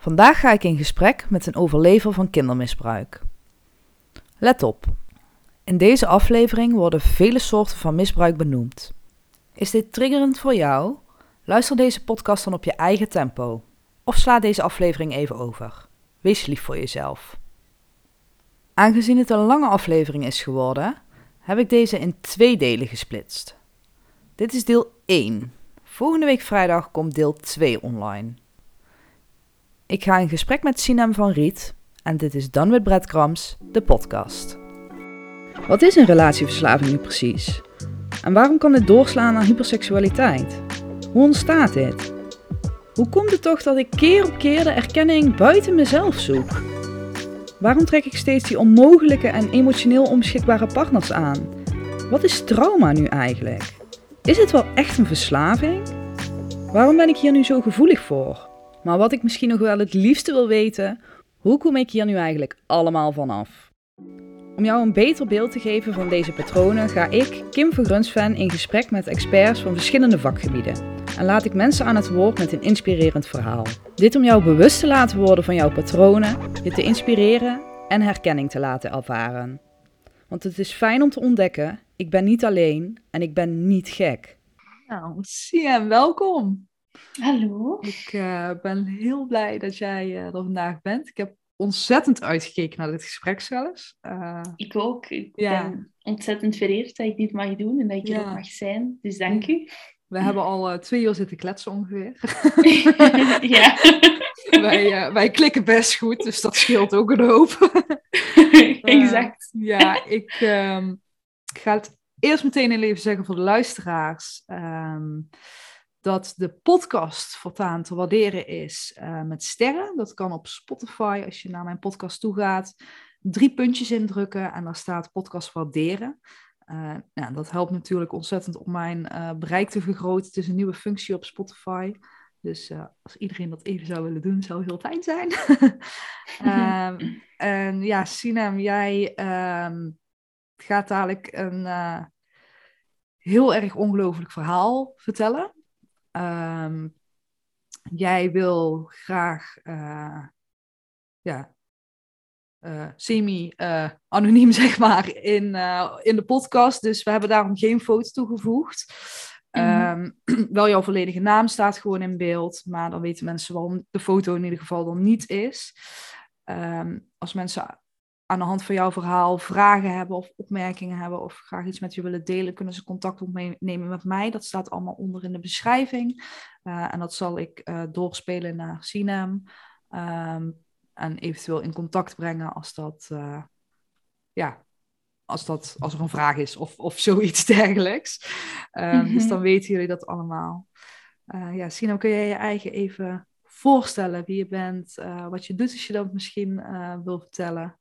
Vandaag ga ik in gesprek met een overlever van kindermisbruik. Let op. In deze aflevering worden vele soorten van misbruik benoemd. Is dit triggerend voor jou? Luister deze podcast dan op je eigen tempo. Of sla deze aflevering even over. Wees lief voor jezelf. Aangezien het een lange aflevering is geworden, heb ik deze in twee delen gesplitst. Dit is deel 1. Volgende week vrijdag komt deel 2 online. Ik ga in gesprek met Sinem van Riet en dit is Dan with Breadcrumbs, de podcast. Wat is een relatieverslaving nu precies? En waarom kan dit doorslaan naar hyperseksualiteit? Hoe ontstaat dit? Hoe komt het toch dat ik keer op keer de erkenning buiten mezelf zoek? Waarom trek ik steeds die onmogelijke en emotioneel onbeschikbare partners aan? Wat is trauma nu eigenlijk? Is het wel echt een verslaving? Waarom ben ik hier nu zo gevoelig voor? Maar wat ik misschien nog wel het liefste wil weten, hoe kom ik hier nu eigenlijk allemaal vanaf? Om jou een beter beeld te geven van deze patronen ga ik, Kim van Grunsven, in gesprek met experts van verschillende vakgebieden. En laat ik mensen aan het woord met een inspirerend verhaal. Dit om jou bewust te laten worden van jouw patronen, je te inspireren en herkenning te laten ervaren. Want het is fijn om te ontdekken, ik ben niet alleen en ik ben niet gek. Nou, Siem, welkom. Hallo. Ik uh, ben heel blij dat jij uh, er vandaag bent. Ik heb ontzettend uitgekeken naar dit gesprek zelfs. Uh, ik ook. Ik ja. ben ontzettend vereerd dat ik dit mag doen en dat ik ja. er ook mag zijn. Dus dank u. We hebben al twee uur zitten kletsen ongeveer. ja. wij, wij klikken best goed, dus dat scheelt ook een hoop. exact. ja, ik, um, ik ga het eerst meteen even zeggen voor de luisteraars. Um, dat de podcast voortaan te waarderen is uh, met sterren. Dat kan op Spotify, als je naar mijn podcast toe gaat, drie puntjes indrukken en daar staat podcast waarderen. Uh, ja, dat helpt natuurlijk ontzettend om mijn uh, bereik te vergroten. Het is een nieuwe functie op Spotify. Dus als iedereen dat even zou willen doen, zou heel fijn zijn. um, en ja, Sinem, jij um, gaat dadelijk een heel erg ongelooflijk verhaal vertellen. Um, jij wil graag uh, ja, uh, semi-anoniem, uh, zeg maar, in, in de podcast. Dus we hebben daarom geen foto toegevoegd. Mm-hmm. Um, wel jouw volledige naam staat gewoon in beeld, maar dan weten mensen waarom de foto in ieder geval dan niet is. Um, als mensen aan de hand van jouw verhaal vragen hebben of opmerkingen hebben of graag iets met je willen delen, kunnen ze contact opnemen met mij. Dat staat allemaal onder in de beschrijving. Uh, en dat zal ik uh, doorspelen naar Sinem. Um, en eventueel in contact brengen als dat, uh, ja, als, dat, als er een vraag is of, of zoiets dergelijks. Um, mm-hmm. Dus dan weten jullie dat allemaal. ja, Sinem, kun jij je eigen even voorstellen wie je bent, wat je doet als je dat misschien wil vertellen?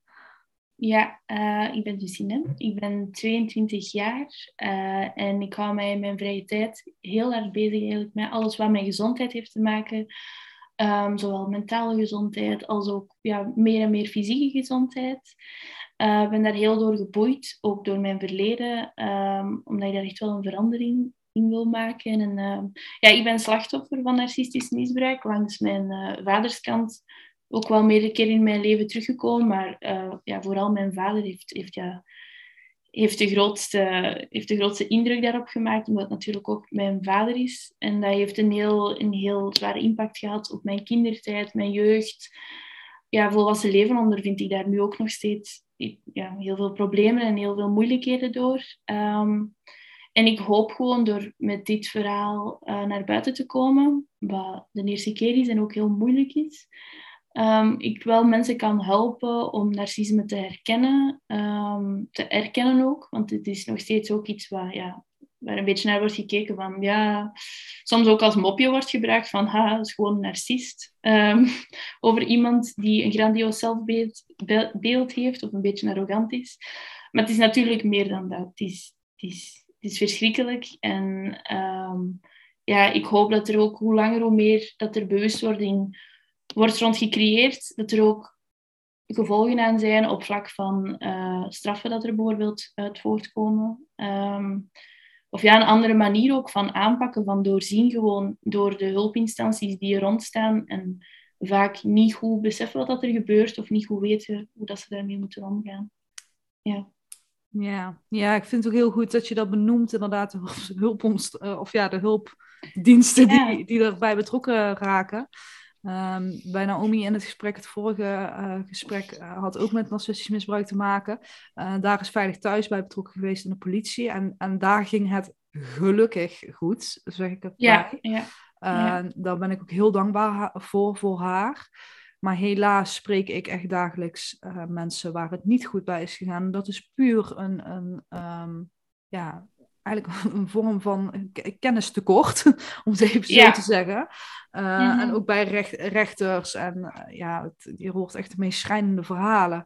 Ja, uh, ik ben Lucine. Ik ben 22 jaar uh, en ik hou mij in mijn vrije tijd heel erg bezig eigenlijk met alles wat met gezondheid heeft te maken. Um, zowel mentale gezondheid als ook ja, meer en meer fysieke gezondheid. Uh, ik ben daar heel door geboeid, ook door mijn verleden, um, omdat ik daar echt wel een verandering in wil maken. En, ja, ik ben slachtoffer van narcistisch misbruik langs mijn vaderskant ook wel meerdere keer in mijn leven teruggekomen. Maar uh, ja, vooral mijn vader heeft, heeft, ja, heeft, de grootste, heeft de grootste indruk daarop gemaakt. Omdat het natuurlijk ook mijn vader is. En dat heeft een heel, een heel zware impact gehad op mijn kindertijd, mijn jeugd. Ja, volwassen leven ondervind ik daar nu ook nog steeds ja, heel veel problemen en heel veel moeilijkheden door. Um, en ik hoop gewoon door met dit verhaal uh, naar buiten te komen, wat de eerste keer is en ook heel moeilijk is, um, ik wel mensen kan helpen om narcisme te herkennen, um, te erkennen ook, want het is nog steeds ook iets waar, ja, waar een beetje naar wordt gekeken van, ja, soms ook als mopje wordt gebruikt van, ha, dat is gewoon een narcist. Um, over iemand die een grandioos zelfbeeld beeld heeft of een beetje arrogant is. Maar het is natuurlijk meer dan dat. Het is, het is, het is verschrikkelijk en ja, ik hoop dat er ook hoe langer hoe meer dat er bewustwording wordt rond gecreëerd dat er ook gevolgen aan zijn op vlak van uh, straffen dat er bijvoorbeeld uit voortkomen. Um, of ja, een andere manier ook van aanpakken, van doorzien gewoon door de hulpinstanties die er rondstaan en vaak niet goed beseffen wat er gebeurt of niet goed weten hoe dat ze daarmee moeten omgaan. Ja. Ja, ja, ik vind het ook heel goed dat je dat benoemt, inderdaad, de, hulp, uh, of ja, de hulpdiensten die, die erbij betrokken raken. Um, bij Naomi in het gesprek, het vorige uh, gesprek, uh, had ook met narcistisch misbruik te maken. Uh, daar is Veilig Thuis bij betrokken geweest in de politie. En, en daar ging het gelukkig goed, zeg ik het ja, Ja, ja. Daar ben ik ook heel dankbaar voor, voor haar. Maar helaas spreek ik echt dagelijks mensen waar het niet goed bij is gegaan. Dat is puur een, een um, ja, eigenlijk een vorm van kennistekort, om het even zo te zeggen. Uh, En ook bij recht, rechters. En uh, ja, het, je hoort echt de meest schrijnende verhalen.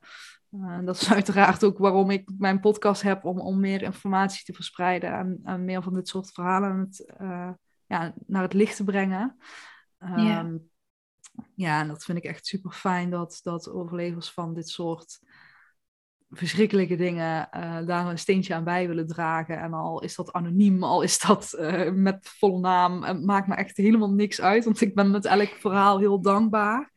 Uh, dat is uiteraard ook waarom ik mijn podcast heb, om, om meer informatie te verspreiden en, en meer van dit soort verhalen het, ja, naar het licht te brengen. Ja. Um, ja, en dat vind ik echt super fijn dat, dat overlevers van dit soort verschrikkelijke dingen uh, daar een steentje aan bij willen dragen. En al is dat anoniem, al is dat uh, met volle naam, het maakt me echt helemaal niks uit, want ik ben met elk verhaal heel dankbaar.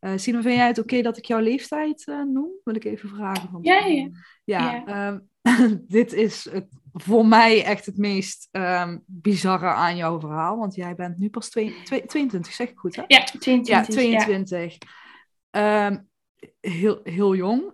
Uh, Sino, vind jij het oké okay dat ik jouw leeftijd noem? Wil ik even vragen. Van ja, ja. Ja, ja. Um, dit is het, voor mij echt het meest um, bizarre aan jouw verhaal, want jij bent nu pas twee, twee, 22, zeg ik goed hè? Ja, 22. Ja, 22. Ja. Um, heel, heel jong.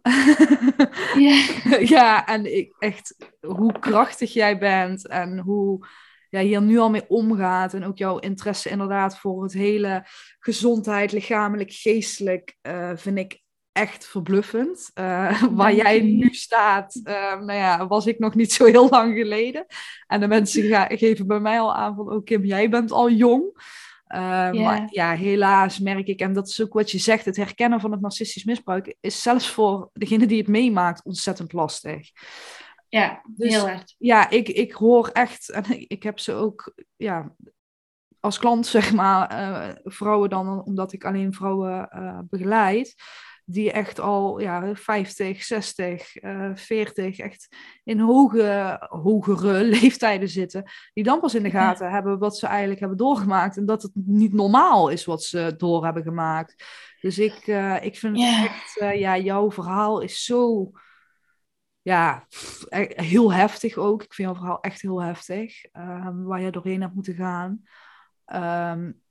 Ja. ja, en ik, echt hoe krachtig jij bent en hoe jij hier nu al mee omgaat. En ook jouw interesse inderdaad voor het hele gezondheid, lichamelijk, geestelijk, uh, vind ik echt verbluffend. Uh, waar jij nu staat, uh, nou ja, was ik nog niet zo heel lang geleden. En de mensen geven bij mij al aan van, oh Kim, jij bent al jong. Uh, yeah. Maar ja, helaas merk ik, en dat is ook wat je zegt, het herkennen van het narcistisch misbruik is zelfs voor degene die het meemaakt ontzettend lastig. Ja, dus, heel erg. Ja, ik, ik hoor echt, en ik heb ze ook ja, als klant, zeg maar, uh, vrouwen dan, omdat ik alleen vrouwen uh, begeleid die echt al ja, 50, 60, uh, 40, echt in hoge, hogere leeftijden zitten, die dan pas in de gaten ja. hebben wat ze eigenlijk hebben doorgemaakt en dat het niet normaal is wat ze door hebben gemaakt. Dus ik, uh, ik vind ja. echt, uh, ja, jouw verhaal is zo, ja, heel heftig ook. Ik vind jouw verhaal echt heel heftig, um, waar je doorheen hebt moeten gaan. Um,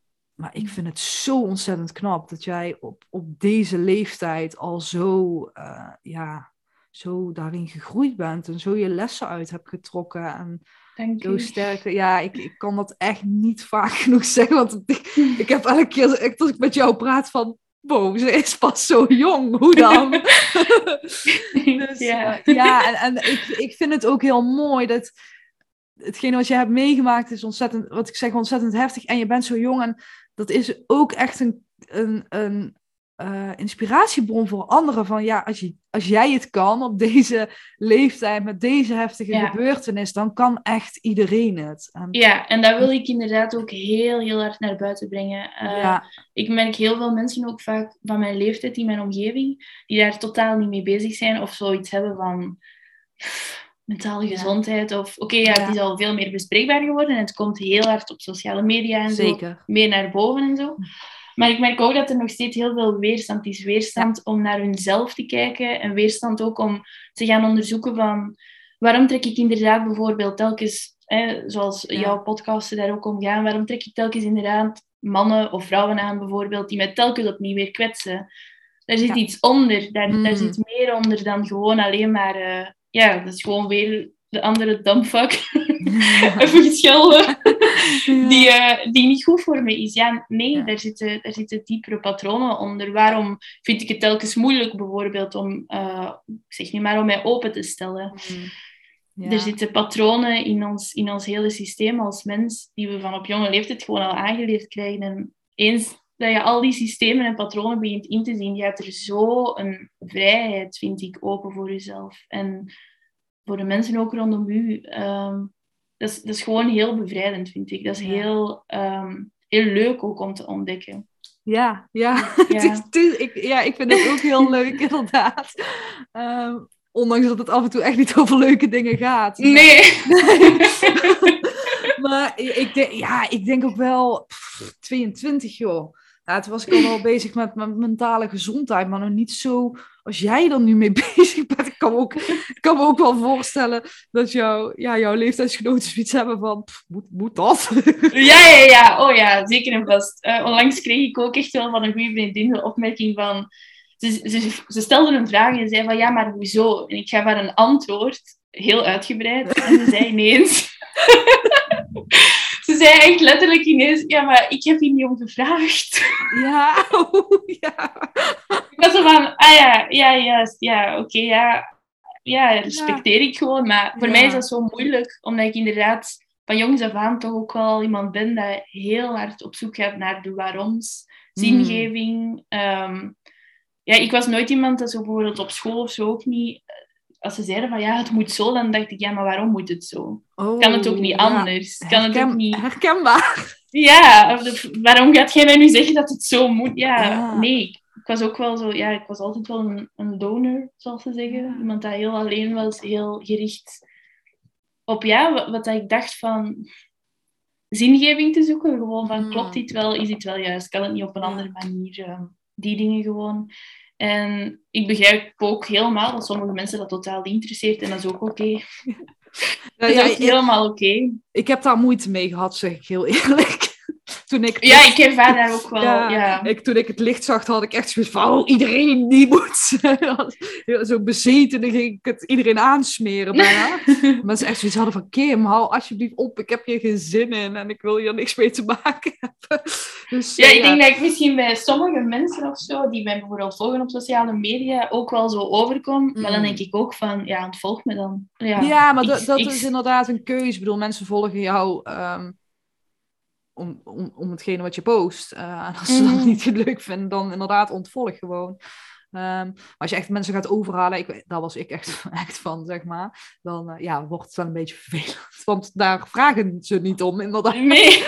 maar ik vind het zo ontzettend knap dat jij op, op deze leeftijd al zo, uh, ja, zo daarin gegroeid bent en zo je lessen uit hebt getrokken. En Dank zo sterk. Ja, ik, ik kan dat echt niet vaak genoeg zeggen. Want ik, ik heb elke keer als ik met jou praat van. Wow, ze is pas zo jong. Hoe dan? dus, ja, uh, ja en, en ik, ik vind het ook heel mooi dat hetgene wat je hebt meegemaakt is ontzettend, wat ik zeg, ontzettend heftig. En je bent zo jong en dat is ook echt een, een, een uh, inspiratiebron voor anderen. Van ja, als, je, als jij het kan op deze leeftijd met deze heftige ja. gebeurtenis, dan kan echt iedereen het. En, ja, en dat wil ik inderdaad ook heel, heel hard naar buiten brengen. Uh, ja. Ik merk heel veel mensen ook vaak van mijn leeftijd in mijn omgeving, die daar totaal niet mee bezig zijn of zoiets hebben van mentale gezondheid. Of oké, okay, ja, het is al veel meer bespreekbaar geworden en het komt heel hard op sociale media en Zeker. zo meer naar boven en zo. Maar ik merk ook dat er nog steeds heel veel weerstand is. Weerstand om naar hunzelf te kijken en weerstand ook om te gaan onderzoeken van waarom trek ik inderdaad bijvoorbeeld telkens, hè, zoals jouw podcasten daar ook om gaan, waarom trek ik telkens inderdaad mannen of vrouwen aan bijvoorbeeld die mij telkens opnieuw weer kwetsen. Daar zit iets onder, daar, mm. daar zit meer onder dan gewoon alleen maar... Uh, ja, dat is gewoon weer de andere dumbfuck. Even. Ja. Die, uh, die niet goed voor me is. Ja, nee, ja. Daar, zitten, daar zitten diepere patronen onder. Waarom vind ik het telkens moeilijk, bijvoorbeeld, om, uh, zeg niet maar, om mij open te stellen? Mm. Ja. Er zitten patronen in ons, in ons hele systeem als mens, die we van op jonge leeftijd gewoon al aangeleerd krijgen. En eens dat je al die systemen en patronen begint in te zien, je hebt er zo een vrijheid, vind ik, open voor jezelf. En voor de mensen ook rondom u. Um, dat, is, dat is gewoon heel bevrijdend, vind ik. Dat is heel, um, heel leuk ook om te ontdekken. Ja, ja. ja. ik, ja, ik vind het ook heel leuk, inderdaad. Um, ondanks dat het af en toe echt niet over leuke dingen gaat. Nee. maar ik denk, ja, ik denk ook wel pff, 22, joh Ja, toen was ik al wel bezig met mijn mentale gezondheid, maar nog niet zo als jij er nu mee bezig bent. Ik kan me ook, kan me ook wel voorstellen dat jou, ja, jouw leeftijdsgenoten zoiets hebben van, pff, moet, moet dat? Ja, ja, ja. Oh ja, zeker en vast. Uh, onlangs kreeg ik ook echt wel van een goede vriendin de opmerking van... Ze, ze, ze stelde een vraag en zei van, ja, maar hoezo? En ik gaf haar een antwoord, heel uitgebreid. En ze zei ineens... Ze zei echt letterlijk ineens, ja, maar ik heb hier niet om gevraagd. Ja, oh, ja. Ik was zo van, ah ja, ja, juist, ja, oké, ja. Ja, respecteer ik gewoon. Maar voor mij is dat zo moeilijk, omdat ik inderdaad van jongs af aan toch ook wel iemand ben dat heel hard op zoek gaat naar de waaroms, hmm. zingeving. Ehm, ja, ik was nooit iemand dat zo bijvoorbeeld op school of zo ook niet als ze zeiden van ja, het moet zo, dan dacht ik, ja, maar waarom moet het zo? Oh, kan het ook niet anders? Kan het ook niet... Herkenbaar. Ja, waarom gaat jij mij nu zeggen dat het zo moet? Ja, nee. Ik was ook wel zo, ja, ik was altijd wel een, een donor, zoals ze zeggen. Iemand dat heel alleen was, heel gericht op, ja, wat, wat ik dacht van zingeving te zoeken. Gewoon van, mm. klopt dit wel? Is dit wel juist? Kan het niet op een andere manier? Ehm, die dingen gewoon. En ik begrijp ook helemaal dat sommige mensen dat totaal niet interesseert en dat is ook oké. Okay. dat is ook helemaal oké. Ik heb daar moeite mee gehad, zeg ik heel eerlijk toen ik... Ja, ik ervaar daar ook wel, ja. Ik, toen ik het licht zag, had ik echt zoiets van, oh, iedereen die moet. zo bezeten, dan ging ik het iedereen aansmeren bijna. maar ze echt zoiets hadden van, Kim, hou alsjeblieft op, ik heb hier geen zin in en ik wil hier niks mee te maken hebben. Dus, ja, ik denk dat ik misschien bij sommige mensen of zo, die mij bijvoorbeeld volgen op sociale media, ook wel zo overkom. Maar dan mm. denk ik ook van, ja, ontvolg me dan. Ja, maar dat, dat is inderdaad een keuze. Ik bedoel, mensen volgen jou... Um, om, om, om hetgene wat je post. Uh, en als ze dat mhm. niet leuk vinden, dan inderdaad ontvolg gewoon. Um, maar als je echt mensen gaat overhalen, ik, daar was ik echt, echt van, zeg maar. Dan uh, ja, wordt het wel een beetje vervelend. Want daar vragen ze niet om, inderdaad. Nee.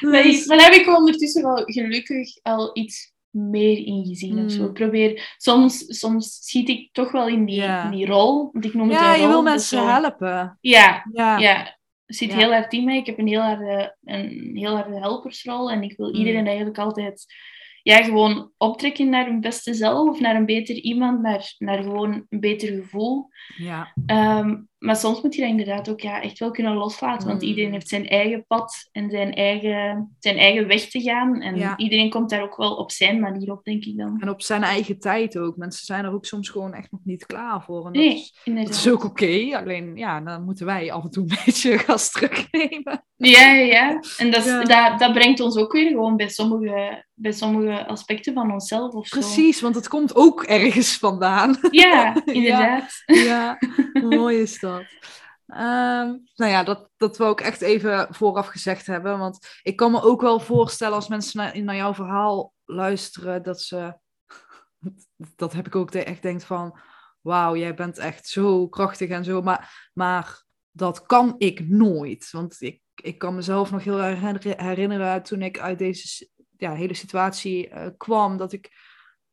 dus... Dan heb ik ondertussen wel gelukkig al iets meer in gezien mm. of zo. Ik probeer, soms, soms schiet ik toch wel in die, in die rol. Want ik noem het ja, een rol, je wil mensen helpen. Ja, ja. ja zit ja. heel hard in mij. Ik heb een heel harde, een heel harde helpersrol en ik wil mm. iedereen eigenlijk altijd ja, gewoon optrekken naar een beste zelf of naar een beter iemand, naar, naar gewoon een beter gevoel. Ja. Ehm, maar soms moet je dat inderdaad ook ja, echt wel kunnen loslaten, want mm. iedereen heeft zijn eigen pad en zijn eigen, zijn eigen weg te gaan. En iedereen komt daar ook wel op zijn manier op, denk ik dan. En op zijn eigen tijd ook. Mensen zijn er ook soms gewoon echt nog niet klaar voor. En dat, nee, is, dat is ook oké, alleen ja, dan moeten wij af en toe een beetje gas terugnemen. Ja, ja. En dat, Dat, dat brengt ons ook weer gewoon bij sommige, bij sommige aspecten van onszelf of Precies, want het komt ook ergens vandaan. Ja, inderdaad. ja, mooi is dat. Ehm, nou ja, dat, dat we ook echt even vooraf gezegd hebben. Want ik kan me ook wel voorstellen als mensen naar, naar jouw verhaal luisteren, dat ze. Dat heb ik ook echt denkt van. Wauw, jij bent echt zo krachtig en zo. Maar, maar dat kan ik nooit. Want ik, ik kan mezelf nog heel herinneren toen ik uit deze ja, hele situatie uh, kwam. Dat ik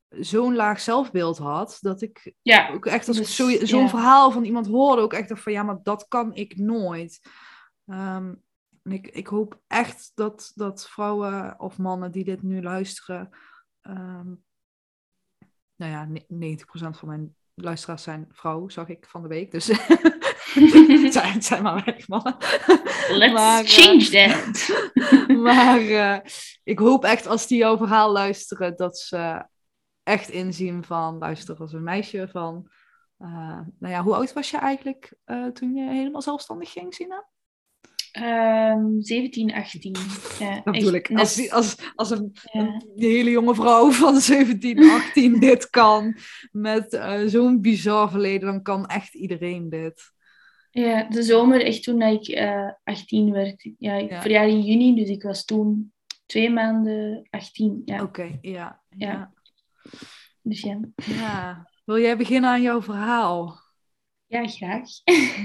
zo'n laag zelfbeeld had, dat ik ja, ook echt als dus, zo'n verhaal van iemand hoorde, ook echt dacht van ja, maar dat kan ik nooit. Um, en ik, ik hoop echt dat, dat vrouwen of mannen die dit nu luisteren, um, nou ja, 90% van mijn luisteraars zijn vrouw, zag ik van de week. Dus het, zijn, het zijn maar weinig mannen. Let's maar, change that. maar uh, ik hoop echt als die jouw verhaal luisteren, dat ze echt inzien van, luister, als een meisje van, uh, nou ja, hoe oud was je eigenlijk uh, toen je helemaal zelfstandig ging, Sina? Um, 17, 18. Ja, dat bedoel ik. Als, als, als een, ja. een, hele jonge vrouw van 17, 18 dit kan, met uh, zo'n bizar verleden, dan kan echt iedereen dit. Ja, de zomer, echt toen ik uh, 18 werd. Ja, ik ja. in juni, dus ik was toen twee maanden 18. Ja. Oké, okay, ja. ja. Dus ja. ja. Wil jij beginnen aan jouw verhaal? Ja, graag.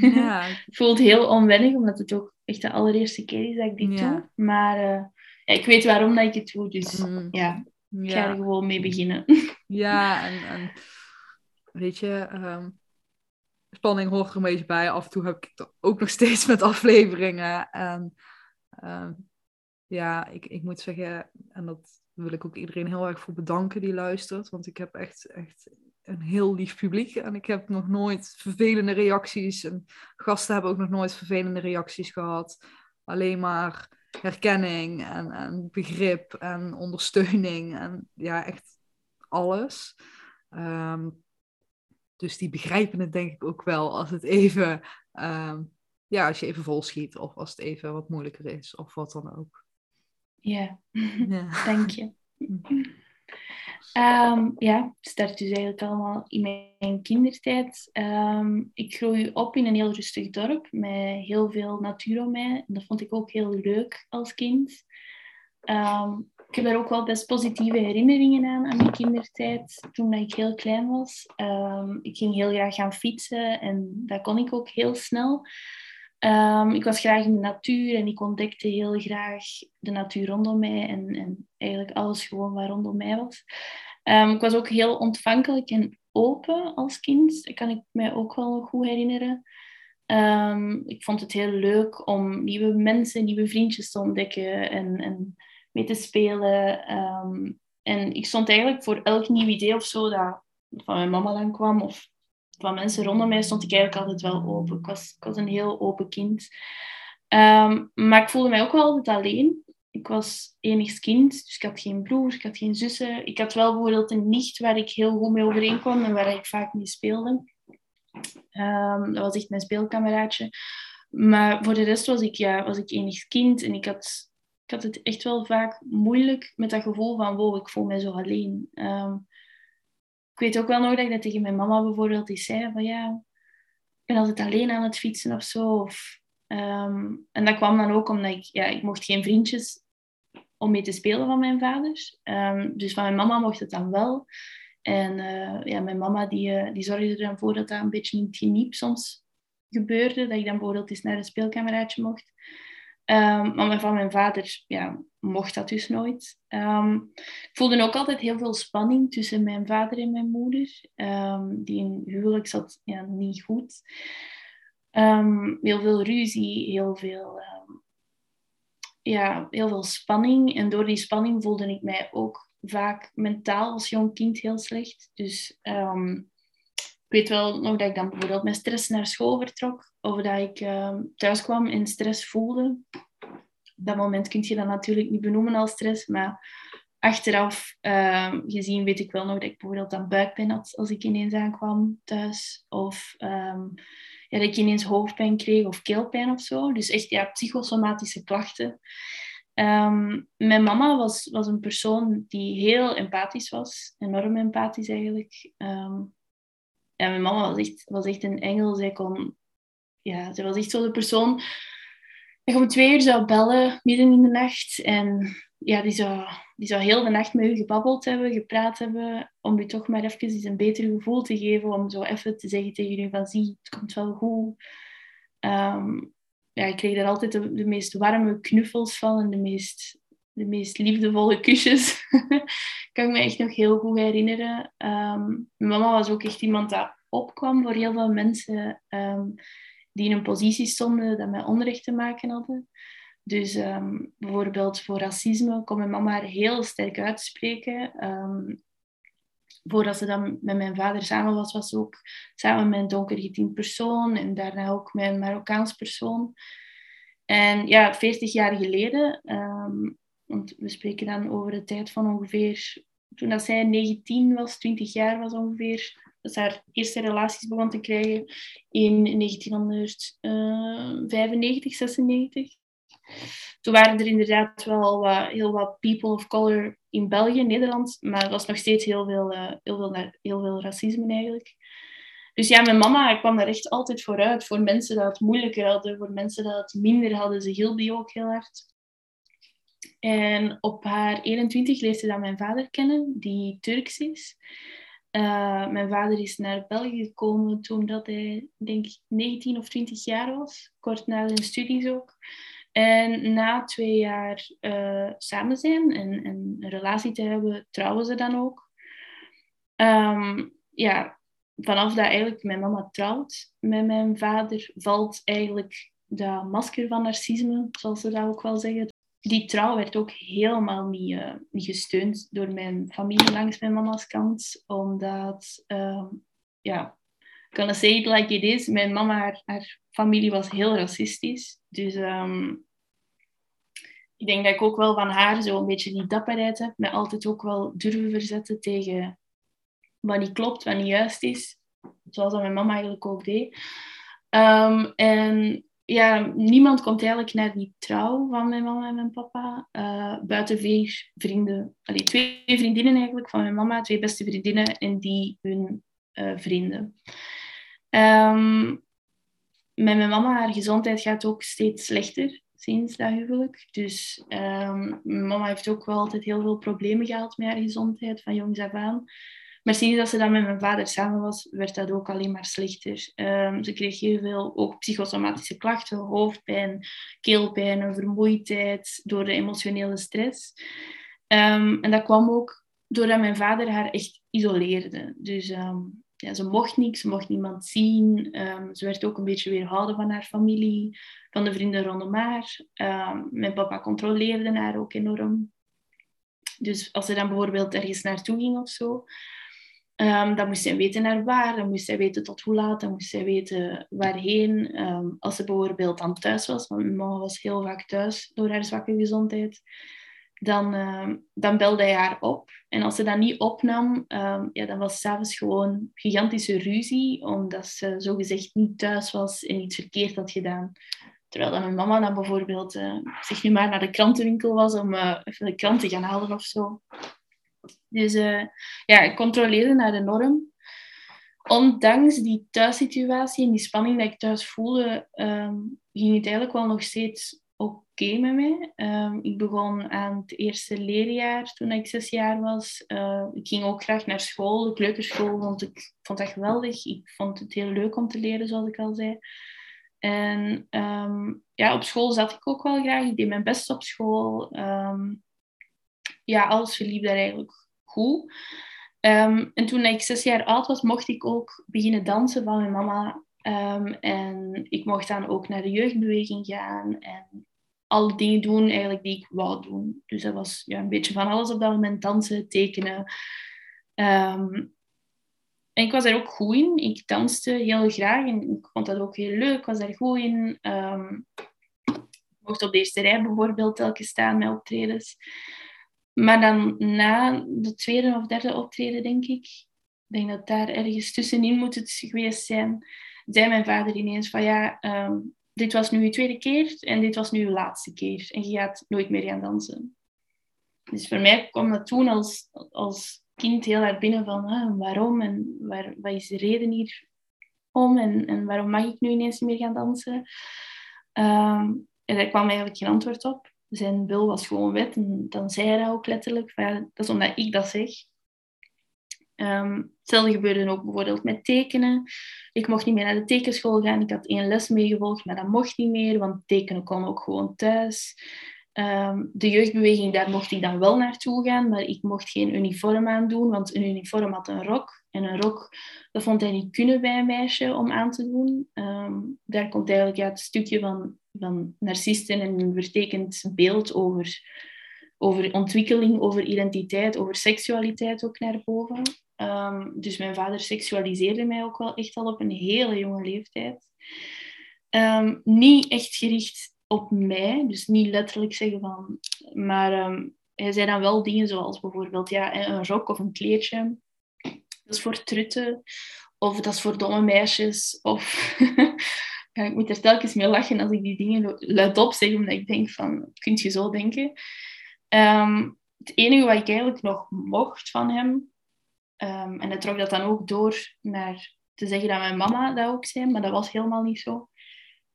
Ja. het heel onwennig, omdat het ook echt de allereerste keer is dat ik dit doe. Maar uh, ja, ik weet waarom dat ik het doe, dus mm. ja, ik ga er gewoon mee beginnen. ja, en, en weet je, um, spanning hoort er een beetje bij. Af en toe heb ik het ook nog steeds met afleveringen. En um, ja, ik, ik moet zeggen, en dat wil ik ook iedereen heel erg voor bedanken die luistert. Want ik heb echt, echt een heel lief publiek. En ik heb nog nooit vervelende reacties. En gasten hebben ook nog nooit vervelende reacties gehad. Alleen maar herkenning en, en begrip en ondersteuning. En ja, echt alles. Ehm, dus die begrijpen het denk ik ook wel als het even, ehm, ja, als je even vol schiet of als het even wat moeilijker is of wat dan ook. Ja, ja. dank je. Um, ja, start dus eigenlijk allemaal in mijn kindertijd. Um, ik groei op in een heel rustig dorp met heel veel natuur om mij. Dat vond ik ook heel leuk als kind. Um, ik heb daar ook wel best positieve herinneringen aan, aan mijn kindertijd, toen ik heel klein was. ik ging heel graag gaan fietsen en dat kon ik ook heel snel. Um, ik was graag in de natuur en ik ontdekte heel graag de natuur rondom mij en, en eigenlijk alles gewoon wat rondom mij was. Um, ik was ook heel ontvankelijk en open als kind. Dat kan ik mij ook wel goed herinneren. Um, ik vond het heel leuk om nieuwe mensen, nieuwe vriendjes te ontdekken en, en mee te spelen. en ik stond eigenlijk voor elk nieuw idee of zo dat van mijn mama dan kwam of van mensen rondom mij stond ik eigenlijk altijd wel open. Ik was, ik was een heel open kind. Um, maar ik voelde mij ook wel altijd alleen. Ik was enigst kind, dus ik had geen broers, ik had geen zussen. Ik had wel bijvoorbeeld een nicht waar ik heel goed mee overeenkwam en waar ik vaak mee speelde. Um, dat was echt mijn speelkameraadje. Maar voor de rest was ik, ja, was ik enigst kind en ik had, ik had het echt wel vaak moeilijk met dat gevoel van wow, ik voel mij zo alleen. Um, ik weet ook wel nog dat ik dat tegen mijn mama bijvoorbeeld die zei van ja, ik ben altijd alleen aan het fietsen of zo. Of, ehm, en dat kwam dan ook omdat ik, ja, ik mocht geen vriendjes om mee te spelen van mijn vaders. Um, dus van mijn mama mocht het dan wel. En uh, ja, mijn mama die, uh, die zorgde er dan voor dat dat een beetje in het geniep soms gebeurde. Dat ik dan bijvoorbeeld eens naar een speelkameraadje mocht. Um, maar van mijn vader ja, mocht dat dus nooit. Um, ik voelde ook altijd heel veel spanning tussen mijn vader en mijn moeder. Um, die in huwelijk zat ja, niet goed. heel veel ruzie, heel veel, ja, heel veel spanning. En door die spanning voelde ik mij ook vaak mentaal als jong kind heel slecht. Dus ik weet wel nog dat ik dan bijvoorbeeld met stress naar school vertrok. Of dat ik thuis kwam en stress voelde. Dat moment kun je dat natuurlijk niet benoemen als stress. Maar achteraf uh, gezien weet ik wel nog dat ik bijvoorbeeld dan buikpijn had als ik ineens aankwam thuis. Of um, ja, dat ik ineens hoofdpijn kreeg of keelpijn of zo. Dus echt ja, psychosomatische klachten. Um, mijn mama was, was een persoon die heel empathisch was. Enorm empathisch eigenlijk. Ja, mijn mama was echt, was echt een engel. Zij, kon, ja, zij was echt zo de persoon je om twee uur zou bellen, midden in de nacht. En ja, die zou, die zou heel de nacht met u gebabbeld hebben, gepraat hebben, om u toch maar even een beter gevoel te geven, om zo even te zeggen tegen u van, zie, het komt wel goed. Um, ja, ik kreeg daar altijd de, meest warme knuffels van en de meest, de meest liefdevolle kusjes. kan ik me echt nog heel goed herinneren. Um, mijn mama was ook echt iemand dat opkwam voor heel veel mensen um, die in een positie stonden dat met onrecht te maken hadden. Dus um, bijvoorbeeld voor racisme kon mijn mama heel sterk uitspreken. voordat ze dan met mijn vader samen was, was ze ook samen met een donker getint persoon en daarna ook met een Marokkaans persoon. En ja, 40 jaar geleden, want we spreken dan over de tijd van ongeveer toen dat zij 19 was, 20 jaar was ongeveer, ze haar eerste relaties begon te krijgen in 1995, 96. Toen waren er inderdaad wel heel wat people of color in België, Nederland, maar er was nog steeds heel veel, uh, heel veel, heel veel racisme eigenlijk. Dus ja, mijn mama kwam daar echt altijd vooruit. Voor mensen dat het moeilijker hadden, voor mensen dat het minder hadden. Ze hielp die ook heel hard. En op haar 21 leerde ze dan mijn vader kennen, die Turks is. Uh, mijn vader is naar België gekomen toen dat hij, denk ik, 19 of 20 jaar was. Kort na zijn studies ook. En na twee jaar uh, samen zijn en, en, een relatie te hebben, trouwen ze dan ook. Um, ja, vanaf dat eigenlijk mijn mama trouwt met mijn vader, valt eigenlijk dat masker van narcisme, zoals ze dat ook wel zeggen, die trouw werd ook helemaal niet, uh, niet gesteund door mijn familie langs mijn mama's kant. Omdat, uh, ja, ik kan het it like it is. Mijn mama, haar, familie was heel racistisch. Dus um, ik denk dat ik ook wel van haar zo een beetje die dapperheid heb. Me altijd ook wel durven verzetten tegen wat niet klopt, wat niet juist is. Zoals dat mijn mama eigenlijk ook deed. Um, en ja, niemand komt eigenlijk naar die trouw van mijn mama en mijn papa. Uh, buiten vier vrienden. Allee, twee vriendinnen eigenlijk van mijn mama. Twee beste vriendinnen en die hun uh, vrienden. Um, met mijn mama, haar gezondheid gaat ook steeds slechter sinds dat huwelijk. Dus um, mijn mama heeft ook wel altijd heel veel problemen gehad met haar gezondheid van jongs af aan. Maar sinds dat ze dan met mijn vader samen was, werd dat ook alleen maar slechter. Um, ze kreeg heel veel ook psychosomatische klachten, hoofdpijn, keelpijn, vermoeidheid door de emotionele stress. Um, en dat kwam ook doordat mijn vader haar echt isoleerde. Dus um, ja, ze mocht niks, ze mocht niemand zien. ze werd ook een beetje weerhouden van haar familie, van de vrienden rondom haar. mijn papa controleerde haar ook enorm. Dus als ze dan bijvoorbeeld ergens naartoe ging of zo, Um, dan moest zij weten naar waar, dan moest zij weten tot hoe laat, dan moest zij weten waarheen. Um, als ze bijvoorbeeld dan thuis was, want mijn mama was heel vaak thuis door haar zwakke gezondheid, dan, um, dan belde hij haar op. En als ze dat niet opnam, ja, dan was s'avonds gewoon gigantische ruzie, omdat ze zogezegd niet thuis was en iets verkeerd had gedaan. Terwijl dan mijn mama dan bijvoorbeeld uh, zich nu maar naar de krantenwinkel was om uh, even de krant te gaan halen of zo. Dus uh, ja, ik controleerde naar de norm. Ondanks die thuissituatie en die spanning die ik thuis voelde, um, ging het eigenlijk wel nog steeds oké met mij. Um, ik begon aan het eerste leerjaar toen ik zes jaar was. Uh, ik ging ook graag naar school, de kleuterschool, want ik vond dat geweldig. Ik vond het heel leuk om te leren, zoals ik al zei. En um, ja, op school zat ik ook wel graag. Ik deed mijn best op school. Ja, alles verliep daar eigenlijk goed. Um, en toen ik zes jaar oud was, mocht ik ook beginnen dansen van mijn mama. Um, en ik mocht dan ook naar de jeugdbeweging gaan en alle dingen doen eigenlijk die ik wou doen. Dus dat was ja, een beetje van alles op dat moment. Dansen, tekenen. Um, en ik was daar ook goed in. Ik danste heel graag en ik vond dat ook heel leuk. Ik was daar goed in. ik mocht op de eerste rij bijvoorbeeld telkens staan met optredens. Maar dan na de tweede of derde optreden, denk ik, denk dat daar ergens tussenin moet het geweest zijn, zei mijn vader ineens van ja, um, dit was nu je tweede keer en dit was nu je laatste keer. En je gaat nooit meer gaan dansen. Dus voor mij kwam dat toen als, als kind heel erg binnen van waarom en waar, wat is de reden hier om en, en waarom mag ik nu ineens niet meer gaan dansen. Um, en daar kwam eigenlijk geen antwoord op zijn wil was gewoon wet. En dan zei hij dat ook letterlijk. dat is omdat ik dat zeg. Um, hetzelfde gebeurde ook bijvoorbeeld met tekenen. Ik mocht niet meer naar de tekenschool gaan. Ik had één les meegevolgd, maar dat mocht niet meer, want tekenen kon ook gewoon thuis. Um, de jeugdbeweging, daar mocht ik dan wel naartoe gaan, maar ik mocht geen uniform aandoen, want een uniform had een rok. En een rok, dat vond hij niet kunnen bij een meisje om aan te doen. Um, daar komt eigenlijk uit het stukje van van narcisten en een vertekend beeld over, over ontwikkeling, over identiteit, over seksualiteit ook naar boven. Um, dus mijn vader seksualiseerde mij ook wel echt al op een hele jonge leeftijd. Um, niet echt gericht op mij, dus niet letterlijk zeggen van... Maar um, hij zei dan wel dingen zoals bijvoorbeeld ja, een rok of een kleedje. Dat is voor trutten. Of dat is voor domme meisjes. Of ja, ik moet er telkens mee lachen als ik die dingen luidop zeg, omdat ik denk van, kunt je zo denken? Um, het enige wat ik eigenlijk nog mocht van hem, um, en hij trok dat dan ook door naar te zeggen dat mijn mama dat ook zei, maar dat was helemaal niet zo.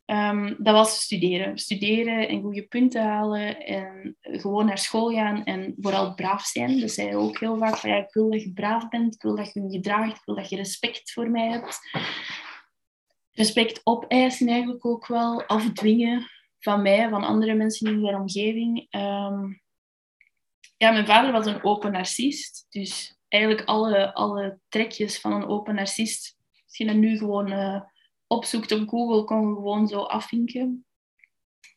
Um, dat was studeren. Studeren en goede punten halen en gewoon naar school gaan en vooral braaf zijn. Dus zei ook heel vaak van ja, ik wil dat je braaf bent, ik wil dat je je gedraagt, ik wil dat je respect voor mij hebt respect opeisen eigenlijk ook wel, afdwingen van mij, van andere mensen in mijn omgeving. Ehm, ja, mijn vader was een open narcist, dus eigenlijk alle, alle trekjes van een open narcist, als je dat nu gewoon uh, opzoekt op Google, kon gewoon zo afvinken.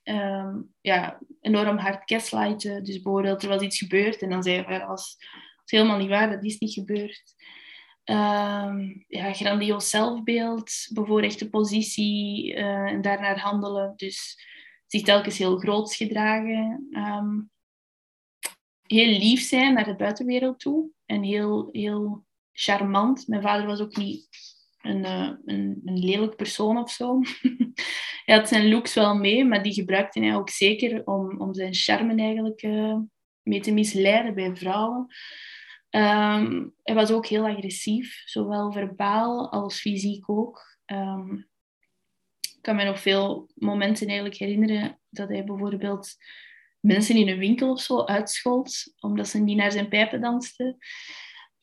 ehm, ja, enorm hard gaslighten. Dus bijvoorbeeld, er was iets gebeurd en dan zei hij, dat is helemaal niet waar, dat is niet gebeurd. Um, ja, grandioos zelfbeeld, bevoorrechte positie uh, en daarnaar handelen. Dus zich telkens heel groots gedragen. Um, heel lief zijn naar de buitenwereld toe en heel, heel charmant. Mijn vader was ook niet een, uh, een, een, lelijk persoon of zo. hij had zijn looks wel mee, maar die gebruikte hij ook zeker om, om zijn charme eigenlijk uh, mee te misleiden bij vrouwen. Um, hij was ook heel agressief, zowel verbaal als fysiek ook. Um, ik kan me nog veel momenten eigenlijk herinneren dat hij bijvoorbeeld mensen in een winkel of zo uitschold, omdat ze niet naar zijn pijpen dansten.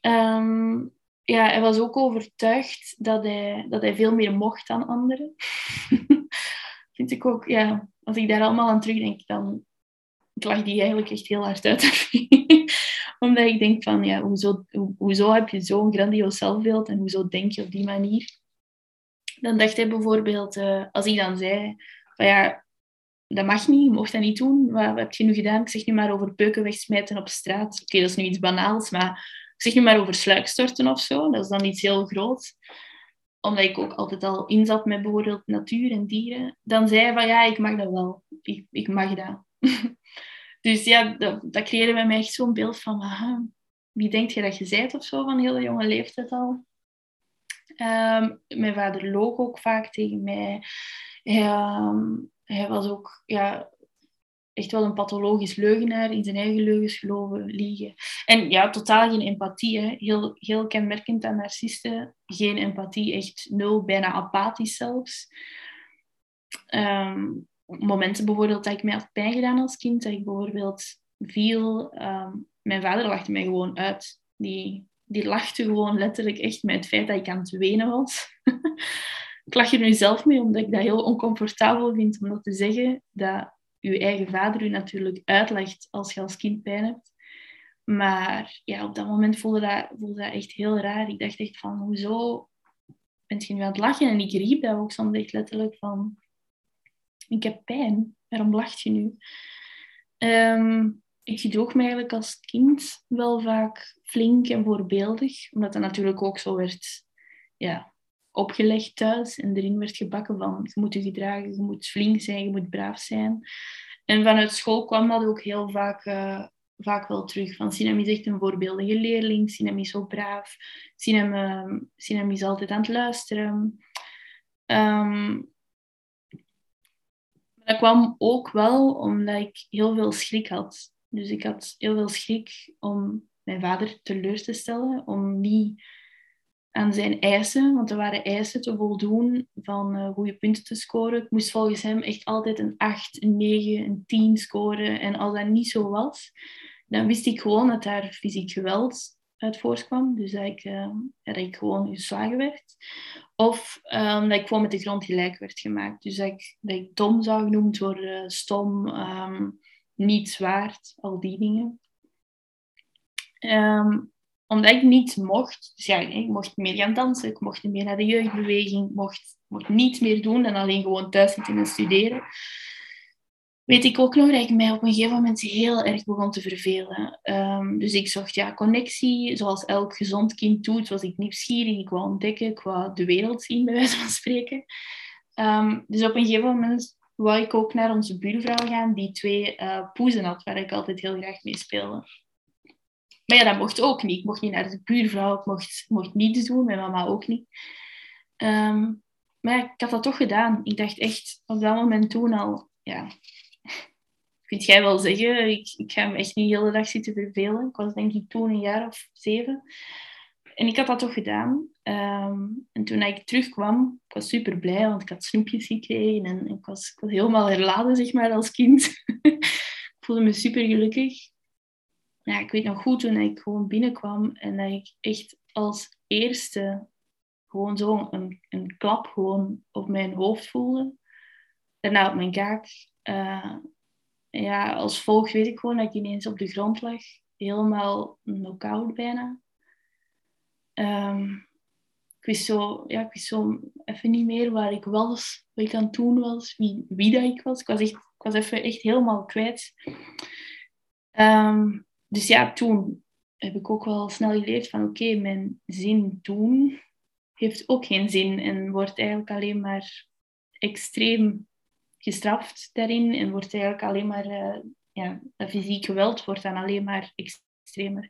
Um, ja, hij was ook overtuigd dat hij, dat hij veel meer mocht dan anderen. Vind ik ook, ja, als ik daar allemaal aan terugdenk, dan ik lag die eigenlijk echt heel hard uit. Omdat ik denk van, ja, hoezo, hoezo heb je zo'n grandioos zelfbeeld en hoezo denk je op die manier? Dan dacht hij bijvoorbeeld, uh, als ik dan zei, van ja, dat mag niet, je mocht dat niet doen. Wat, wat heb je nu gedaan? Ik zeg nu maar over peuken wegsmijten op straat. Oké, dat is nu iets banaals, maar ik zeg nu maar over sluikstorten of zo. Dat is dan iets heel groots. Omdat ik ook altijd al inzat met bijvoorbeeld natuur en dieren. Dan zei hij van, ja, ik mag dat wel. Ik, ik mag dat. Dus ja, dat, dat creëerde bij mij echt zo'n beeld van, wie denk je dat je bent of zo, van hele jonge leeftijd al. Ehm, mijn vader loog ook vaak tegen mij. Ehm, hij was ook ja, echt wel een pathologisch leugenaar, in zijn eigen leugens geloven, liegen. En ja, totaal geen empathie. Heel, heel kenmerkend aan narcisten. Geen empathie, echt nul, bijna apathisch zelfs. Um, momenten bijvoorbeeld dat ik mij had pijn gedaan als kind, dat ik bijvoorbeeld viel. Ehm, mijn vader lachte mij gewoon uit. Die, die lachte gewoon letterlijk echt met het feit dat ik aan het wenen was. ik lach er nu zelf mee, omdat ik dat heel oncomfortabel vind om dat te zeggen. Dat uw eigen vader u natuurlijk uitlegt als je als kind pijn hebt. Maar ja, op dat moment voelde dat, voelde dat echt heel raar. Ik dacht echt van, hoezo bent je nu aan het lachen? En ik riep dat ook soms echt letterlijk van, ik heb pijn. Waarom lacht je nu? Um, ik gedroeg me eigenlijk als kind wel vaak flink en voorbeeldig, omdat dat natuurlijk ook zo werd ja, opgelegd thuis en erin werd gebakken van je moet je gedragen, je moet flink zijn, je moet braaf zijn. En vanuit school kwam dat ook heel vaak, uh, vaak wel terug. Van Sinem is echt een voorbeeldige leerling, Sinem is zo braaf, Sinem, is altijd aan het luisteren. Um, dat kwam ook wel omdat ik heel veel schrik had. Dus ik had heel veel schrik om mijn vader teleur te stellen, om niet aan zijn eisen, want er waren eisen te voldoen van uh, goede punten te scoren. Ik moest volgens hem echt altijd een 8, een 9, een 10 scoren. En als dat niet zo was, dan wist ik gewoon dat daar fysiek geweld uit voortkwam. Dus dat ik, uh, ik gewoon geslagen werd. Of um, dat ik gewoon met de grond gelijk werd gemaakt. Dus dat ik, dat ik dom zou genoemd worden, stom, um, niets waard, al die dingen. Omdat ik niet mocht, dus ja, ik mocht meer gaan dansen, ik mocht niet meer naar de jeugdbeweging, mocht, mocht niets meer doen dan alleen gewoon thuis zitten en studeren weet ik ook nog dat ik mij op een gegeven moment heel erg begon te vervelen. Um, dus ik zocht ja, connectie, zoals elk gezond kind doet, was ik nieuwsgierig, ik wou ontdekken, ik wou de wereld zien, bij wijze van spreken. Um, dus op een gegeven moment wou ik ook naar onze buurvrouw gaan, die twee uh, poezen had, waar ik altijd heel graag mee speelde. Maar ja, dat mocht ook niet. Ik mocht niet naar de buurvrouw, ik mocht, mocht niets doen, mijn mama ook niet. Um, maar ik had dat toch gedaan. Ik dacht echt op dat moment toen al, ja, kunt jij wel zeggen, ik, ik ga me echt niet de hele dag zitten vervelen. Ik was denk ik toen een jaar of zeven. En ik had dat toch gedaan. Ehm, en toen ik terugkwam, ik was super blij, want ik had snoepjes gekregen en ik was, ik was helemaal herladen, zeg maar, als kind. ik voelde me super gelukkig. Ja, ik weet nog goed toen ik gewoon binnenkwam en dat ik echt als eerste gewoon zo een, een klap gewoon op mijn hoofd voelde. Daarna op mijn kaak. Uh, ja, als volgt weet ik gewoon dat ik ineens op de grond lag. Helemaal knock-out bijna. Um, ik, wist zo, ja, ik wist zo even niet meer waar ik was, wat ik aan het doen was, wie, wie dat ik was. Ik was echt Ik was even echt helemaal kwijt. Ehm, dus ja, toen heb ik ook wel snel geleerd van oké, mijn zin doen heeft ook geen zin en wordt eigenlijk alleen maar extreem gestraft daarin en wordt eigenlijk alleen maar, uh, ja, fysiek geweld wordt dan alleen maar extremer.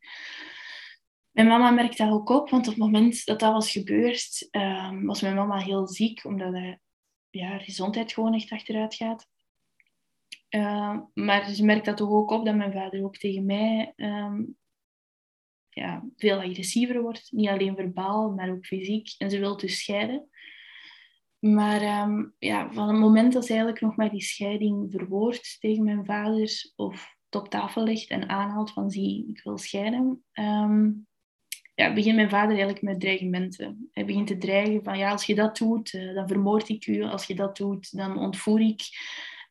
Mijn mama merkte dat ook op, want op het moment dat dat was gebeurd, um, was mijn mama heel ziek, omdat de ja, gezondheid gewoon echt achteruit gaat. Uh, maar ze merkte dat toch ook op dat mijn vader ook tegen mij um, ja, veel agressiever wordt. Niet alleen verbaal, maar ook fysiek. En ze wil dus scheiden. Maar um, ja, van het moment dat ze eigenlijk nog maar die scheiding verwoordt tegen mijn vader of op tafel legt en aanhaalt van zie, ik wil scheiden, um, ja, begint mijn vader eigenlijk met dreigementen. Hij begint te dreigen van ja, als je dat doet, uh, dan vermoord ik u. Als je dat doet, dan ontvoer ik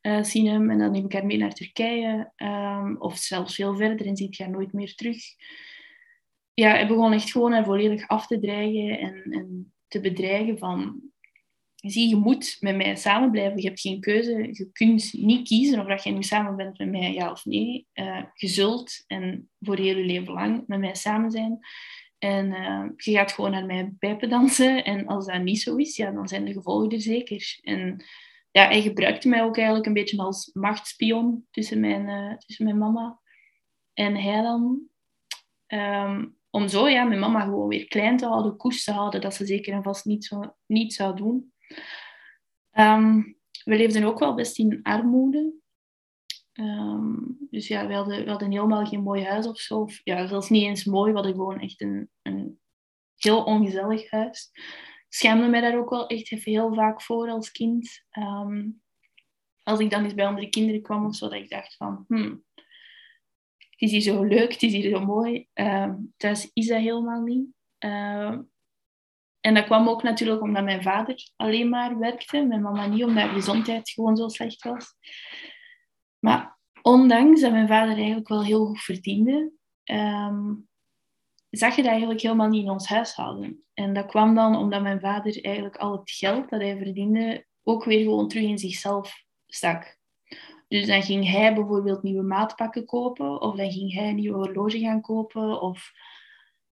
uh, Sinem en dan neem ik haar mee naar Turkije. Um, of zelfs veel verder en ziet haar nooit meer terug ja, hij begon echt gewoon haar volledig af te dreigen en, en te bedreigen van... Zie, je moet met mij samen blijven. Je hebt geen keuze. Je kunt niet kiezen of dat je nu samen bent met mij, ja of nee. Uh, je zult en voor heel je leven lang met mij samen zijn. En uh, je gaat gewoon naar mij pijpen dansen. En als dat niet zo is, ja, dan zijn de gevolgen er zeker. En ja, hij gebruikte mij ook eigenlijk een beetje als machtspion tussen mijn, uh, tussen mijn mama en hij dan. Um, om zo ja, mijn mama gewoon weer klein te houden, koers te houden, dat ze zeker en vast niet, zo, niet zou doen. Um, we leefden ook wel best in armoede. Um, dus ja, we hadden, hadden helemaal geen mooi huis of zo. Of, ja, zelfs niet eens mooi. We hadden gewoon echt een, een heel ongezellig huis. Schaamde mij daar ook wel echt heel vaak voor als kind. Um, als ik dan eens bij andere kinderen kwam of zo, dat ik dacht van... Hmm, het is hier zo leuk, het is hier zo mooi. Uh, thuis is dat helemaal niet. En dat kwam ook natuurlijk omdat mijn vader alleen maar werkte. Mijn mama niet, omdat haar gezondheid gewoon zo slecht was. Maar ondanks dat mijn vader eigenlijk wel heel goed verdiende, um, zag je dat eigenlijk helemaal niet in ons huishouden. En dat kwam dan omdat mijn vader eigenlijk al het geld dat hij verdiende ook weer gewoon terug in zichzelf stak. Dus dan ging hij bijvoorbeeld nieuwe maatpakken kopen, of dan ging hij een nieuwe horloge gaan kopen. Of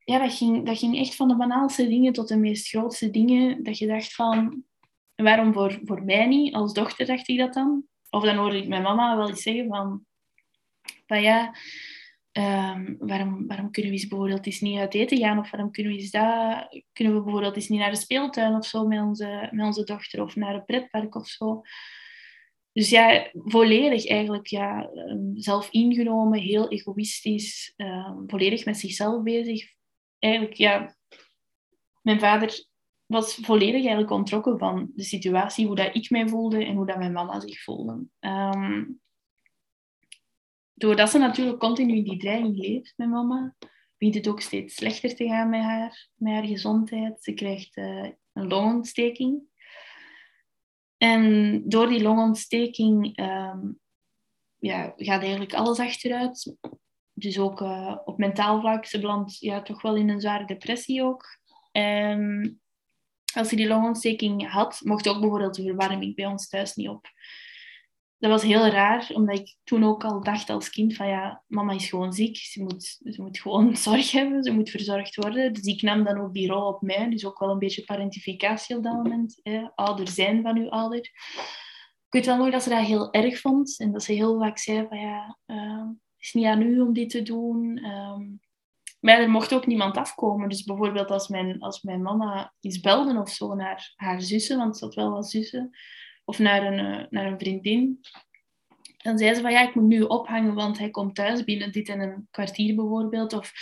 ja, dat ging, dat ging echt van de banaalste dingen tot de meest grootste dingen. Dat je dacht van, waarom voor, voor mij niet? Als dochter dacht ik dat dan. Of dan hoorde ik mijn mama wel eens zeggen van, ja, um, waarom, waarom kunnen we eens bijvoorbeeld eens niet uit eten gaan? Of waarom kunnen we eens dat, kunnen we bijvoorbeeld eens niet naar de speeltuin of zo met onze, met onze dochter? Of naar een pretpark of zo? Dus ja, volledig eigenlijk ja, ehm, zelf ingenomen, heel egoïstisch, uh, volledig met zichzelf bezig. Eigenlijk, ja, mijn vader was volledig eigenlijk ontrokken van de situatie, hoe dat ik mij voelde en hoe dat mijn mama zich voelde. Um, doordat ze natuurlijk continu in die dreiging leeft, mijn mama, begint het ook steeds slechter te gaan met haar, met haar gezondheid. Ze krijgt uh, een longontsteking. En door die longontsteking um, ja, gaat eigenlijk alles achteruit. Dus ook uh, op mentaal vlak. Ze belandt ja, toch wel in een zware depressie ook. En als ze die longontsteking had, mocht ook bijvoorbeeld de verwarming bij ons thuis niet op dat was heel raar, omdat ik toen ook al dacht als kind van ja, mama is gewoon ziek. Ze moet, ze moet gewoon zorg hebben, ze moet verzorgd worden. Dus ik nam dan ook die rol op mij. Dus ook wel een beetje parentificatie op dat moment. Hè? Ouder zijn van uw ouder. Ik weet wel nog dat ze dat heel erg vond. En dat ze heel vaak zei van ja, het is niet aan u om dit te doen. Um, maar er mocht ook niemand afkomen. Dus bijvoorbeeld als mijn, als mijn mama iets belde of zo naar haar zussen, want ze had wel wat zussen of naar een, eh, naar een vriendin. Dan zei ze van ja, ik moet nu ophangen, want hij komt thuis binnen dit en een kwartier bijvoorbeeld. Of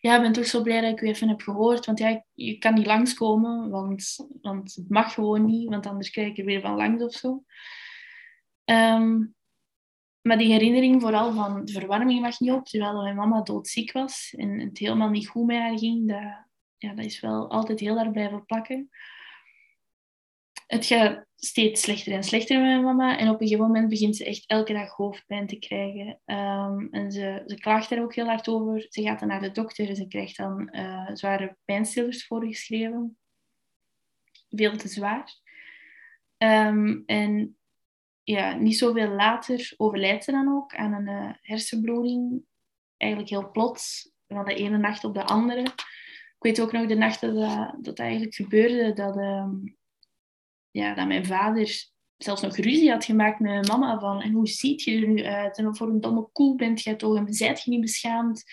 ja, ik ben toch zo blij dat ik u even heb gehoord, want ja, je kan niet langskomen, want, want het mag gewoon niet, want anders krijg ik er weer van langs of zo. Ehm, maar die herinnering vooral van de verwarming mag niet op, terwijl mijn mama doodziek was en het helemaal niet goed met haar ging, dat, ja, dat is wel altijd heel erg blijven plakken het gaat steeds slechter en slechter met mijn mama. En op een gegeven moment begint ze echt elke dag hoofdpijn te krijgen. Um, en ze, ze klaagt er ook heel hard over. Ze gaat dan naar de dokter en ze krijgt dan uh, zware pijnstillers voorgeschreven. Veel te zwaar. Um, en ja, niet zoveel later overlijdt ze dan ook aan een uh, hersenbloeding. Eigenlijk heel plots, van de ene nacht op de andere. Ik weet ook nog de nacht dat dat, dat eigenlijk gebeurde, dat, uh, ja, dat mijn vader zelfs nog ruzie had gemaakt met mijn mama. Van, en hoe ziet je er nu uit? En voor een domme koe bent je toch? En zijt je niet beschaamd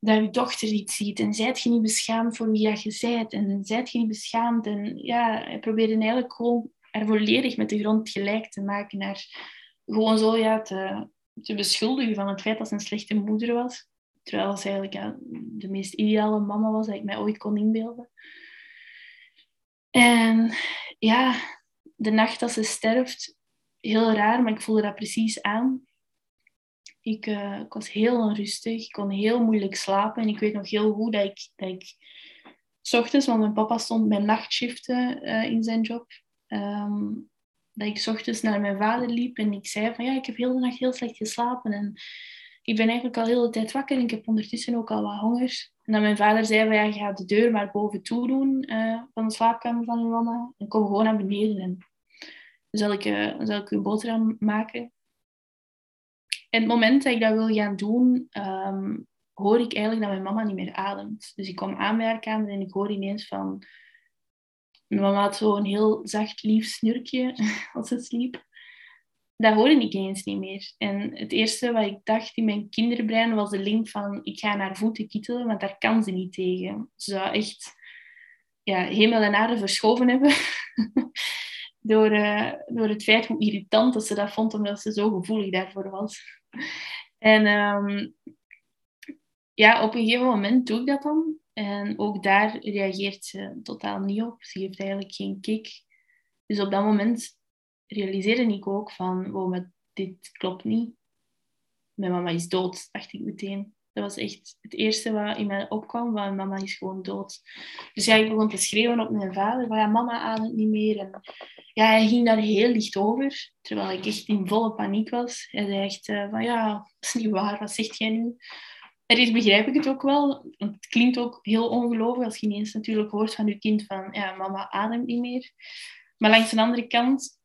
dat je dochter iets ziet? En zijt je niet beschaamd voor wie je zijt? En zijt je niet beschaamd? En ja, hij probeerde eigenlijk gewoon er volledig met de grond gelijk te maken. Naar gewoon zo ja, te, te beschuldigen van het feit dat ze een slechte moeder was. Terwijl ze eigenlijk de meest ideale mama was dat ik mij ooit kon inbeelden. En ja, de nacht dat ze sterft, heel raar, maar ik voelde dat precies aan. Ik, uh, ik was heel onrustig, ik kon heel moeilijk slapen. En ik weet nog heel goed dat ik, dat ik s ochtends, want mijn papa stond bij nachtshiften uh, in zijn job, um, dat ik ochtends naar mijn vader liep en ik zei van ja, ik heb heel de nacht heel slecht geslapen. En ik ben eigenlijk al heel de tijd wakker en ik heb ondertussen ook al wat honger. En dan mijn vader zei van ja, ga de deur maar boven toe doen uh, van de slaapkamer van je mama. En kom gewoon naar beneden en dan zal ik, uh, zal ik een boterham maken. En het moment dat ik dat wil gaan doen, um, hoor ik eigenlijk dat mijn mama niet meer ademt. Dus ik kom aan en ik hoor ineens van... Mijn mama had zo'n heel zacht, lief snurkje als ze sliep dat hoorde ik eens niet meer. En het eerste wat ik dacht in mijn kinderbrein was de link van ik ga naar voeten kietelen, want daar kan ze niet tegen. Ze zou echt ja, hemel en aarde verschoven hebben. door, uh, door het feit hoe irritant dat ze dat vond, omdat ze zo gevoelig daarvoor was. En um, ja, op een gegeven moment doe ik dat dan. En ook daar reageert ze totaal niet op. Ze heeft eigenlijk geen kick. Dus op dat moment realiseerde ik ook van, wow, dit klopt niet. Mijn mama is dood, dacht ik meteen. Dat was echt het eerste wat in mij opkwam, van mama is gewoon dood. Dus ja, ik begon te schreeuwen op mijn vader, van ja, mama ademt niet meer. En ja, hij ging daar heel licht over, terwijl ik echt in volle paniek was. Hij zei echt uh, van ja, dat is niet waar, wat zegt jij nu? Is begrijp ik het ook wel, want het klinkt ook heel ongelooflijk als je ineens natuurlijk hoort van je kind van ja, mama ademt niet meer. Maar langs de andere kant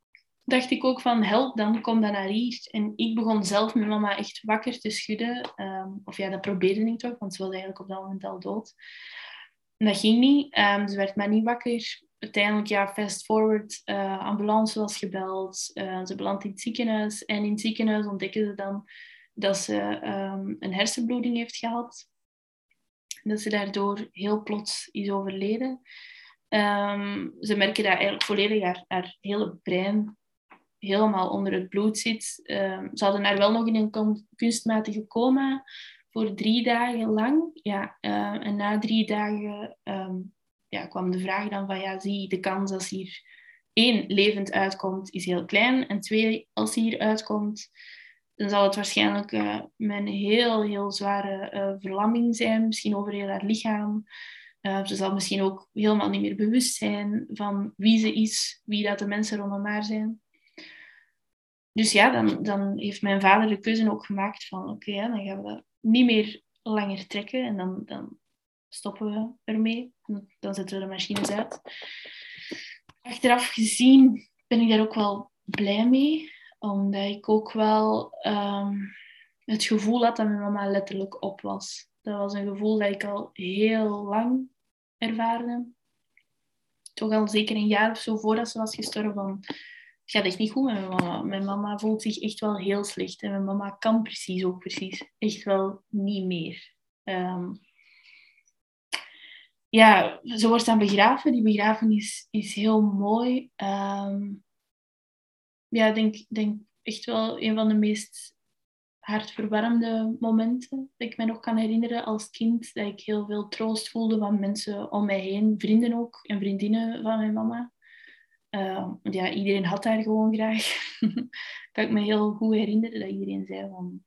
dacht ik ook van help dan, kom dan naar hier. En ik begon zelf mijn mama echt wakker te schudden. Ehm, of ja, dat probeerde ik toch, want ze was eigenlijk op dat moment al dood. En dat ging niet. Um, ze werd maar niet wakker. Uiteindelijk, ja, fast forward, uh, ambulance was gebeld. Uh, ze belandt in het ziekenhuis. En in het ziekenhuis ontdekken ze dan dat ze um, een hersenbloeding heeft gehad. Dat ze daardoor heel plots is overleden. ze merken dat eigenlijk volledig haar, hele brein helemaal onder het bloed zit. Um, ze hadden haar wel nog in een kunstmatige coma voor drie dagen lang. Ja, uh, en na drie dagen ja, kwam de vraag dan van, ja, zie de kans als hier één levend uitkomt, is heel klein. En twee, als hier uitkomt, dan zal het waarschijnlijk uh, een heel, heel zware uh, verlamming zijn. Misschien over heel haar lichaam. Uh, ze zal misschien ook helemaal niet meer bewust zijn van wie ze is, wie dat de mensen rondom haar zijn dus ja, dan, dan heeft mijn vader de keuze ook gemaakt van oké, dan gaan we dat niet meer langer trekken en dan, dan stoppen we ermee. Dan zetten we de machines uit. Achteraf gezien ben ik daar ook wel blij mee, omdat ik ook wel um, het gevoel had dat mijn mama letterlijk op was. Dat was een gevoel dat ik al heel lang ervaarde. Toch al zeker een jaar of zo voordat ze was gestorven gaat echt niet goed met mijn mama. Mijn mama voelt zich echt wel heel slecht. En mijn mama kan precies ook precies echt wel niet meer. Um, ja, ze wordt dan begraven. Die begrafenis is heel mooi. Um, ja, denk, denk echt wel een van de meest hartverwarmende momenten dat ik me nog kan herinneren als kind. Dat ik heel veel troost voelde van mensen om mij heen, vrienden ook en vriendinnen van mijn mama. Uh, ja, iedereen had haar gewoon graag. kan ik me heel goed herinneren dat iedereen zei van...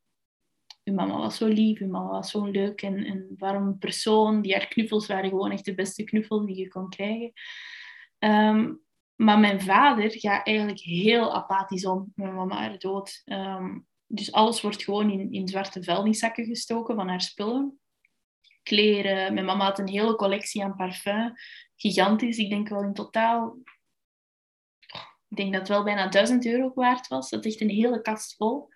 Uw mama was zo lief, uw mama was zo leuk en warm persoon. Die haar knuffels waren gewoon echt de beste knuffels die je kon krijgen. Um, maar mijn vader gaat eigenlijk heel apathisch om met mama haar dood. Um, dus alles wordt gewoon in, in zwarte vuilniszakken gestoken van haar spullen. Kleren. Mijn mama had een hele collectie aan parfum. Gigantisch. Ik denk wel in totaal ik denk dat het wel bijna 1000 euro waard was. Dat is echt een hele kast vol.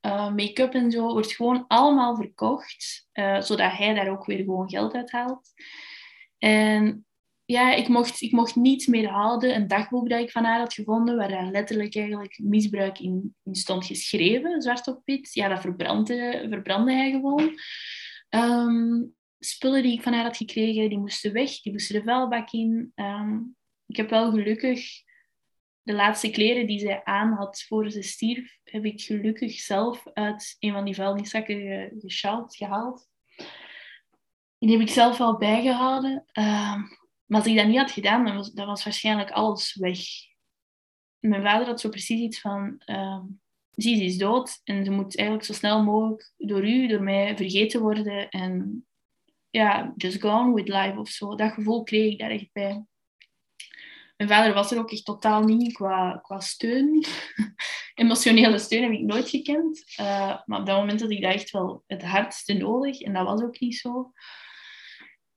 Uh, make-up en zo wordt gewoon allemaal verkocht, uh, zodat hij daar ook weer gewoon geld uit haalt. En ja, ik mocht, ik mocht niet meer houden een dagboek dat ik van haar had gevonden, waar daar letterlijk eigenlijk misbruik in, in stond geschreven, zwart op wit. Ja, dat verbrandde, verbrandde hij gewoon. Um, spullen die ik van haar had gekregen, die moesten weg, die moesten de vuilbak in. Um, ik heb wel gelukkig de laatste kleren die zij aan had voor ze stierf, heb ik gelukkig zelf uit een van die vuilniszakken gesjouwd, gehaald. Die heb ik zelf wel bijgehouden. Uh, maar als ik dat niet had gedaan, dan was, dan was waarschijnlijk alles weg. Mijn vader had zo precies iets van... Uh, ze is dood en ze moet eigenlijk zo snel mogelijk door u, door mij vergeten worden. En ja, just gone with life of zo. Dat gevoel kreeg ik daar echt bij. Mijn vader was er ook echt totaal niet qua, qua steun. Emotionele steun heb ik nooit gekend. Uh, maar op dat moment had ik dat echt wel het hardste nodig. En dat was ook niet zo.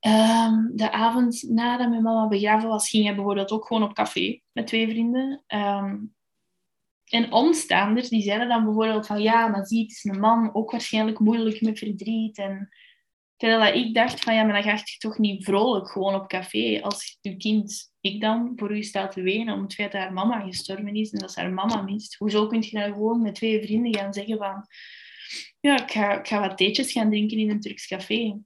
Um, de avond nadat mijn mama begraven was, ging hij bijvoorbeeld ook gewoon op café met twee vrienden. Um, en omstaanders die zeiden dan bijvoorbeeld van ja, maar zie, het is een man, ook waarschijnlijk moeilijk met verdriet. En terwijl ik dacht van ja, maar dan ga je toch niet vrolijk gewoon op café als je kind, ik dan, voor u staat te wenen om het feit dat haar mama gestorven is en dat ze haar mama mist. Hoezo kun je dan gewoon met twee vrienden gaan zeggen van ja, ik ga, ik ga wat theetjes gaan drinken in een Turks café.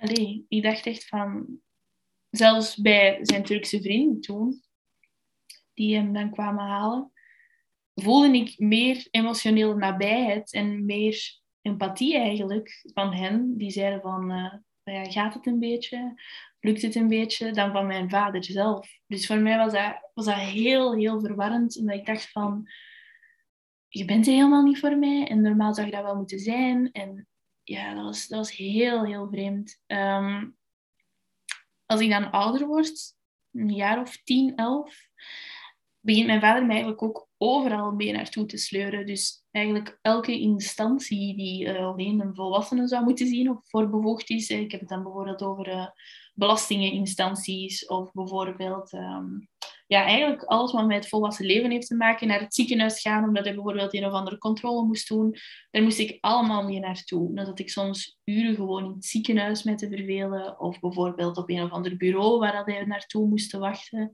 Allee, ik dacht echt van... Zelfs bij zijn Turkse vrienden toen, die hem dan kwamen halen, voelde ik meer emotionele nabijheid en meer empathie eigenlijk van hen. Die zeiden van, uh, ja, gaat het een beetje? Lukt het een beetje? Dan van mijn vader zelf. Dus voor mij was dat, was dat heel, heel verwarrend. Omdat ik dacht van, je bent helemaal niet voor mij. En normaal zou je dat wel moeten zijn. En ja, dat was, dat was heel, heel vreemd. Ehm, als ik dan ouder word, een jaar of tien, elf, begint mijn vader mij eigenlijk ook overal mee naartoe te sleuren. Dus eigenlijk elke instantie die uh, alleen een volwassene zou moeten zien of voor bevoegd is. Ik heb het dan bijvoorbeeld over uh, belastingeninstanties of bijvoorbeeld ehm, ja, eigenlijk alles wat met volwassen leven heeft te maken, naar het ziekenhuis gaan, omdat hij bijvoorbeeld een of andere controle moest doen. Daar moest ik allemaal mee naartoe. Dan zat ik soms uren gewoon in het ziekenhuis met te vervelen, of bijvoorbeeld op een of ander bureau waar hij naartoe moest wachten.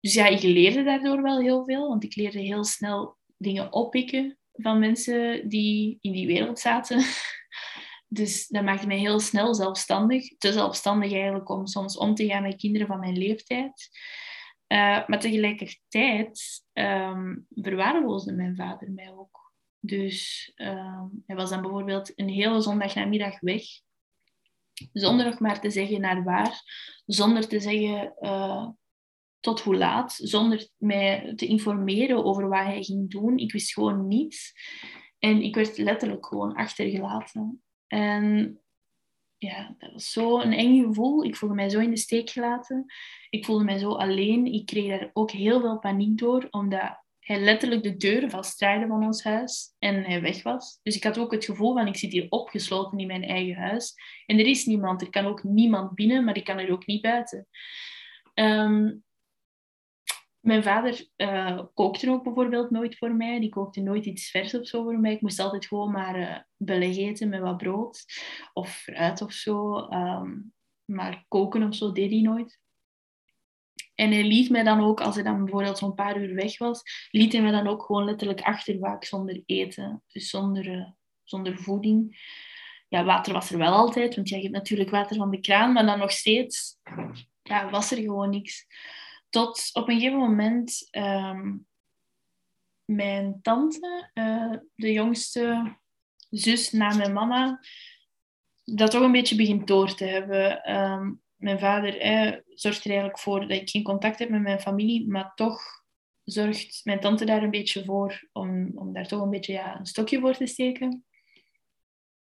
Dus ja, ik leerde daardoor wel heel veel, want ik leerde heel snel dingen oppikken van mensen die in die wereld zaten. Dus dat maakte mij heel snel zelfstandig. Te zelfstandig eigenlijk om soms om te gaan met kinderen van mijn leeftijd. Uh, maar tegelijkertijd um, verwaarloosde mijn vader mij ook. Dus um, hij was dan bijvoorbeeld een hele zondagnamiddag weg. Zonder nog maar te zeggen naar waar. Zonder te zeggen uh, tot hoe laat. Zonder mij te informeren over wat hij ging doen. Ik wist gewoon niets. En ik werd letterlijk gewoon achtergelaten. En ja, dat was zo een eng gevoel. Ik voelde mij zo in de steek gelaten. Ik voelde mij zo alleen. Ik kreeg daar ook heel veel paniek door, omdat hij letterlijk de deuren vastdraaide van ons huis en hij weg was. Dus ik had ook het gevoel van, ik zit hier opgesloten in mijn eigen huis. En er is niemand. Er kan ook niemand binnen, maar ik kan er ook niet buiten. Um, mijn vader uh, kookte ook bijvoorbeeld nooit voor mij. Die kookte nooit iets vers of zo voor mij. Ik moest altijd gewoon maar uh, eten met wat brood of fruit of zo. Um, maar koken of zo deed hij nooit. En hij liet mij dan ook, als hij dan bijvoorbeeld zo'n paar uur weg was, liet hij mij dan ook gewoon letterlijk achter vaak zonder eten. Dus zonder, uh, zonder voeding. Ja, water was er wel altijd, want jij hebt natuurlijk water van de kraan, maar dan nog steeds ja, was er gewoon niks. Tot op een gegeven moment um, mijn tante, uh, de jongste zus na mijn mama, dat toch een beetje begint door te hebben. Um, mijn vader eh, zorgt er eigenlijk voor dat ik geen contact heb met mijn familie, maar toch zorgt mijn tante daar een beetje voor om, om daar toch een beetje ja, een stokje voor te steken.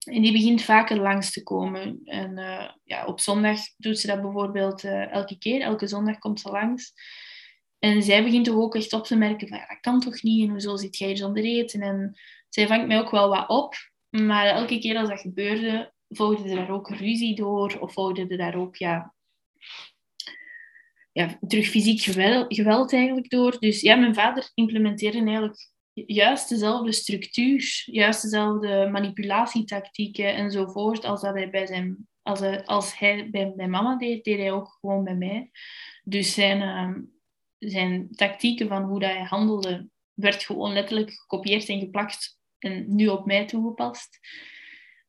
En die begint vaker langs te komen. En uh, ja, op zondag doet ze dat bijvoorbeeld uh, elke keer. Elke zondag komt ze langs. En zij begint toch ook echt op te merken van, ja, dat kan toch niet? En hoezo zit jij zonder eten? En zij vangt mij ook wel wat op. Maar elke keer als dat gebeurde, volgde er daar ook ruzie door. Of volgde er daar ook, ja... ja, terug fysiek geweld, geweld eigenlijk door. Dus ja, mijn vader implementeerde eigenlijk juist dezelfde structuur, juist dezelfde manipulatietactieken enzovoort als dat hij bij zijn als hij, als hij bij mijn mama deed, deed hij ook gewoon bij mij. Dus zijn, uh, zijn tactieken van hoe dat hij handelde, werd gewoon letterlijk gekopieerd en geplakt en nu op mij toegepast.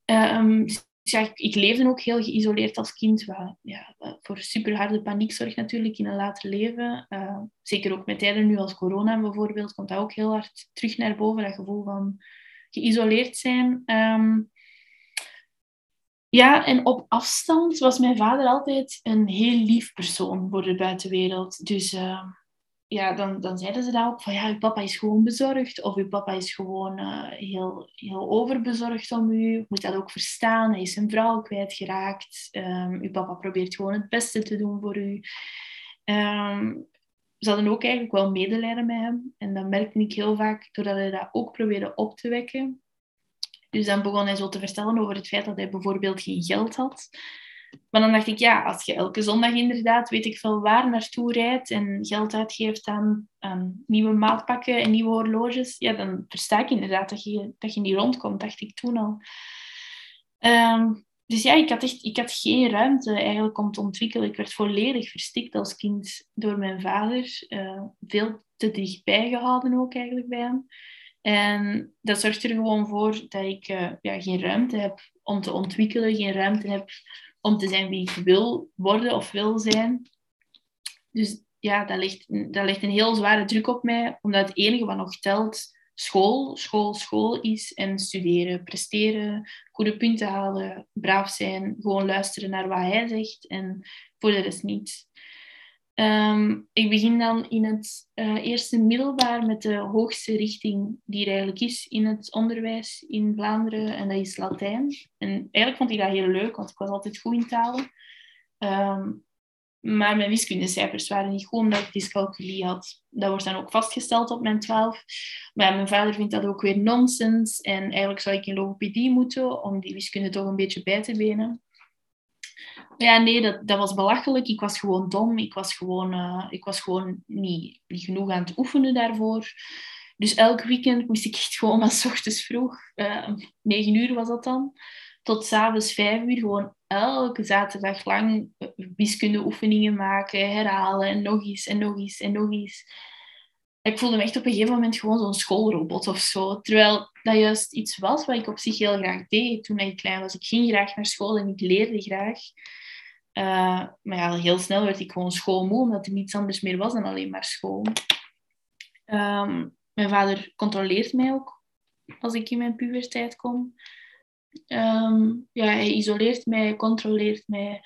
Um, ja, ik, leefde ook heel geïsoleerd als kind, wat, ja, voor super harde paniek zorgt natuurlijk in een later leven. Uh, zeker ook met tijden nu als corona bijvoorbeeld, komt dat ook heel hard terug naar boven, dat gevoel van geïsoleerd zijn. Um, ja, en op afstand was mijn vader altijd een heel lief persoon voor de buitenwereld. Dus uh, ja, dan, dan zeiden ze dat ook van ja, uw papa is gewoon bezorgd of uw papa is gewoon uh, heel, heel overbezorgd om u. Je moet dat ook verstaan. Hij is zijn vrouw kwijtgeraakt. Um, uw papa probeert gewoon het beste te doen voor u. Um, ze hadden ook eigenlijk wel medelijden met hem. En dat merkte ik heel vaak doordat hij dat ook probeerde op te wekken. Dus dan begon hij zo te vertellen over het feit dat hij bijvoorbeeld geen geld had. Maar dan dacht ik, ja, als je elke zondag inderdaad, weet ik veel waar, naartoe rijdt en geld uitgeeft aan, nieuwe maatpakken en nieuwe horloges, ja, dan versta ik inderdaad dat je, dat je niet rondkomt, dacht ik toen al. Ehm, dus ja, ik had, echt, ik had geen ruimte eigenlijk om te ontwikkelen. Ik werd volledig verstikt als kind door mijn vader. Uh, veel te dichtbij gehouden ook eigenlijk bij hem. En dat zorgt er gewoon voor dat ik uh, ja, geen ruimte heb om te ontwikkelen, geen ruimte heb om te zijn wie ik wil worden of wil zijn. Dus ja, dat ligt, dat ligt een heel zware druk op mij, omdat het enige wat nog telt school, school, school is en studeren, presteren, goede punten halen, braaf zijn, gewoon luisteren naar wat hij zegt en voor de rest niet. Ehm, ik begin dan in het uh, eerste middelbaar met de hoogste richting die er eigenlijk is in het onderwijs in Vlaanderen. En dat is Latijn. En eigenlijk vond ik dat heel leuk, want ik was altijd goed in talen. Ehm, maar mijn wiskundecijfers waren niet goed, omdat ik dyscalculie had. Dat wordt dan ook vastgesteld op mijn 12. Maar mijn vader vindt dat ook weer nonsens. En eigenlijk zou ik in logopedie moeten, om die wiskunde toch een beetje bij te benen. Ja, nee, dat, dat was belachelijk. Ik was gewoon dom. Ik was gewoon, uh, ik was gewoon niet, genoeg aan het oefenen daarvoor. Dus elk weekend moest ik echt gewoon van s ochtends vroeg, uh, negen uur was dat dan, tot s'avonds vijf uur, gewoon elke zaterdag lang eh, wiskundeoefeningen maken, herhalen en nog eens en nog eens en nog eens. Ik voelde me echt op een gegeven moment gewoon zo'n schoolrobot of zo. Terwijl dat juist iets was wat ik op zich heel graag deed toen ik klein was. Ik ging graag naar school en ik leerde graag. Uh, maar ja, heel snel werd ik gewoon schoolmoe, omdat er niets anders meer was dan alleen maar school. Um, mijn vader controleert mij ook als ik in mijn puberteit kom. Um, ja, hij isoleert mij, controleert mij,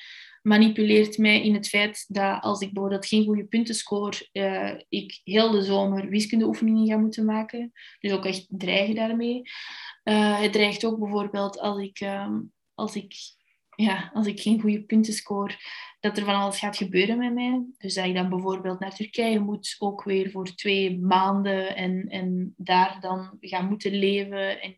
manipuleert mij in het feit dat als ik bijvoorbeeld geen goede punten score, uh, ik heel de zomer wiskundeoefeningen ga moeten maken. Dus ook echt dreigen daarmee. Uh, hij dreigt ook bijvoorbeeld als ik, um, als ik ja, als ik geen goede punten score, dat er van alles gaat gebeuren met mij. Dus dat ik dan bijvoorbeeld naar Turkije moet, ook weer voor twee maanden en, en daar dan gaan moeten leven. En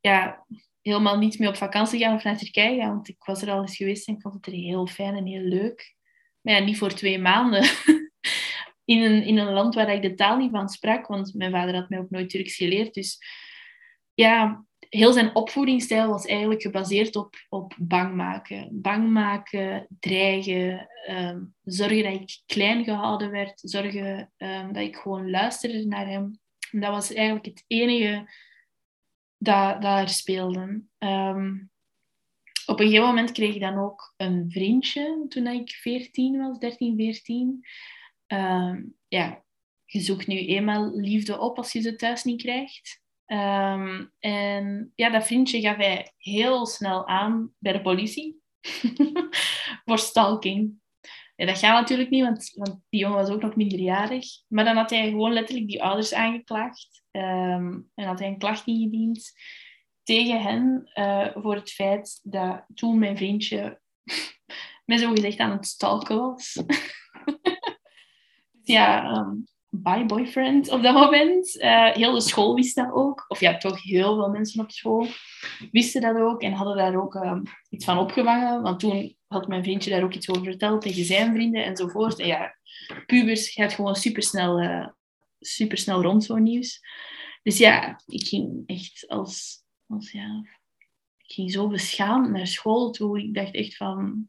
ja, helemaal niet meer op vakantie gaan of naar Turkije gaan, want ik was er al eens geweest en ik vond het er heel fijn en heel leuk. Maar ja, niet voor twee maanden. in, een, in een land waar ik de taal niet van sprak, want mijn vader had mij ook nooit Turks geleerd. Dus ja, heel zijn opvoedingsstijl was eigenlijk gebaseerd op, op bang maken. Bang maken, dreigen, um, zorgen dat ik klein gehouden werd, zorgen um, dat ik gewoon luisterde naar hem. En dat was eigenlijk het enige dat, dat er speelde. Um, op een gegeven moment kreeg ik dan ook een vriendje toen ik 14 was, 13, 14. ja, je zoekt nu eenmaal liefde op als je ze thuis niet krijgt. Um, en ja, dat vriendje gaf hij heel snel aan bij de politie voor stalking. Ja, dat gaat natuurlijk niet, want, want die jongen was ook nog minderjarig. Maar dan had hij gewoon letterlijk die ouders aangeklaagd. Um, en had hij een klacht ingediend tegen hen uh, voor het feit dat toen mijn vriendje mij zo gezegd aan het stalken was. ja, um, by boyfriend op dat moment. Uh, heel de school wist dat ook. Of ja, toch heel veel mensen op school wisten dat ook en hadden daar ook uh, iets van opgevangen. Want toen had mijn vriendje daar ook iets over verteld tegen zijn vrienden enzovoort. En ja, pubers gaat gewoon supersnel, uh, supersnel rond, zo'n nieuws. Dus ja, ik ging echt als, als ja, ik ging zo beschaamd naar school toe. Ik dacht echt van,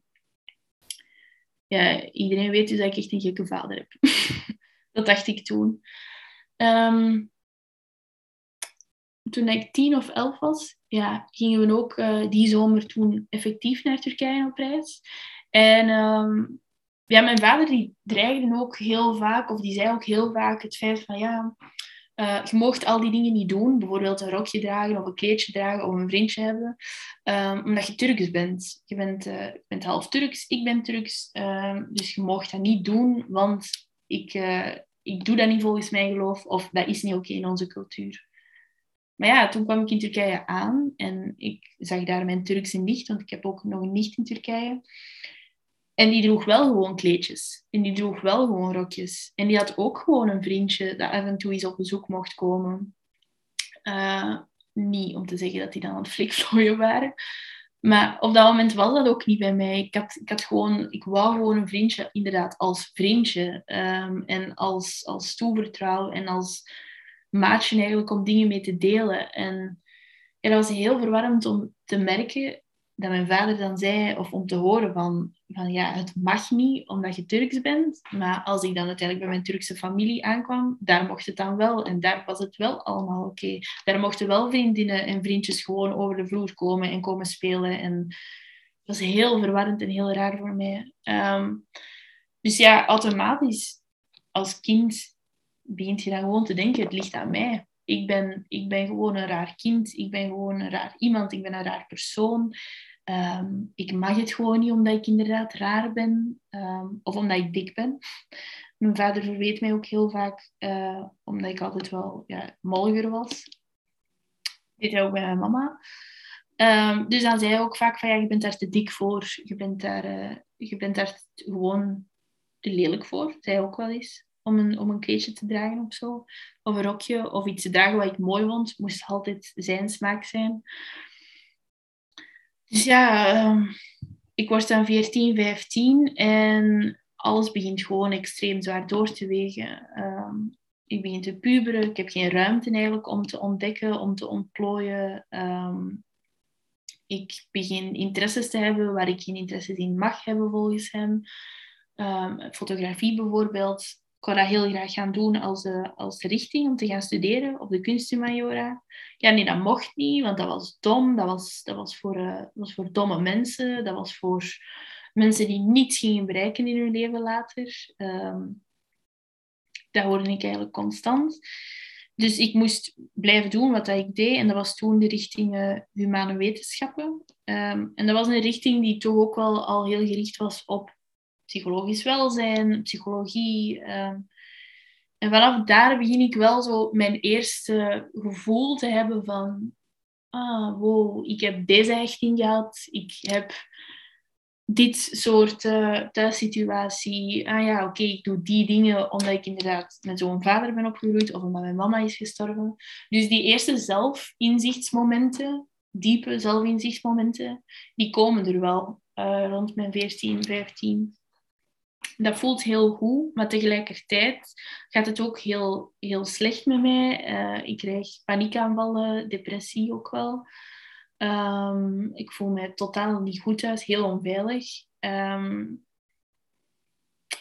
ja, iedereen weet dus dat ik echt een gekke vader heb. dat dacht ik toen. Ehm, toen ik tien of elf was, ja, gingen we ook uh, die zomer toen effectief naar Turkije op reis. En um, ja, mijn vader die dreigde ook heel vaak, of die zei ook heel vaak het feit van ja, uh, je mocht al die dingen niet doen. Bijvoorbeeld een rokje dragen of een kleedje dragen of een vriendje hebben. Um, omdat je Turks bent. Je bent, uh, bent half Turks, ik ben Turks. Um, dus je mocht dat niet doen, want ik, ik doe dat niet volgens mijn geloof. Of dat is niet oké in onze cultuur. Maar ja, toen kwam ik in Turkije aan en ik zag daar mijn Turkse nicht, want ik heb ook nog een nicht in Turkije. En die droeg wel gewoon kleedjes. En die droeg wel gewoon rokjes. En die had ook gewoon een vriendje dat af en toe eens op bezoek mocht komen. Uh, niet om te zeggen dat die dan aan het flikvlooien waren. Maar op dat moment was dat ook niet bij mij. Ik, had, ik, had gewoon, ik wou gewoon een vriendje, inderdaad, als vriendje. Um, en als, als toevertrouw en als maatje eigenlijk om dingen mee te delen. En ja, dat was heel verwarmend om te merken dat mijn vader dan zei, of om te horen van, van ja, het mag niet omdat je Turks bent. Maar als ik dan uiteindelijk bij mijn Turkse familie aankwam, daar mocht het dan wel. En daar was het wel allemaal oké. Daar mochten wel vriendinnen en vriendjes gewoon over de vloer komen en komen spelen. En dat was heel verwarrend en heel raar voor mij. Um, dus ja, automatisch als kind begint je dan gewoon te denken, het ligt aan mij. Ik ben, ik ben gewoon een raar kind, ik ben gewoon een raar iemand, ik ben een raar persoon. Um, ik mag het gewoon niet omdat ik inderdaad raar ben um, of omdat ik dik ben. Mijn vader verweet mij ook heel vaak uh, omdat ik altijd wel ja, molliger was. Hij ook bij mijn mama. Um, dus dan zei hij ook vaak van je bent daar te dik voor. Je bent daar, uh, je bent daar gewoon te lelijk voor. Zei ook wel eens om een, om een kleedje te dragen of zo. Of een rokje. Of iets te dragen wat ik mooi vond. Moest altijd zijn smaak zijn. Dus ja, um, ik word dan 14, 15 en alles begint gewoon extreem zwaar door te wegen. Um, ik begin te puberen. Ik heb geen ruimte eigenlijk om te ontdekken, om te ontplooien. Um, ik begin interesses te hebben waar ik geen interesses in mag hebben volgens hem. Um, fotografie bijvoorbeeld wou dat heel graag gaan doen als, uh, als richting om te gaan studeren op de kunsthumaniora. Ja, nee, dat mocht niet, want dat was dom. Dat was, dat was, voor, uh, was voor domme mensen. Dat was voor mensen die niets gingen bereiken in hun leven later. Um, dat hoorde ik eigenlijk constant. Dus ik moest blijven doen wat ik deed. En dat was toen de richting uh, humane wetenschappen. Um, en dat was een richting die toch ook wel al heel gericht was op psychologisch welzijn, psychologie. Ehm, en vanaf daar begin ik wel zo mijn eerste gevoel te hebben van, ah, wow, ik heb deze hechting gehad, ik heb dit soort uh, thuissituatie. Ah ja, oké, ik doe die dingen omdat ik inderdaad met zo'n vader ben opgegroeid of omdat mijn mama is gestorven. Dus die eerste zelfinzichtsmomenten, diepe zelfinzichtsmomenten, die komen er wel uh, rond mijn 14, 15 dat voelt heel goed, maar tegelijkertijd gaat het ook heel, heel slecht met mij. Uh, ik krijg paniekaanvallen, depressie ook wel. Um, ik voel me totaal niet goed thuis, heel onveilig. Um,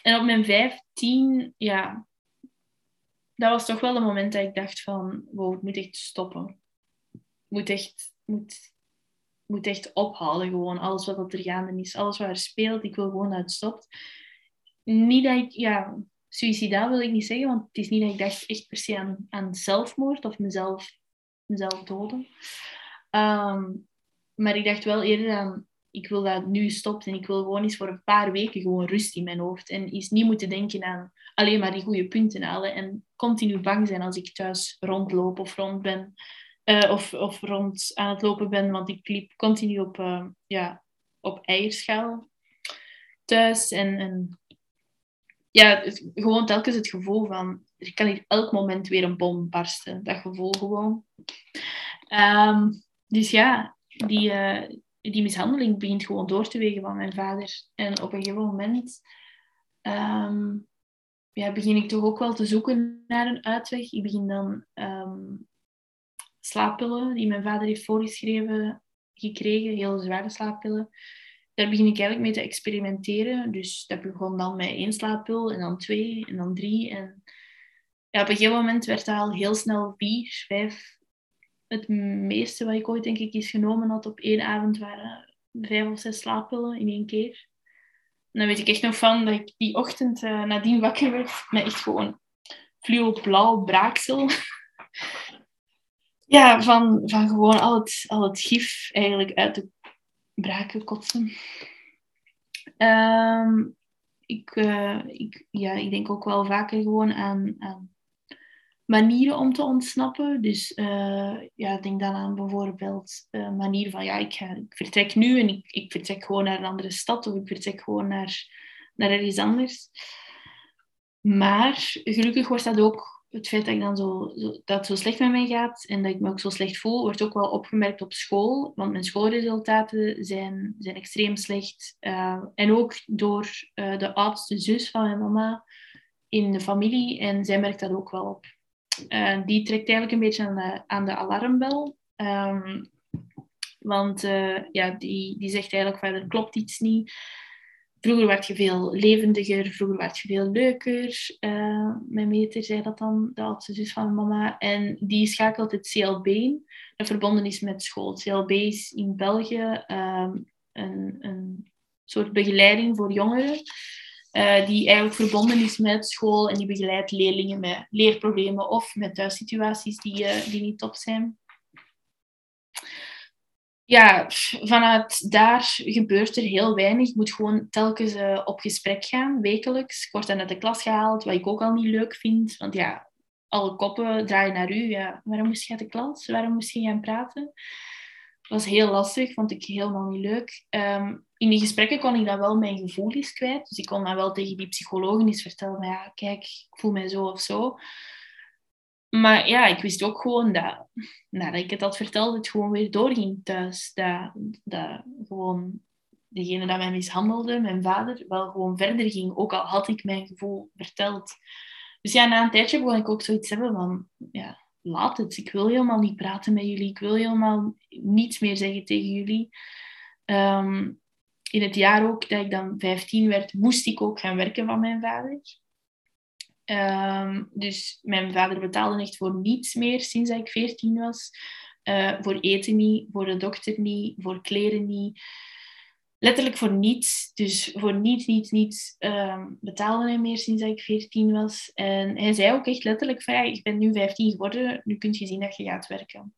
en op mijn 15, ja, dat was toch wel een moment dat ik dacht van, wow, het moet echt stoppen. Moet echt, moet, moet echt ophouden gewoon, alles wat er gaande is, alles wat er speelt. Ik wil gewoon dat het stopt niet dat ik, ja, suicidaal wil ik niet zeggen, want het is niet dat ik dacht echt per se aan, aan zelfmoord of mezelf, mezelf doden. Um, maar ik dacht wel eerder aan, ik wil dat nu stopt en ik wil gewoon eens voor een paar weken gewoon rust in mijn hoofd. En eens niet moeten denken aan alleen maar die goede punten halen en continu bang zijn als ik thuis rondloop of rond ben. Uh, of, of rond aan het lopen ben, want ik liep continu op, uh, ja, op eierschaal thuis. En, en ja, gewoon telkens het gevoel van, er kan hier elk moment weer een bom barsten. Dat gevoel gewoon. Um, dus ja, die, uh, die mishandeling begint gewoon door te wegen van mijn vader. En op een gegeven moment ehm, ja, begin ik toch ook wel te zoeken naar een uitweg. Ik begin dan um, slaappillen die mijn vader heeft voorgeschreven gekregen, heel zware slaappillen. Daar begin ik eigenlijk mee te experimenteren. Dus dat begon dan met één slaappil en dan twee en dan drie. En ja, op een gegeven moment werd dat al heel snel vier, vijf. Het meeste wat ik ooit denk ik eens genomen had op één avond waren vijf of zes slaappillen in één keer. En dan weet ik echt nog van dat ik die ochtend uh, nadien wakker werd met echt gewoon fluo-blauw braaksel. ja, van, van gewoon al het, al het gif eigenlijk uit de braken kotsen. Um, ik, uh, ik, ja, ik denk ook wel vaker gewoon aan, aan manieren om te ontsnappen. Dus uh, ja, denk dan aan bijvoorbeeld uh, manier van ja, ik, ga, ik vertrek nu en ik, ik vertrek gewoon naar een andere stad of ik vertrek gewoon naar, naar ergens anders. Maar gelukkig wordt dat ook het feit dat, ik dan zo, dat zo slecht met mij gaat en dat ik me ook zo slecht voel, wordt ook wel opgemerkt op school. Want mijn schoolresultaten zijn, zijn extreem slecht. Uh, en ook door uh, de oudste zus van mijn mama in de familie. En zij merkt dat ook wel op. Uh, die trekt eigenlijk een beetje aan de, aan de alarmbel. Um, want ja, die, die zegt eigenlijk van er klopt iets niet. Vroeger werd je veel levendiger, vroeger werd je veel leuker. Uh, mijn meter zei dat dan, de oudste zus van mama. En die schakelt het CLB in, dat verbonden is met school. CLB is in België um, een, een soort begeleiding voor jongeren. Uh, die eigenlijk verbonden is met school en die begeleidt leerlingen met leerproblemen of met thuissituaties die, uh, die niet top zijn ja, vanuit daar gebeurt er heel weinig. Ik moet gewoon telkens uh, op gesprek gaan, wekelijks. Ik word dan uit de klas gehaald, wat ik ook al niet leuk vind. Want ja, alle koppen draaien naar u. Ja, waarom moest je uit de klas? Waarom moest je gaan praten? Dat was heel lastig, vond ik helemaal niet leuk. Um, in die gesprekken kon ik dan wel mijn gevoelens kwijt. Dus ik kon dan wel tegen die psychologen eens vertellen, ja, kijk, ik voel mij zo of zo. Maar ja, ik wist ook gewoon dat nadat ik het had verteld, het gewoon weer doorging thuis. Dat, dat gewoon degene dat mij mishandelde, mijn vader, wel gewoon verder ging. Ook al had ik mijn gevoel verteld. Dus ja, na een tijdje begon ik ook zoiets hebben van... Ja, laat het. Ik wil helemaal niet praten met jullie. Ik wil helemaal niets meer zeggen tegen jullie. Um, in het jaar ook dat ik dan 15 werd, moest ik ook gaan werken van mijn vader. Um, dus mijn vader betaalde echt voor niets meer sinds ik 14 was. Uh, voor eten niet, voor de dokter niet, voor kleren niet. Letterlijk voor niets. Dus voor niets, niets, niets um, betaalde hij meer sinds ik 14 was. En hij zei ook echt letterlijk van, ja, ik ben nu 15 geworden, nu kun je zien dat je gaat werken.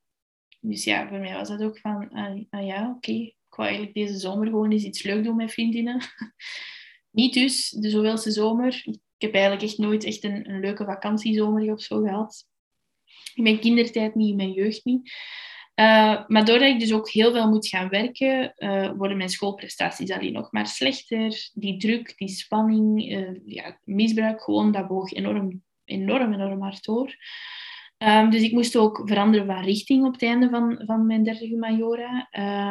Dus ja, voor mij was dat ook van, ah, ah ja, oké, ik wou eigenlijk deze zomer gewoon eens iets leuk doen met vriendinnen. Niet dus de zoveelste zomer heb eigenlijk echt nooit echt een, een leuke vakantiezomer of zo gehad. In mijn kindertijd niet, in mijn jeugd niet. Uh, maar doordat ik dus ook heel veel moet gaan werken, uh, worden mijn schoolprestaties alleen nog maar slechter. Die druk, die spanning, uh, ja, misbruik, gewoon, dat boog enorm, enorm, enorm hard door. Um, dus ik moest ook veranderen van richting op het einde van, van mijn derde majora.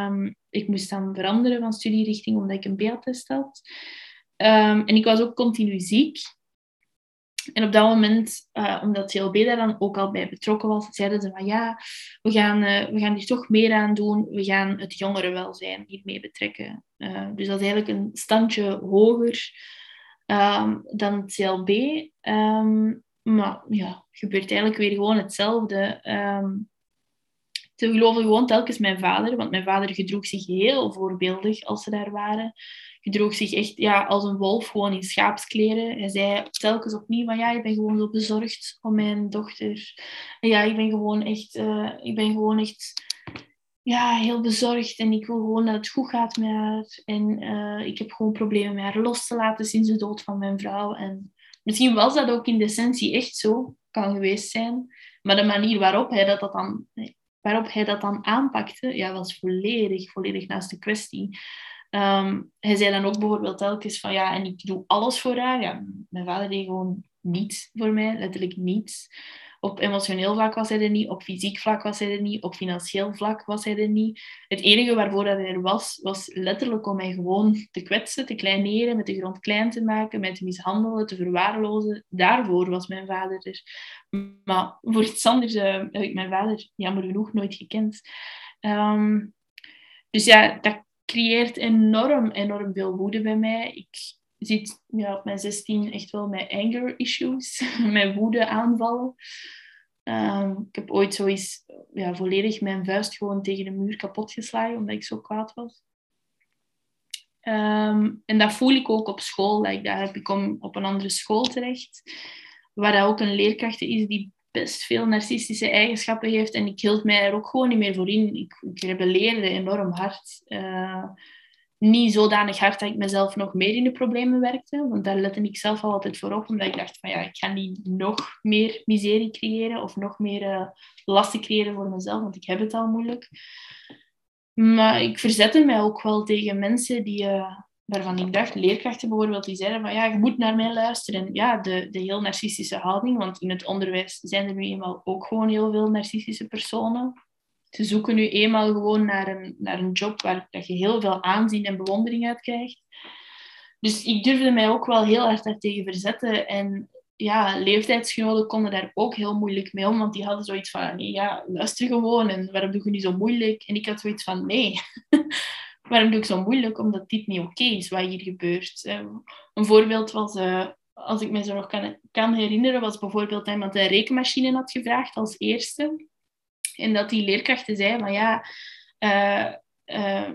Um, ik moest dan veranderen van studierichting omdat ik een beeldtest had. Um, en ik was ook continu ziek. En op dat moment, uh, omdat CLB daar dan ook al bij betrokken was, zeiden ze van ja, we gaan, uh, we gaan hier toch meer aan doen. We gaan het jongerenwelzijn hiermee betrekken. Uh, dus dat is eigenlijk een standje hoger um, dan het CLB. Ehm, maar ja, gebeurt eigenlijk weer gewoon hetzelfde. Um, ze geloven gewoon telkens mijn vader, want mijn vader gedroeg zich heel voorbeeldig als ze daar waren gedroeg zich echt ja, als een wolf, gewoon in schaapskleren. Hij zei telkens opnieuw van ja, ik ben gewoon zo bezorgd om mijn dochter. Ja, ik ben gewoon echt, uh, ik ben gewoon echt ja, heel bezorgd en ik wil gewoon dat het goed gaat met haar. En uh, ik heb gewoon problemen met haar los te laten sinds de dood van mijn vrouw. En misschien was dat ook in de essentie echt zo, kan geweest zijn. Maar de manier waarop hij dat, dat dan, waarop hij dat dan aanpakte, ja, was volledig, volledig naast de kwestie. Hij zei dan ook bijvoorbeeld telkens van ja, en ik doe alles voor haar. Ja, mijn vader deed gewoon niets voor mij, letterlijk niets. op emotioneel vlak was hij er niet, op fysiek vlak was hij er niet, op financieel vlak was hij er niet. Het enige waarvoor hij er was, was letterlijk om mij gewoon te kwetsen, te kleineren, met de grond klein te maken, mij te mishandelen, te verwaarlozen. Daarvoor was mijn vader er. Maar voor iets anders uh, heb ik mijn vader jammer genoeg nooit gekend. Ehm, dus ja, dat creëert enorm, enorm veel woede bij mij. Ik zit ja, op mijn 16 echt wel met anger issues, met woede aanvallen. Ehm, ik heb ooit zoiets ja, volledig mijn vuist gewoon tegen de muur kapot geslagen, omdat ik zo kwaad was. Ehm, en dat voel ik ook op school. Like, daar heb ik om op een andere school terecht, waar ook een leerkracht is die best veel narcistische eigenschappen heeft. En ik hield mij er ook gewoon niet meer voor in. Ik, ik rebelleerde enorm hard. Uh, niet zodanig hard dat ik mezelf nog meer in de problemen werkte. Want daar lette ik zelf al altijd voor op. Omdat ik dacht van ja, ik ga niet nog meer miserie creëren. Of nog meer uh, lasten creëren voor mezelf. Want ik heb het al moeilijk. Maar ik verzette mij ook wel tegen mensen die... Uh, waarvan ik dacht, leerkrachten bijvoorbeeld, die zeiden van ja, je moet naar mij luisteren. Ja, de, de heel narcistische houding, want in het onderwijs zijn er nu eenmaal ook gewoon heel veel narcistische personen. Ze zoeken nu eenmaal gewoon naar een, naar een job waar dat je heel veel aanzien en bewondering uit krijgt. Dus ik durfde mij ook wel heel hard daartegen verzetten. En ja, leeftijdsgenoten konden daar ook heel moeilijk mee om, want die hadden zoiets van, nee, ja, luister gewoon en waarom doe je nu zo moeilijk? En ik had zoiets van, nee, waarom doe ik zo moeilijk? Omdat dit niet oké is wat hier gebeurt. Een voorbeeld was, uh, als ik me zo nog kan, kan herinneren, was bijvoorbeeld iemand een rekenmachine had gevraagd als eerste. En dat die leerkrachten zei van ja, uh, uh,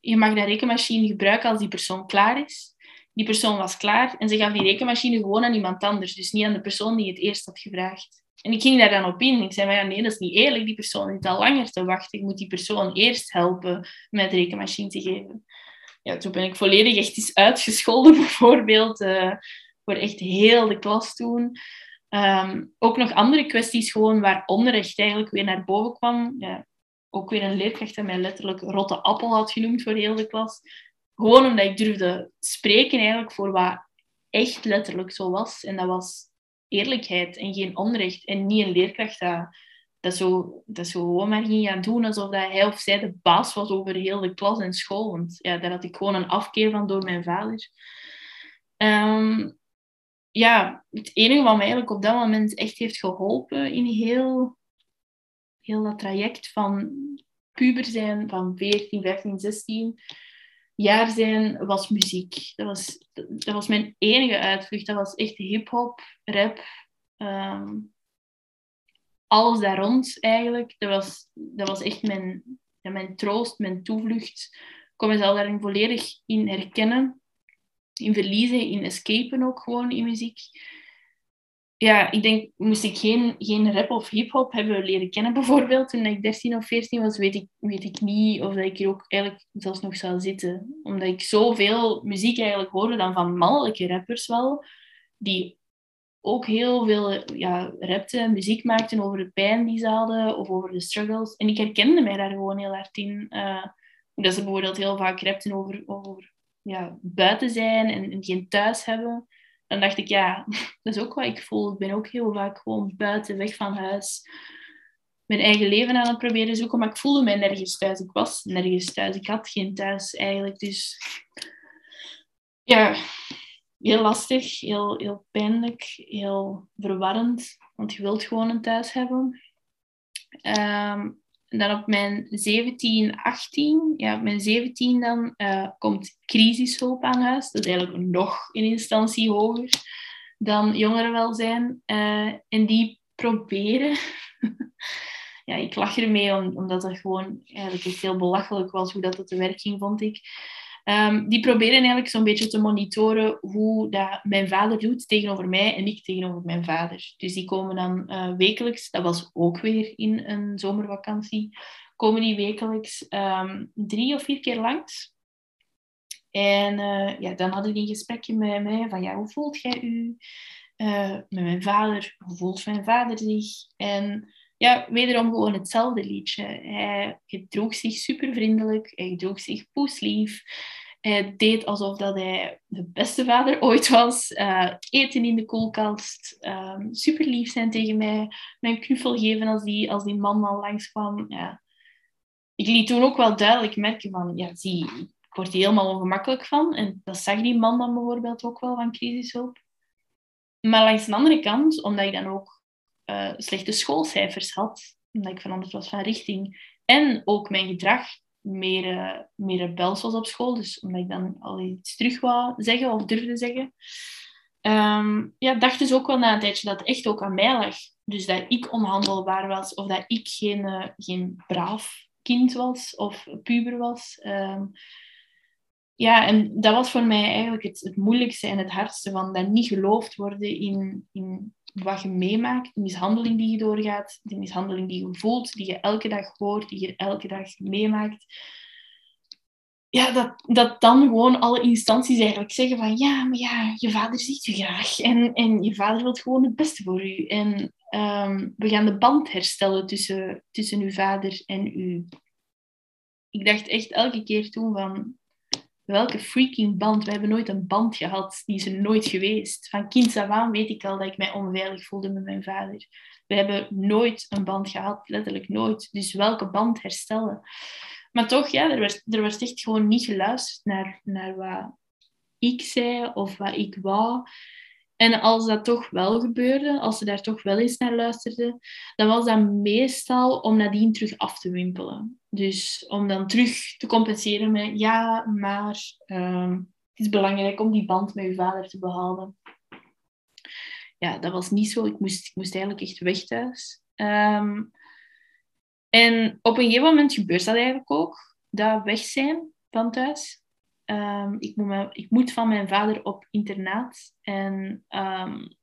je mag dat rekenmachine gebruiken als die persoon klaar is. Die persoon was klaar en ze gaf die rekenmachine gewoon aan iemand anders. Dus niet aan de persoon die het eerst had gevraagd. En ik ging daar dan op in. Ik zei, maar ja, nee, dat is niet eerlijk. Die persoon zit al langer te wachten. Ik moet die persoon eerst helpen met rekenmachine te geven. Ja, toen ben ik volledig echt eens uitgescholden, bijvoorbeeld. Uh, voor echt heel de klas toen. Ehm, ook nog andere kwesties gewoon waar onrecht eigenlijk weer naar boven kwam. Ja, ook weer een leerkracht die mij letterlijk rotte appel had genoemd voor heel de klas. Gewoon omdat ik durfde spreken eigenlijk voor wat echt letterlijk zo was. En dat was eerlijkheid en geen onrecht. En niet een leerkracht dat, dat, zo, dat zo gewoon maar ging gaan doen alsof dat hij of zij de baas was over heel de klas en school. Want ja, daar had ik gewoon een afkeer van door mijn vader. Um, ja, het enige wat mij eigenlijk op dat moment echt heeft geholpen in heel, heel dat traject van puber zijn, van 14, 15, 16 jaar zijn, was muziek. Dat was, dat was mijn enige uitvlucht. Dat was echt hip-hop, rap, um, alles daar rond eigenlijk. Dat was, dat was echt mijn, mijn troost, mijn toevlucht. Ik kon mezelf daarin volledig in herkennen in verliezen, in escapen ook gewoon in muziek. Ja, ik denk, moest ik geen, geen rap of hip-hop hebben leren kennen, bijvoorbeeld, toen ik 13 of 14 was, weet ik, weet ik niet of dat ik hier ook eigenlijk zelfs nog zou zitten. Omdat ik zoveel muziek eigenlijk hoorde dan van mannelijke rappers wel, die ook heel veel ja, rapten, muziek maakten over de pijn die ze hadden of over de struggles. En ik herkende mij daar gewoon heel hard in. Uh, dat ze bijvoorbeeld heel vaak rapten over, over ja, buiten zijn en, en, geen thuis hebben, dan dacht ik, ja, dat is ook wat ik voel. Ik ben ook heel vaak gewoon buiten, weg van huis, mijn eigen leven aan het proberen zoeken, maar ik voelde mij nergens thuis. Ik was nergens thuis. Ik had geen thuis eigenlijk. Dus ja, heel lastig, heel, heel pijnlijk, heel verwarrend, want je wilt gewoon een thuis hebben. En dan op mijn 17, 18, ja, op mijn 17 dan uh, komt crisishulp aan huis. Dat is eigenlijk nog in instantie hoger dan jongerenwelzijn. Uh, en die proberen... ja, ik lach ermee om, omdat het gewoon eigenlijk echt heel belachelijk was hoe dat, dat te werk ging, vond ik. Um, die proberen eigenlijk zo'n beetje te monitoren hoe dat mijn vader doet tegenover mij en ik tegenover mijn vader. Dus die komen dan uh, wekelijks, dat was ook weer in een zomervakantie, komen die wekelijks um, drie of vier keer langs. En uh, ja, dan hadden die een gesprekje met mij van ja, hoe voelt jij u uh, met mijn vader? Hoe voelt mijn vader zich? En ja, wederom gewoon hetzelfde liedje. Hij gedroeg zich super vriendelijk, hij gedroeg zich poeslief. Hij deed alsof dat hij de beste vader ooit was. Uh, eten in de koelkast. Um, super lief zijn tegen mij. Mij een knuffel geven als die, als die man al langskwam. Ja. Ik liet toen ook wel duidelijk merken van... Ja, zie, ik word hier helemaal ongemakkelijk van. En dat zag die man dan bijvoorbeeld ook wel van crisishulp. Maar langs de andere kant, omdat ik dan ook uh, slechte schoolcijfers had... Omdat ik veranderd was van richting... En ook mijn gedrag meer, uh, meer rebels was op school. Dus omdat ik dan al iets terug wou zeggen of durfde zeggen. Um, ja, dacht dus ook wel na een tijdje dat het echt ook aan mij lag. Dus dat ik onhandelbaar was of dat ik geen, uh, geen braaf kind was of puber was. Um, ja, en dat was voor mij eigenlijk het, het moeilijkste en het hardste van dat niet geloofd worden in, in wat je meemaakt, de mishandeling die je doorgaat, de mishandeling die je voelt, die je elke dag hoort, die je elke dag meemaakt. Ja, dat, dat dan gewoon alle instanties eigenlijk zeggen van ja, maar ja, je vader ziet je graag en, en je vader wil gewoon het beste voor u. En um, we gaan de band herstellen tussen, tussen uw vader en u. Ik dacht echt elke keer toen van welke freaking band. We hebben nooit een band gehad. Die is er nooit geweest. Van kind af aan weet ik al dat ik mij onveilig voelde met mijn vader. We hebben nooit een band gehad, letterlijk nooit. Dus welke band herstellen? Maar toch, ja, er werd, er werd echt gewoon niet geluisterd naar, naar wat ik zei of wat ik wou. En als dat toch wel gebeurde, als ze daar toch wel eens naar luisterden, dan was dat meestal om nadien terug af te wimpelen. Dus om dan terug te compenseren met ja, maar um, het is belangrijk om die band met je vader te behouden. Ja, dat was niet zo. Ik moest, ik moest eigenlijk echt weg thuis. Um, en op een gegeven moment gebeurt dat eigenlijk ook, dat weg zijn van thuis. Um, ik, moet ik, moet van mijn vader op internaat. En um,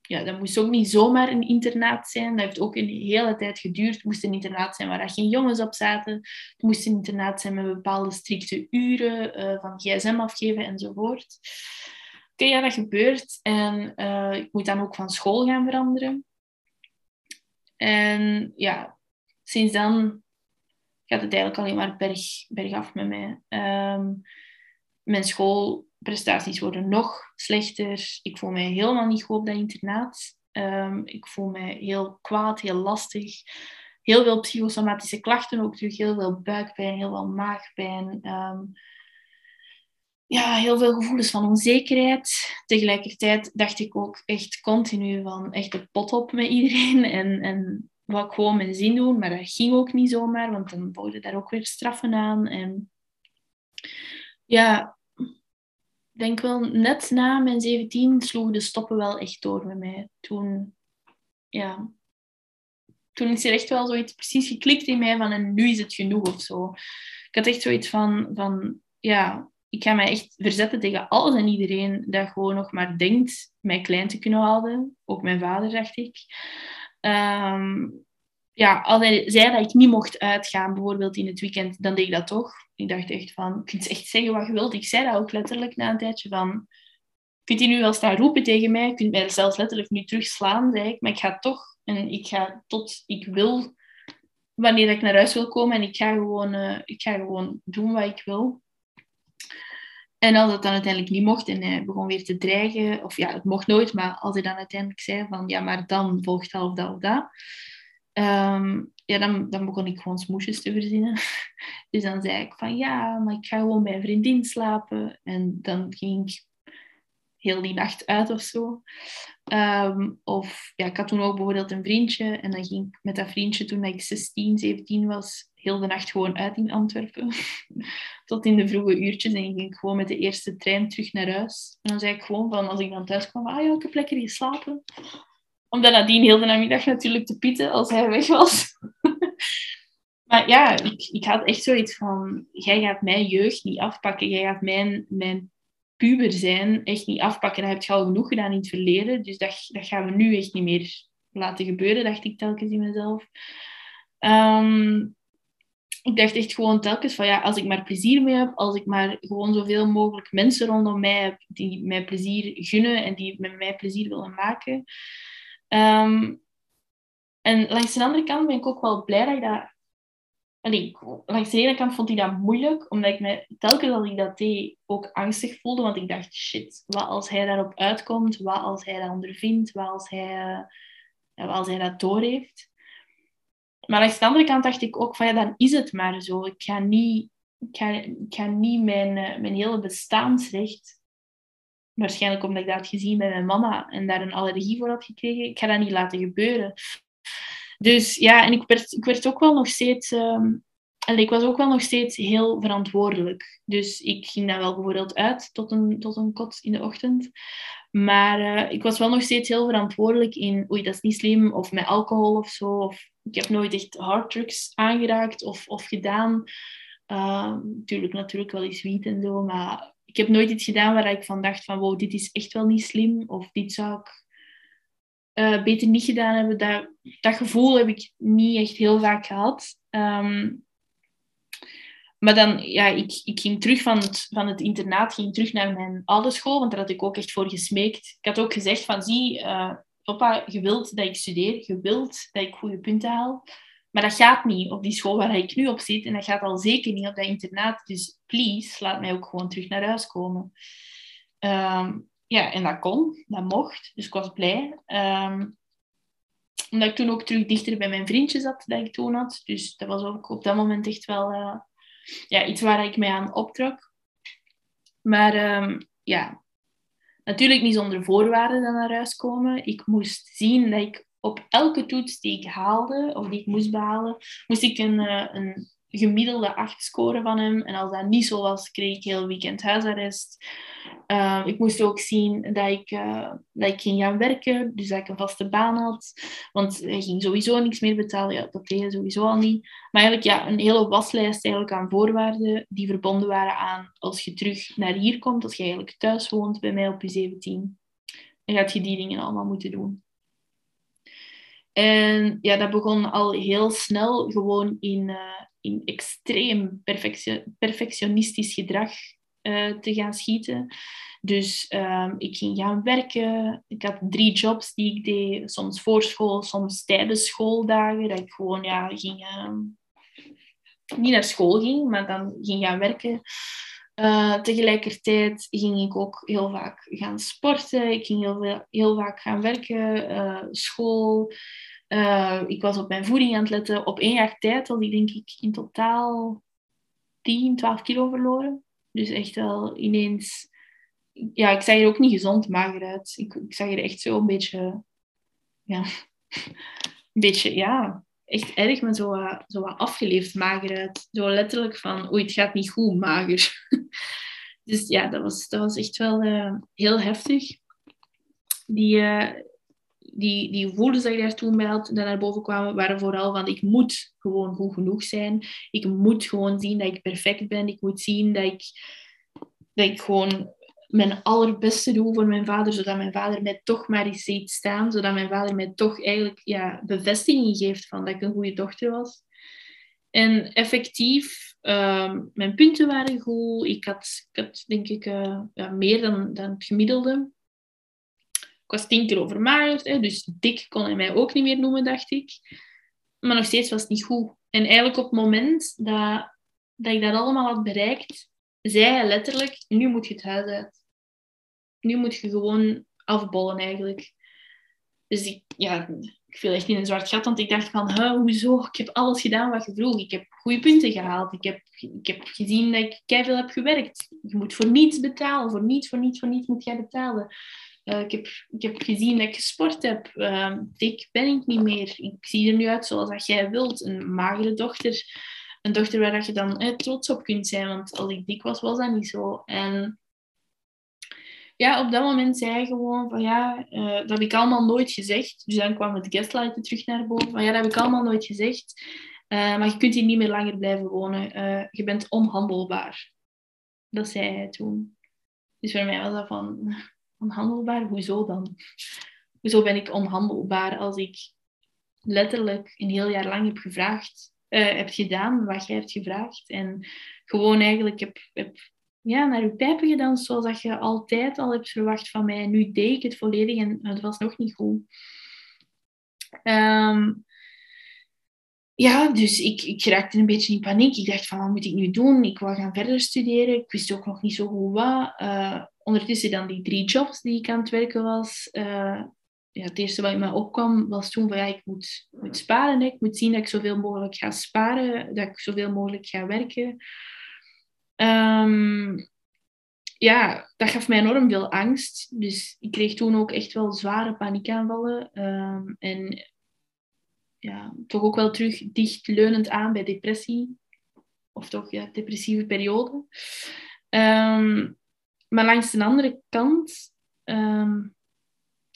ja, dat moest ook niet zomaar een internaat zijn. Dat heeft ook een hele tijd geduurd. Het moest een internaat zijn waar er geen jongens op zaten. Het moest een internaat zijn met bepaalde strikte uren uh, van gsm afgeven enzovoort. Oké, ja, dat gebeurt. En uh, ik moet dan ook van school gaan veranderen. En ja, sinds dan gaat het eigenlijk alleen maar berg, bergaf met mij. Um, mijn schoolprestaties worden nog slechter. Ik voel mij helemaal niet goed op dat internaat. Um, ik voel mij heel kwaad, heel lastig. Heel veel psychosomatische klachten ook terug. Heel veel buikpijn, heel veel maagpijn. Um, ja, heel veel gevoelens van onzekerheid. Tegelijkertijd dacht ik ook echt continu van echt de pot op met iedereen. En, en wat gewoon mijn zin doen. Maar dat ging ook niet zomaar, want dan worden daar ook weer straffen aan. En ja, denk wel net na mijn 17 sloegen de stoppen wel echt door bij mij. Toen, ja, toen is er echt wel zoiets precies geklikt in mij van en nu is het genoeg of zo. Ik had echt zoiets van, van ja, ik ga mij echt verzetten tegen alles en iedereen dat gewoon nog maar denkt mij klein te kunnen houden. Ook mijn vader, dacht ik. Um, ja, als hij zei dat ik niet mocht uitgaan, bijvoorbeeld in het weekend, dan deed ik dat toch. Ik dacht echt van, je kunt echt zeggen wat je wilt. Ik zei dat ook letterlijk na een tijdje van, kunt je nu wel staan roepen tegen mij, je kunt mij zelfs letterlijk nu terugslaan, zei ik, maar ik ga toch, en ik ga tot ik wil, wanneer ik naar huis wil komen, en ik ga gewoon, uh, ik ga gewoon doen wat ik wil. En als het dan uiteindelijk niet mocht en hij begon weer te dreigen, of ja, het mocht nooit, maar als hij dan uiteindelijk zei van, ja, maar dan volgt dat of dat of dat, Um, ja, dan, dan begon ik gewoon smoesjes te verzinnen. Dus dan zei ik van ja, maar ik ga gewoon bij een vriendin slapen. En dan ging ik heel die nacht uit of zo. Um, of ja, ik had toen ook bijvoorbeeld een vriendje. En dan ging ik met dat vriendje toen ik 16, 17 was, heel de nacht gewoon uit in Antwerpen. Tot in de vroege uurtjes. En ging ik gewoon met de eerste trein terug naar huis. En dan zei ik gewoon van als ik dan thuis kwam, ah ja, ik heb lekker geslapen omdat nadien heel de namiddag natuurlijk te pieten als hij weg was. maar ja, ik, ik had echt zoiets van... Jij gaat mijn jeugd niet afpakken. Jij gaat mijn, mijn puber zijn echt niet afpakken. Dat heb je al genoeg gedaan in het verleden. Dus dat, dat gaan we nu echt niet meer laten gebeuren, dacht ik telkens in mezelf. Um, ik dacht echt gewoon telkens van ja, als ik maar plezier mee heb, als ik maar gewoon zoveel mogelijk mensen rondom mij heb die mij plezier gunnen en die met mij plezier willen maken, Um, en langs de andere kant ben ik ook wel blij dat ik dat allee, langs de ene kant vond ik dat moeilijk, omdat ik me telkens als ik dat deed ook angstig voelde. Want ik dacht, shit, wat als hij daarop uitkomt? Wat als hij dat ondervindt? Wat als hij, wat als hij dat doorheeft? Maar langs de andere kant dacht ik ook van, ja, dan is het maar zo. Ik ga niet, ik ga, ik ga niet mijn, mijn hele bestaansrecht waarschijnlijk omdat ik dat gezien bij mijn mama en daar een allergie voor had gekregen. Ik ga dat niet laten gebeuren. Dus ja, en ik werd, ik werd ook wel nog steeds... Um, ik was ook wel nog steeds heel verantwoordelijk. Dus ik ging dan wel bijvoorbeeld uit tot een, tot een kot in de ochtend. Maar uh, ik was wel nog steeds heel verantwoordelijk in, oei, dat is niet slim, of met alcohol of zo. Of, ik heb nooit echt harddrugs aangeraakt of, of gedaan. Natuurlijk, natuurlijk wel eens wiet en zo, maar ik heb nooit iets gedaan waar ik van dacht van, wow, dit is echt wel niet slim, of dit zou ik uh, beter niet gedaan hebben. Dat, dat gevoel heb ik niet echt heel vaak gehad. Um, maar dan, ja, ik, ik ging terug van het, van het internaat, ging terug naar mijn oude school, want daar had ik ook echt voor gesmeekt. Ik had ook gezegd van, zie, uh, papa, je wilt dat ik studeer, je wilt dat ik goede punten haal. Maar dat gaat niet op die school waar ik nu op zit. En dat gaat al zeker niet op dat internaat. Dus please, laat mij ook gewoon terug naar huis komen. Um, ja, en dat kon, dat mocht. Dus ik was blij. Um, omdat ik toen ook terug dichter bij mijn vriendje zat dat ik toen had. Dus dat was ook op dat moment echt wel uh, ja, iets waar ik mij aan optrok. Maar um, ja, natuurlijk niet zonder voorwaarden dan naar huis komen. Ik moest zien dat ik op elke toets die ik haalde, of die ik moest behalen, moest ik een, uh, een gemiddelde 8 scoren van hem. En als dat niet zo was, kreeg ik heel weekend huisarrest. Uh, ik moest ook zien dat ik, uh, dat ik ging gaan werken, dus dat ik een vaste baan had. Want hij ging sowieso niks meer betalen. Ja, dat deed hij sowieso al niet. Maar eigenlijk ja, een hele waslijst eigenlijk aan voorwaarden die verbonden waren aan als je terug naar hier komt, als je eigenlijk thuis woont bij mij op je 17, dan gaat je die dingen allemaal moeten doen. En ja, dat begon al heel snel gewoon in, uh, in extreem perfectionistisch gedrag uh, te gaan schieten. Dus um, ik ging gaan werken. Ik had drie jobs die ik deed. Soms voor school, soms tijdens schooldagen. Dat ik gewoon ja, ging, uh, niet naar school ging, maar dan ging gaan werken. Uh, tegelijkertijd ging ik ook heel vaak gaan sporten. Ik ging heel, heel vaak gaan werken, uh, school. Uh, ik was op mijn voeding aan het letten. Op één jaar tijd had ik denk ik in totaal 10, 12 kilo verloren. Dus echt wel ineens... Ja, ik zag er ook niet gezond mager uit. Ik, ik zag er echt zo een beetje... Ja, een beetje, ja, echt erg, maar zo, zo afgeleefd mager uit. Zo letterlijk van, oei, het gaat niet goed, mager. dus ja, dat was, dat was echt wel uh, heel heftig. Die, uh, die, die gevoelens die ik daar toen bij die naar boven kwamen, waren vooral van, ik moet gewoon goed genoeg zijn. Ik moet gewoon zien dat ik perfect ben. Ik moet zien dat ik, dat ik gewoon mijn allerbeste doe voor mijn vader, zodat mijn vader mij toch maar eens ziet staan, zodat mijn vader mij toch eigenlijk ja, bevestiging geeft van dat ik een goede dochter was. En effectief, um, mijn punten waren goed. Ik had, ik had denk ik uh, ja, meer dan, dan het gemiddelde. Ik was tien keer overmaagd, hè, dus dik kon hij mij ook niet meer noemen, dacht ik. Maar nog steeds was het niet goed. En eigenlijk op het moment dat, dat ik dat allemaal had bereikt, zei hij letterlijk, nu moet je het huis uit nu moet je gewoon afbollen eigenlijk. Dus ik, ja, ik viel echt in een zwart gat, want ik dacht van, hoezo? Ik heb alles gedaan wat je vroeg. Ik heb goede punten gehaald. Ik heb, ik heb gezien dat ik veel heb gewerkt. Je moet voor niets betalen. Voor niets, voor niets, voor niets moet jij betalen. Uh, ik, heb, ik heb gezien dat ik gesport heb. Uh, dik ben ik niet meer. Ik zie er nu uit zoals dat jij wilt. Een magere dochter. Een dochter waar je dan eh, trots op kunt zijn. Want als ik dik was, was dat niet zo. En ja, op dat moment zei hij gewoon van ja, uh, dat heb ik allemaal nooit gezegd. Dus dan kwam het gaslighten terug naar boven. Van ja, dat heb ik allemaal nooit gezegd. Uh, maar je kunt hier niet meer langer blijven wonen. Uh, je bent onhandelbaar. Dat zei hij toen. Dus voor mij was dat van onhandelbaar? Hoezo dan? Hoezo ben ik onhandelbaar als ik letterlijk een heel jaar lang heb gevraagd, heb gedaan wat jij hebt gevraagd en gewoon eigenlijk heb, heb ja, naar je pijpen gedanst zoals dat je altijd al hebt verwacht van mij. Nu deed ik het volledig en het was nog niet goed. Um, ja, dus ik, ik raakte een beetje in paniek. Ik dacht van, wat moet ik nu doen? Ik wou gaan verder studeren. Ik wist ook nog niet zo goed wat. Uh, ondertussen dan die drie jobs die ik aan het werken was. Uh, ja, het eerste wat in mij opkwam was toen van, ja, ik moet, moet sparen. Ik moet zien dat ik zoveel mogelijk ga sparen. Dat ik zoveel mogelijk ga werken. Um, ja, dat gaf mij enorm veel angst. Dus ik kreeg toen ook echt wel zware paniekaanvallen. Um, en ja, toch ook wel terug dichtleunend aan bij depressie. Of toch, ja, depressieve periode. Um, maar langs de andere kant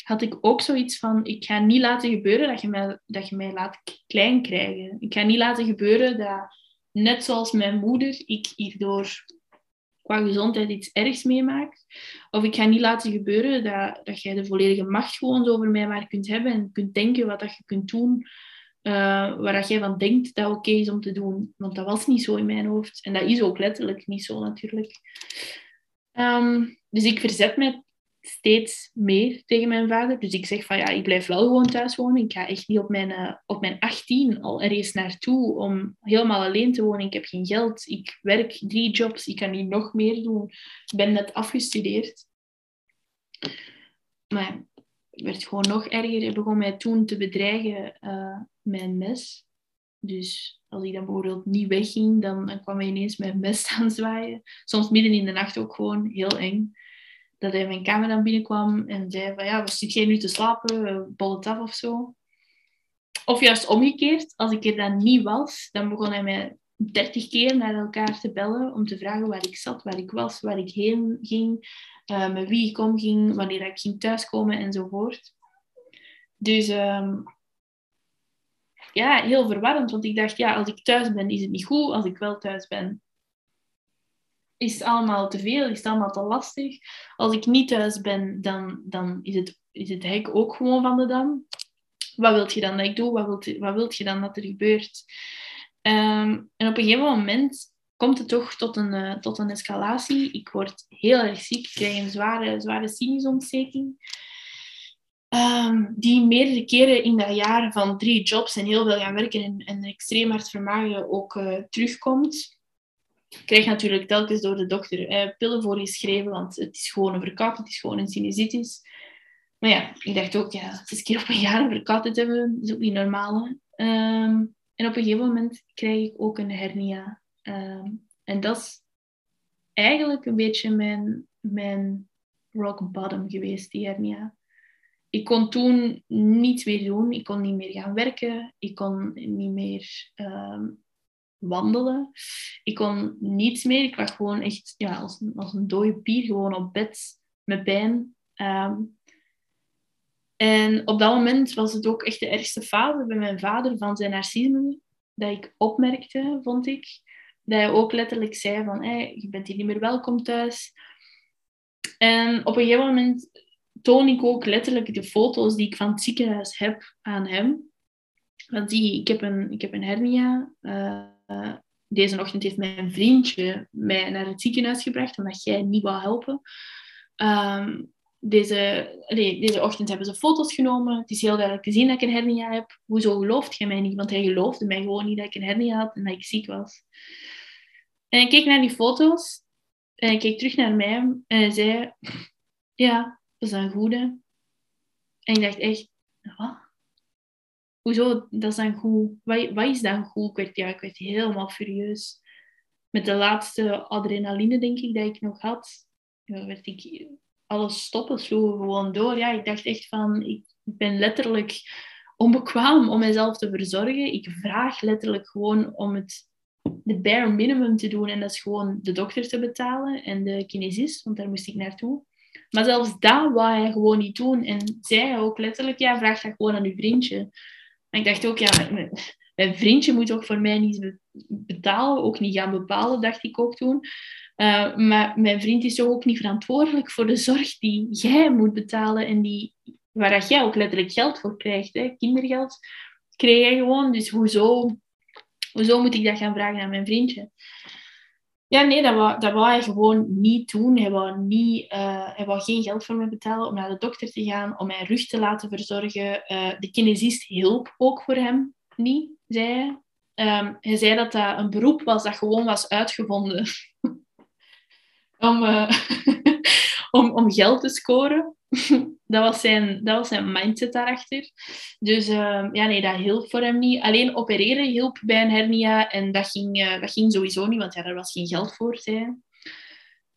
had ik ook zoiets van... Ik ga niet laten gebeuren dat je, mij, dat je mij laat klein krijgen. Ik ga niet laten gebeuren dat, net zoals mijn moeder, ik hierdoor qua gezondheid iets ergs meemaakt. Of ik ga niet laten gebeuren dat, dat jij de volledige macht gewoon over mij maar kunt hebben en kunt denken wat dat je kunt doen uh, waar dat jij van denkt dat oké is om te doen. Want dat was niet zo in mijn hoofd. En dat is ook letterlijk niet zo natuurlijk. Um, dus ik verzet me steeds meer tegen mijn vader. Dus ik zeg van ja, ik blijf wel gewoon thuis wonen. Ik ga echt niet op mijn, uh, op mijn 18 al ergens naartoe om helemaal alleen te wonen. Ik heb geen geld. Ik werk drie jobs. Ik kan niet nog meer doen. Ik ben net afgestudeerd. Maar het werd gewoon nog erger. Hij begon mij toen te bedreigen uh, mijn mes. Dus als ik dan bijvoorbeeld niet wegging, dan, dan kwam hij ineens mijn mes aan zwaaien. Soms midden in de nacht ook gewoon heel eng. Dat hij mijn kamer dan binnenkwam en zei van ja, zit jij nu te slapen? Bol het af of zo. Of juist omgekeerd, als ik er dan niet was, dan begon hij mij dertig keer naar elkaar te bellen om te vragen waar ik zat, waar ik was, waar ik heen ging, uh, met wie ik omging, wanneer ik ging thuiskomen enzovoort. Dus um, ja, heel verwarrend. Want ik dacht, ja, als ik thuis ben, is het niet goed. Als ik wel thuis ben, is het allemaal te veel, is het allemaal te lastig. Als ik niet thuis ben, dan, dan is, het, is het hek ook gewoon van de dam. Wat wilt je dan dat ik doe? Wat wilt, wat wilt je dan dat er gebeurt? Um, en op een gegeven moment komt het toch tot een, uh, tot een escalatie. Ik word heel erg ziek, ik krijg een zware, zware sinusontsteking. Um, die meerdere keren in dat jaar van drie jobs en heel veel gaan werken en, en extreem hard vermagen ook uh, terugkomt. Krijg natuurlijk telkens door de dokter uh, pillen voorgeschreven, want het is gewoon een verkoudheid, het is gewoon een sinusitis. Maar ja, ik dacht ook, ja, zes keer op een jaar een verkoudheid hebben, is ook niet normaal. Um, en op een gegeven moment krijg ik ook een hernia. Um, en dat is eigenlijk een beetje mijn, mijn rock bottom geweest, die hernia ik kon toen niets meer doen. Ik kon niet meer gaan werken. Ik kon niet meer ehm, wandelen. Ik kon niets meer. Ik lag gewoon echt ja, als, een, als een dode pier gewoon op bed met pijn. Ehm, en op dat moment was het ook echt de ergste fase bij mijn vader van zijn narcisme. Dat ik opmerkte, vond ik. Dat hij ook letterlijk zei van, je bent hier niet meer welkom thuis. En op een gegeven moment toon ik ook letterlijk de foto's die ik van het ziekenhuis heb aan hem. Want die, ik, heb een, ik heb een hernia. Uh, deze ochtend heeft mijn vriendje mij naar het ziekenhuis gebracht, omdat jij niet wou helpen. Um, deze, nee, deze ochtend hebben ze foto's genomen. Het is heel duidelijk te zien dat ik een hernia heb. Hoezo gelooft jij mij niet? Want hij geloofde mij gewoon niet dat ik een hernia had en dat ik ziek was. En ik keek naar die foto's en ik keek terug naar mij en hij zei: Ja, dat is een goede. En ik dacht echt, wat? Hoezo, dat is dan goed? Wat, wat is dan goed? Ik werd, ja, ik werd helemaal furieus. Met de laatste adrenaline, denk ik, dat ik nog had, werd ik alles stoppen, sloegen gewoon door. Ja, ik dacht echt van, ik ben letterlijk onbekwaam om mezelf te verzorgen. Ik vraag letterlijk gewoon om het de bare minimum te doen. En dat is gewoon de dokter te betalen en de kinesist, want daar moest ik naartoe. Maar zelfs dat wou hij gewoon niet doen. En zei ook letterlijk, ja, vraag dat gewoon aan uw vriendje. Ik dacht ook, ja, mijn, vriendje moet ook voor mij niet betalen, ook niet gaan bepalen, dacht ik ook toen. Uh, maar mijn vriend is ook niet verantwoordelijk voor de zorg die jij moet betalen en die, waar jij ook letterlijk geld voor krijgt. Hè? Kindergeld krijg jij gewoon, dus hoezo, hoezo moet ik dat gaan vragen aan mijn vriendje? Ja, nee, dat wou, dat wou hij gewoon niet doen. Hij wou, niet, uh, hij wou geen geld voor me betalen om naar de dokter te gaan, om mijn rug te laten verzorgen. Uh, de kinesist hielp ook voor hem niet, zei hij. Ehm, hij zei dat dat een beroep was dat gewoon was uitgevonden om, eh, om, om geld te scoren. dat, was zijn, dat was zijn mindset daarachter. Dus ehm, ja, nee, dat hielp voor hem niet. Alleen opereren hielp bij een hernia en dat ging, uh, dat ging sowieso niet, want ja, daar was geen geld voor. Zei.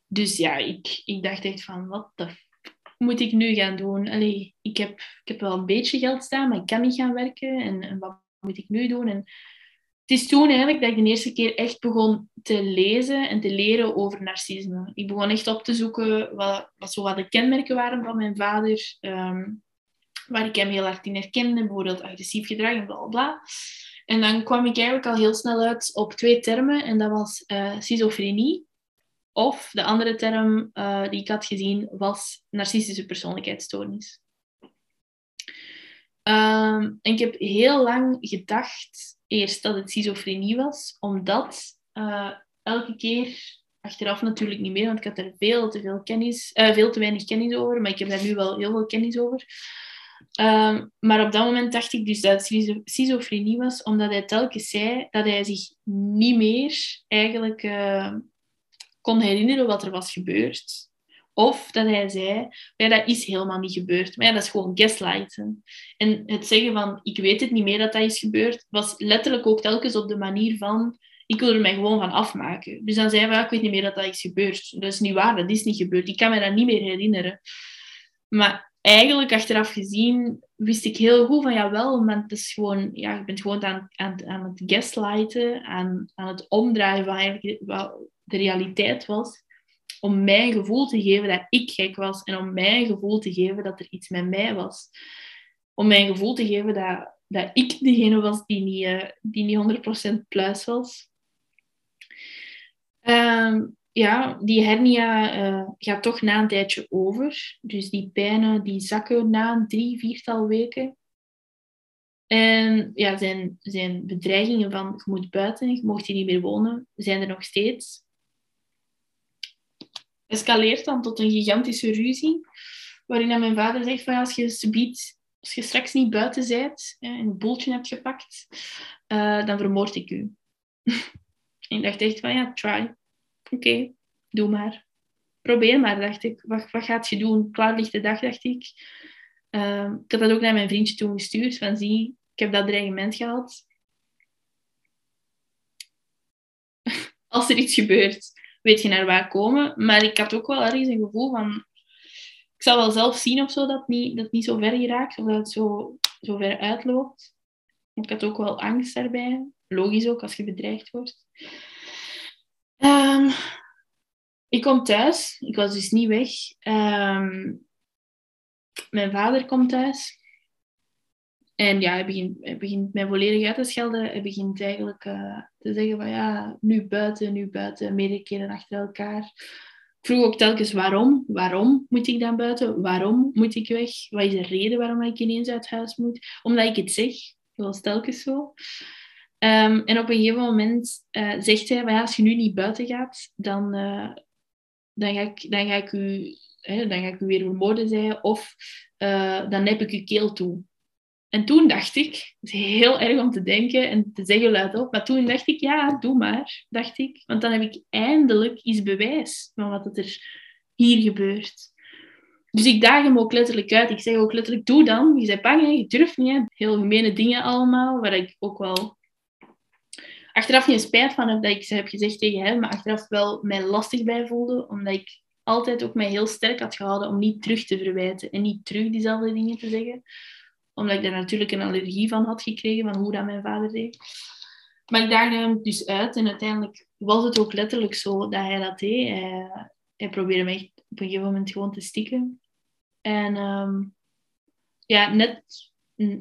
Dus ja, ik, ik dacht echt van, wat moet ik nu gaan doen? Allee, ik, heb, ik heb wel een beetje geld staan, maar ik kan niet gaan werken. En, en wat moet ik nu doen? En het is toen eigenlijk dat ik de eerste keer echt begon te lezen en te leren over narcisme. Ik begon echt op te zoeken wat, wat zo wat de kenmerken waren van mijn vader. Um, waar ik hem heel hard in herkende, bijvoorbeeld agressief gedrag en bla bla. En dan kwam ik eigenlijk al heel snel uit op twee termen. En dat was uh, schizofrenie of de andere term uh, die ik had gezien was narcistische persoonlijkheidsstoornis. Um, en ik heb heel lang gedacht eerst dat het schizofrenie was, omdat uh, elke keer, achteraf natuurlijk niet meer, want ik had er veel te veel kennis, uh, veel te weinig kennis over, maar ik heb daar nu wel heel veel kennis over. Um, maar op dat moment dacht ik dus dat het schizofrenie was, omdat hij telkens zei dat hij zich niet meer eigenlijk uh, kon herinneren wat er was gebeurd. Of dat hij zei, ja, dat is helemaal niet gebeurd. Maar ja, dat is gewoon gaslighten. En het zeggen van, ik weet het niet meer dat dat is gebeurd, was letterlijk ook telkens op de manier van, ik wil er mij gewoon van afmaken. Dus dan zei hij, ik weet niet meer dat dat is gebeurd. Dat is niet waar, dat is niet gebeurd. Ik kan me dat niet meer herinneren. Maar eigenlijk, achteraf gezien, wist ik heel goed van, jawel, maar het is gewoon, ja, je bent gewoon aan, aan, aan het gaslighten, aan, aan het omdraaien van eigenlijk de realiteit was, om mij een gevoel te geven dat ik gek was en om mij een gevoel te geven dat er iets met mij was. Om mij een gevoel te geven dat, dat ik degene was die niet, uh, die niet 100% pluis was. Uh, ja, die hernia uh, gaat toch na een tijdje over. Dus die pijnen die zakken na een drie, viertal weken. En ja, zijn, zijn bedreigingen van je moet buiten, je mocht hier niet meer wonen, zijn er nog steeds escaleert dan tot een gigantische ruzie. Waarin mijn vader zegt van als je subiet, als je straks niet buiten bent en een boeltje hebt gepakt, uh, dan vermoord ik u. en ik dacht echt van ja, try. Oké, doe maar. Probeer maar, dacht ik. Wat, wat gaat je doen? Klaar ligt de dag, dacht ik. Uh, ik had dat ook naar mijn vriendje toen gestuurd. Van zie, ik heb dat dreigement gehad. Als er iets gebeurt, weet je naar waar komen. Maar ik had ook wel ergens een gevoel van... Ik zal wel zelf zien of zo dat het niet, dat niet zo ver geraakt. Of dat het zo, zo ver uitloopt. Ik had ook wel angst daarbij. Logisch ook, als je bedreigd wordt. Um, ik kom thuis. Ik was dus niet weg. Um, mijn vader komt thuis. En ja, hij begint, hij begint mij volledig uit te schelden. Hij begint eigenlijk uh, te zeggen van ja, nu buiten, nu buiten, meerdere keren achter elkaar. Ik vroeg ook telkens waarom. Waarom moet ik dan buiten? Waarom moet ik weg? Wat is de reden waarom ik ineens uit huis moet? Omdat ik het zeg. Dat telkens zo. Um, en op een gegeven moment uh, zegt hij, van, ja, als je nu niet buiten gaat, dan, uh, dan, ga, ik, dan, ga ik u, hè, dan ga ik u weer vermoorden, zei Of dan heb ik uw keel toe. En toen dacht ik, het is heel erg om te denken en te zeggen luidop, maar toen dacht ik, ja, doe maar, dacht ik. Want dan heb ik eindelijk iets bewijs van wat er hier gebeurt. Dus ik daag hem ook letterlijk uit. Ik zeg ook letterlijk, doe dan. Je bent bang, je durft niet. Hè? Heel gemene dingen allemaal, waar ik ook wel achteraf geen spijt van heb dat ik ze heb gezegd tegen hem, maar achteraf wel mij lastig bij voelde, omdat ik altijd ook mij heel sterk had gehouden om niet terug te verwijten en niet terug diezelfde dingen te zeggen omdat ik daar natuurlijk een allergie van had gekregen, van hoe dat mijn vader deed. Maar ik daagde hem dus uit en uiteindelijk was het ook letterlijk zo dat hij dat deed. Hij, hij probeerde mij op een gegeven moment gewoon te stikken. En um, ja, net,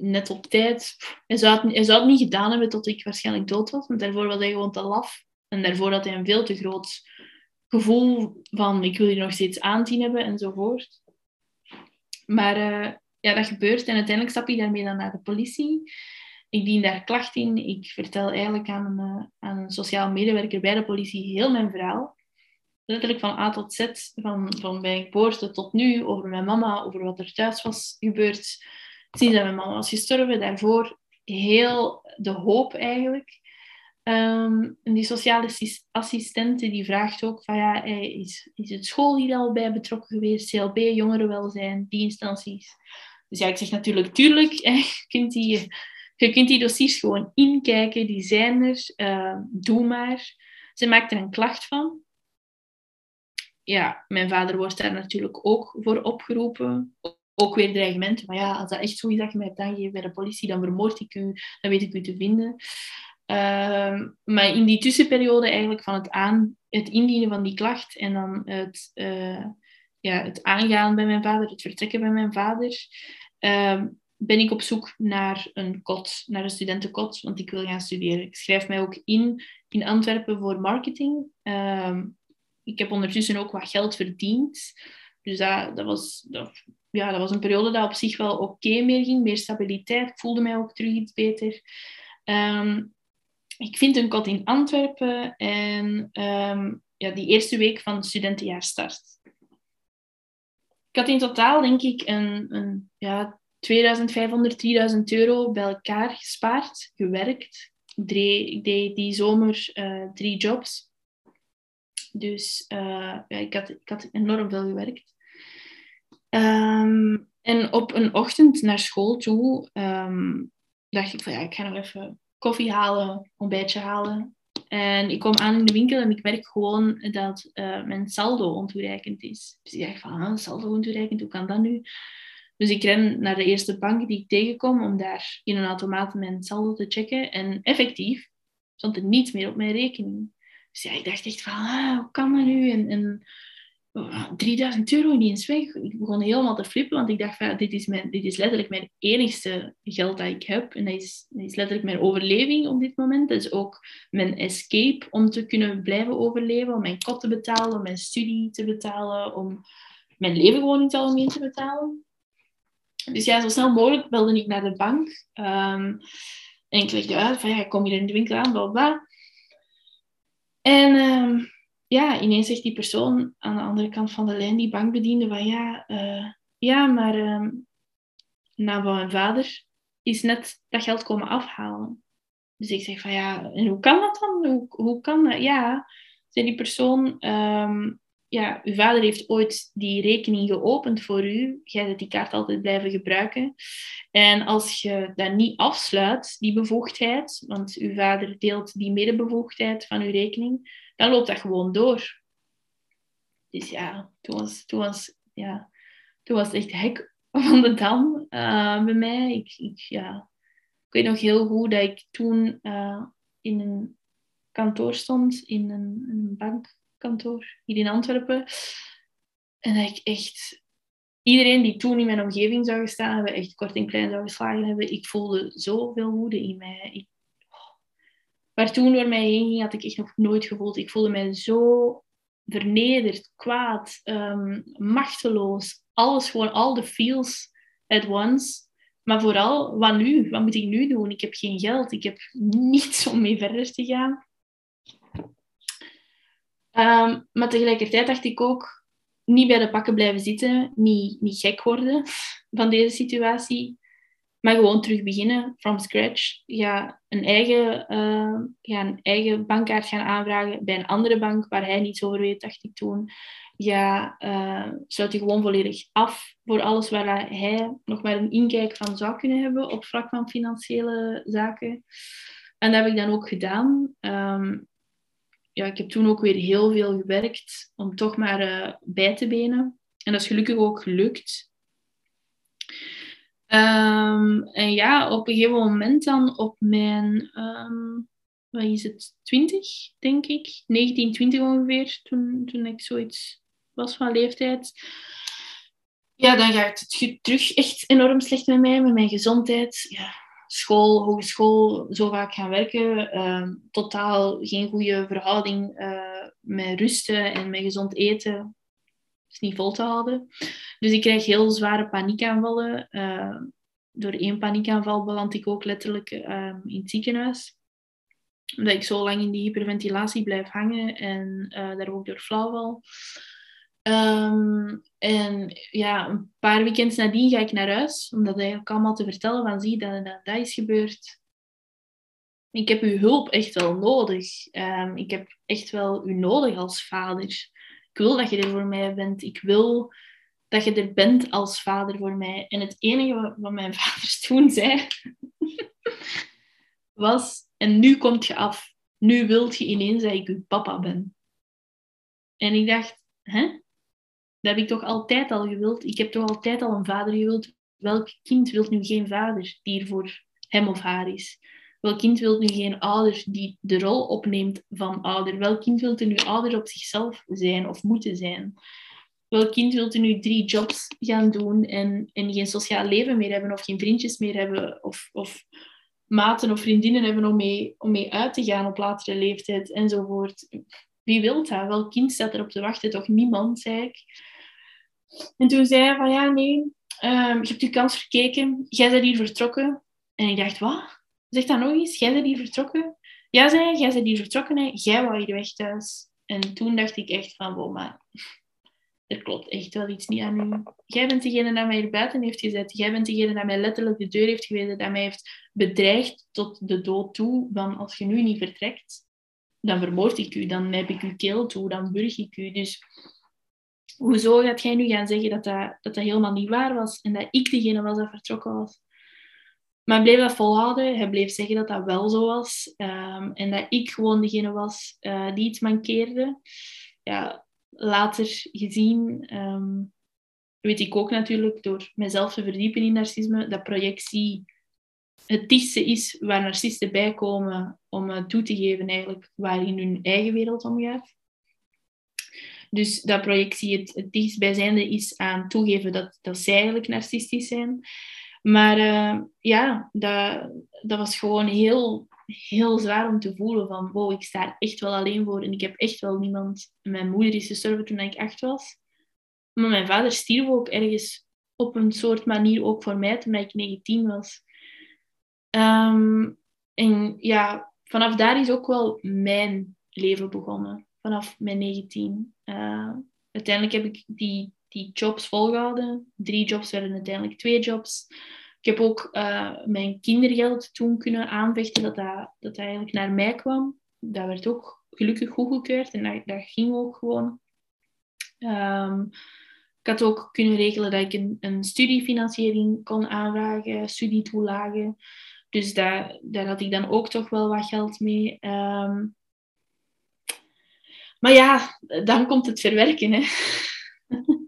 net op tijd. Hij zou, het, niet gedaan hebben tot ik waarschijnlijk dood was, want daarvoor was hij gewoon te laf. En daarvoor had hij een veel te groot gevoel van ik wil hier nog steeds aanzien hebben enzovoort. Maar uh, ja, dat gebeurt. En uiteindelijk stap je daarmee dan naar de politie. Ik dien daar klacht in. Ik vertel eigenlijk aan een, uh, aan sociaal medewerker bij de politie heel mijn verhaal. Letterlijk van A tot Z, van, van mijn geboorte tot nu, over mijn mama, over wat er thuis was gebeurd. Sinds dat mijn mama was gestorven, daarvoor heel de hoop eigenlijk. Ehm, en die sociale assistente die vraagt ook van ja, is, is het school hier al bij betrokken geweest? CLB, jongerenwelzijn, die instanties. Dus ja, ik zeg natuurlijk, tuurlijk, je, kunt die, je kunt die dossiers gewoon inkijken, die zijn er, uh, doe maar. Ze maakt er een klacht van. Ja, mijn vader wordt daar natuurlijk ook voor opgeroepen. Ook weer dreigementen. Maar ja, als dat echt zo is dat je mij hebt aangegeven bij de politie, dan vermoord ik u, dan weet ik u te vinden. Ehm, maar in die tussenperiode eigenlijk van het, aan, het indienen van die klacht en dan het, uh, ja, het aangaan bij mijn vader, het vertrekken bij mijn vader, uh, ben ik op zoek naar een kot, naar een studentenkot, want ik wil gaan studeren. Ik schrijf mij ook in in Antwerpen voor marketing. Uh, ik heb ondertussen ook wat geld verdiend. Dus dat, dat, was, dat, ja, dat was een periode dat op zich wel oké meer ging, meer stabiliteit. Ik voelde mij ook terug iets beter. Um, ik vind een kot in Antwerpen en ja, die eerste week van het studentenjaar start. Ik had in totaal, denk ik, een, een ja, 2500, 3000 euro bij elkaar gespaard, gewerkt. ik deed die zomer uh, drie jobs. Dus uh, ja, ik, had, ik had enorm veel gewerkt. Um, en op een ochtend naar school toe um, dacht ik van ja, ik ga nog even koffie halen, ontbijtje halen. En ik kom aan in de winkel en ik merk gewoon dat uh, mijn saldo ontoereikend is. Dus ik dacht van, ah, saldo ontoereikend, hoe kan dat nu? Dus ik ren naar de eerste bank die ik tegenkom om daar in een automaat mijn saldo te checken. En effectief stond er niets meer op mijn rekening. Dus ja, ik dacht echt van, ah, hoe kan dat nu? En 3000 euro ineens weg. Ik begon helemaal te flippen, want ik dacht van, dit, is mijn, dit is letterlijk mijn enigste geld dat ik heb. En dat is, dat is letterlijk mijn overleving op dit moment. Dat is ook mijn escape om te kunnen blijven overleven, om mijn kot te betalen, om mijn studie te betalen, om mijn leven gewoon algemeen te betalen. Dus ja, zo snel mogelijk belde ik naar de bank. Um, en ik legde uit van, ja, kom hier in de winkel aan, bla bla. En... Um, ja, ineens zegt die persoon aan de andere kant van de lijn, die bankbediende, van ja, uh, ja maar uh, nou, mijn vader is net dat geld komen afhalen. Dus ik zeg van ja, en hoe kan dat dan? Hoe, hoe kan dat? Ja, zei die persoon, um, ja, uw vader heeft ooit die rekening geopend voor u. Jij hebt die kaart altijd blijven gebruiken. En als je dat niet afsluit, die bevoegdheid, want uw vader deelt die medebevoegdheid van uw rekening, dan loopt dat gewoon door. Dus ja, toen was, toen was, ja, toen was het echt hek van de dam uh, bij mij. Ik, ja, ik weet nog heel goed dat ik toen uh, in een kantoor stond, in een, een bankkantoor hier in Antwerpen. En dat ik echt iedereen die toen in mijn omgeving zou gestaan hebben, echt kort en klein zou geslagen hebben, ik voelde zoveel woede in mij. Ik Waar toen door mij heen ging, had ik echt nog nooit gevoeld. Ik voelde mij zo vernederd, kwaad, um, machteloos. Alles gewoon, al de feels at once. Maar vooral, wat nu? Wat moet ik nu doen? Ik heb geen geld. Ik heb niets om mee verder te gaan. Um, maar tegelijkertijd dacht ik ook, niet bij de pakken blijven zitten, niet, niet gek worden van deze situatie. Maar gewoon terug beginnen, from scratch. Ga een eigen, uh, een eigen bankkaart gaan aanvragen bij een andere bank waar hij niets over weet, dacht ik toen. Ja, uh, sluit je gewoon volledig af voor alles waar hij nog maar een inkijk van zou kunnen hebben op vlak van financiële zaken. En dat heb ik dan ook gedaan. Um, ja, ik heb toen ook weer heel veel gewerkt om toch maar uh, bij te benen. En dat is gelukkig ook gelukt. Um, en ja, op een gegeven moment dan op mijn, um, wat is het, 20, denk ik, 19, 20 ongeveer, toen, toen ik zoiets was van leeftijd. Ja, dan gaat het terug echt enorm slecht met mij, met mijn gezondheid. Ja, school, hogeschool, zo vaak gaan werken. Um, totaal geen goede verhouding uh, met rusten en met gezond eten is niet vol te houden. Dus ik krijg heel zware paniekaanvallen. Uh, door één paniekaanval beland ik ook letterlijk uh, in het ziekenhuis. Omdat ik zo lang in die hyperventilatie blijf hangen en uh, daar ook door flauw val. Um, en ja, een paar weekends nadien ga ik naar huis, om dat eigenlijk allemaal te vertellen van zie dat dat, dat is gebeurd. ik heb uw hulp echt wel nodig. Ehm, ik heb echt wel u nodig als vader. Ik wil dat je er voor mij bent. Ik wil dat je er bent als vader voor mij. En het enige wat mijn vaders toen zei, was, en nu komt je af. Nu wilt je ineens dat ik uw papa ben. En ik dacht, hè? Dat heb ik toch altijd al gewild? Ik heb toch altijd al een vader gewild? Welk kind wil nu geen vader die er voor hem of haar is? Welk kind wil nu geen ouder die de rol opneemt van ouder? Welk kind wil er nu ouder op zichzelf zijn of moeten zijn? Welk kind wil er nu drie jobs gaan doen en, en geen sociaal leven meer hebben of geen vriendjes meer hebben of, of maten of vriendinnen hebben om mee, om mee uit te gaan op latere leeftijd enzovoort? Wie wil dat? Welk kind staat erop te wachten? Toch niemand, zei ik. En toen zei hij van ja, nee, um, je hebt je kans verkeken. Jij bent hier vertrokken. En ik dacht, wat? Zeg dat nog eens, jij bent hier vertrokken? Ja, zei jij bent hier vertrokken, hè? jij wou hier weg thuis. En toen dacht ik echt van, wow, maar er klopt echt wel iets niet aan u. Jij bent degene die mij hier buiten heeft gezet. Jij bent degene die mij letterlijk de deur heeft gewezen, die mij heeft bedreigd tot de dood toe, van als je nu niet vertrekt, dan vermoord ik u, dan heb ik uw keel toe, dan burg ik u. Dus hoezo gaat jij nu gaan zeggen dat dat, dat dat helemaal niet waar was en dat ik degene was dat vertrokken was? Maar hij bleef dat volhouden. Hij bleef zeggen dat dat wel zo was. Ehm, en dat ik gewoon degene was uh, die iets mankeerde. Ja, later gezien um, weet ik ook natuurlijk door mezelf te verdiepen in narcisme dat projectie het dichtste is waar narcisten bij komen om toe te geven eigenlijk waar in hun eigen wereld omgaat. Dus dat projectie het, het dichtstbijzijnde is aan toegeven dat, dat zij eigenlijk narcistisch zijn. Maar uh, ja, dat, dat was gewoon heel, heel zwaar om te voelen van wow, ik sta er echt wel alleen voor en ik heb echt wel niemand. Mijn moeder is gestorven toen ik acht was. Maar mijn vader stierf ook ergens op een soort manier ook voor mij toen ik 19 was. Um, en ja, vanaf daar is ook wel mijn leven begonnen. Vanaf mijn 19. Uh, uiteindelijk heb ik die die jobs volgehouden. Drie jobs werden uiteindelijk twee jobs. Ik heb ook uh, mijn kindergeld toen kunnen aanvechten dat dat, eigenlijk naar mij kwam. Dat werd ook gelukkig goedgekeurd en dat, dat ging ook gewoon. Um, ik had ook kunnen regelen dat ik een, studiefinanciering kon aanvragen, studietoelagen. Dus daar, daar had ik dan ook toch wel wat geld mee. Um, maar ja, dan komt het verwerken. Hè.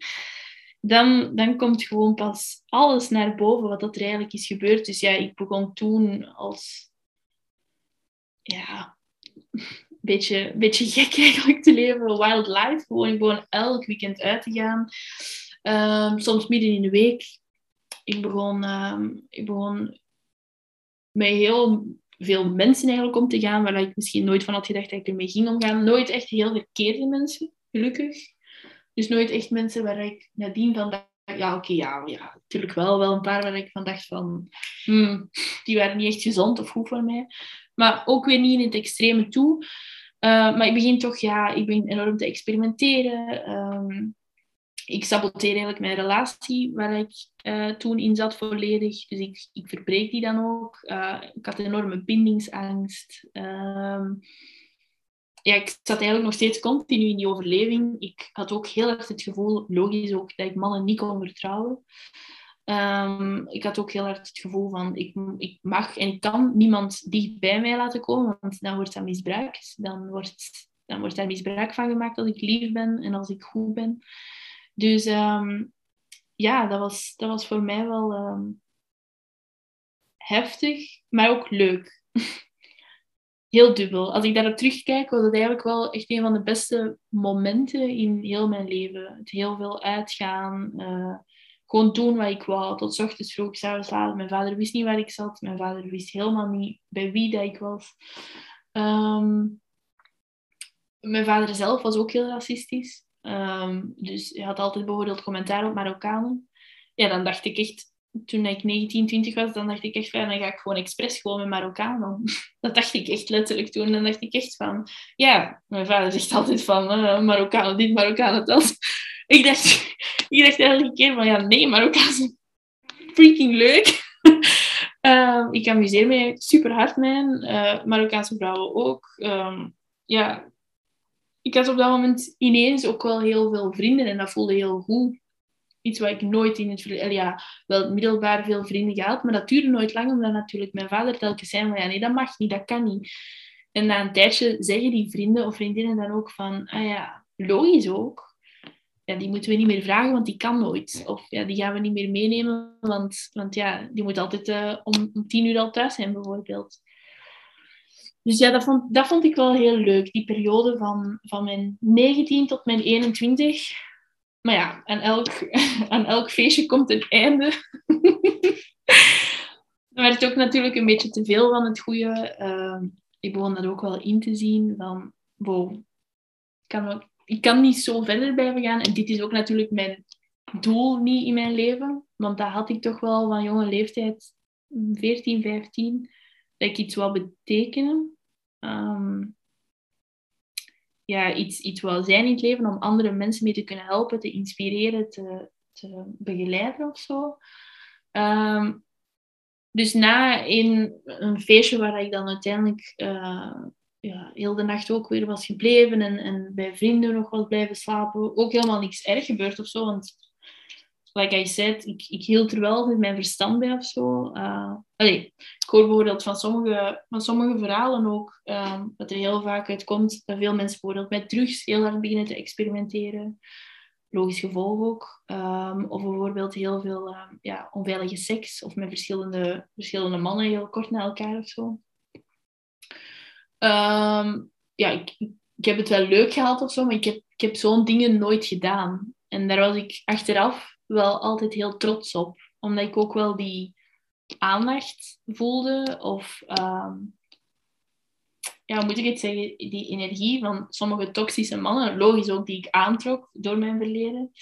dan, dan komt gewoon pas alles naar boven wat dat er eigenlijk is gebeurd. Dus ja, ik begon toen als ja, een beetje, beetje gek eigenlijk te leven, wild life. Gewoon, gewoon elk weekend uit te gaan. Um, soms midden in de week. Ik begon, um, ik begon met heel veel mensen eigenlijk om te gaan, waar ik misschien nooit van had gedacht dat ik ermee ging omgaan. Nooit echt heel verkeerde mensen, gelukkig. Dus nooit echt mensen waar ik nadien van dacht, ja oké, ja, ja, natuurlijk wel, wel een paar waar ik van dacht van, hmm, die waren niet echt gezond of goed voor mij. Maar ook weer niet in het extreme toe. Uh, maar ik begin toch, ja, ik begin enorm te experimenteren. Um, ik saboteer eigenlijk mijn relatie waar ik uh, toen in zat volledig. Dus ik, ik verbreek die dan ook. Uh, ik had enorme bindingsangst. Um, ja, ik zat eigenlijk nog steeds continu in die overleving. Ik had ook heel erg het gevoel, logisch ook, dat ik mannen niet kon vertrouwen. Um, ik had ook heel erg het gevoel van, ik, ik mag en kan niemand dicht bij mij laten komen, want dan wordt dat misbruikt. Dan wordt, dan wordt daar misbruik van gemaakt als ik lief ben en als ik goed ben. Dus um, ja, dat was, dat was voor mij wel um, heftig, maar ook leuk. heel dubbel. Als ik daarop terugkijk, was het eigenlijk wel echt een van de beste momenten in heel mijn leven. Het heel veel uitgaan, uh, gewoon doen wat ik wou. Tot ochtends vroeg, s'avonds laat. Mijn vader wist niet waar ik zat. Mijn vader wist helemaal niet bij wie dat ik was. Um, mijn vader zelf was ook heel racistisch. Um, dus hij had altijd bijvoorbeeld commentaar op Marokkanen. Ja, dan dacht ik echt, toen ik 19, 20 was, dan dacht ik echt van, dan ga ik gewoon expres gewoon met Marokkaan Dat dacht ik echt letterlijk toen. Dan dacht ik echt van, ja, mijn vader zegt altijd van, uh, Marokkanen dit, Marokkanen dat. Ik dacht, ik dacht elke keer van, ja, nee, Marokkaan freaking leuk. Ehm, ik amuseer me super hard mee, uh, Marokkaanse vrouwen ook. Ehm, ja, ik had op dat moment ineens ook wel heel veel vrienden en dat voelde heel goed. Iets wat ik nooit in het verleden... Ja, wel middelbaar veel vrienden gehad, maar dat duurde nooit lang, omdat natuurlijk mijn vader telkens zei van ja, nee, dat mag niet, dat kan niet. En na een tijdje zeggen die vrienden of vriendinnen dan ook van, ah ja, logisch ook ja, die moeten we niet meer vragen, want die kan nooit. Of ja, die gaan we niet meer meenemen, want, want ja, die moet altijd uh, om, om tien uur al thuis zijn, bijvoorbeeld. Dus ja, dat vond, dat vond ik wel heel leuk, die periode van, van mijn 19 tot mijn 21. Maar ja, aan elk, aan elk feestje komt een einde. Dan werd het ook natuurlijk een beetje te veel van het goede. Uh, ik begon dat ook wel in te zien. Van, ik kan ik kan niet zo verder blijven gaan. En dit is ook natuurlijk mijn doel niet in mijn leven. Want dat had ik toch wel van jonge leeftijd, 14, 15, dat ik iets wil betekenen. Ehm, ja, iets, iets wil zijn in het leven om andere mensen mee te kunnen helpen, te inspireren, te, te begeleiden of zo. Ehm, dus na een, een feestje waar ik dan uiteindelijk uh, ja, heel de nacht ook weer was gebleven en, en bij vrienden nog was blijven slapen. Ook helemaal niks erg gebeurd of zo. Want, like I said, ik, ik hield er wel met mijn verstand bij of zo. Uh, ik hoor bijvoorbeeld van sommige, van sommige verhalen ook uh, dat er heel vaak uitkomt dat veel mensen bijvoorbeeld met drugs heel hard beginnen te experimenteren. Logisch gevolg ook. Um, of bijvoorbeeld heel veel um, ja, onveilige seks of met verschillende, verschillende mannen heel kort na elkaar of zo. Ja, ik, ik heb het wel leuk gehad of zo, maar ik heb, ik heb zo'n dingen nooit gedaan. En daar was ik achteraf wel altijd heel trots op. Omdat ik ook wel die aandacht voelde. Of, um, ja, moet ik het zeggen? Die energie van sommige toxische mannen. Logisch ook die ik aantrok door mijn verleden.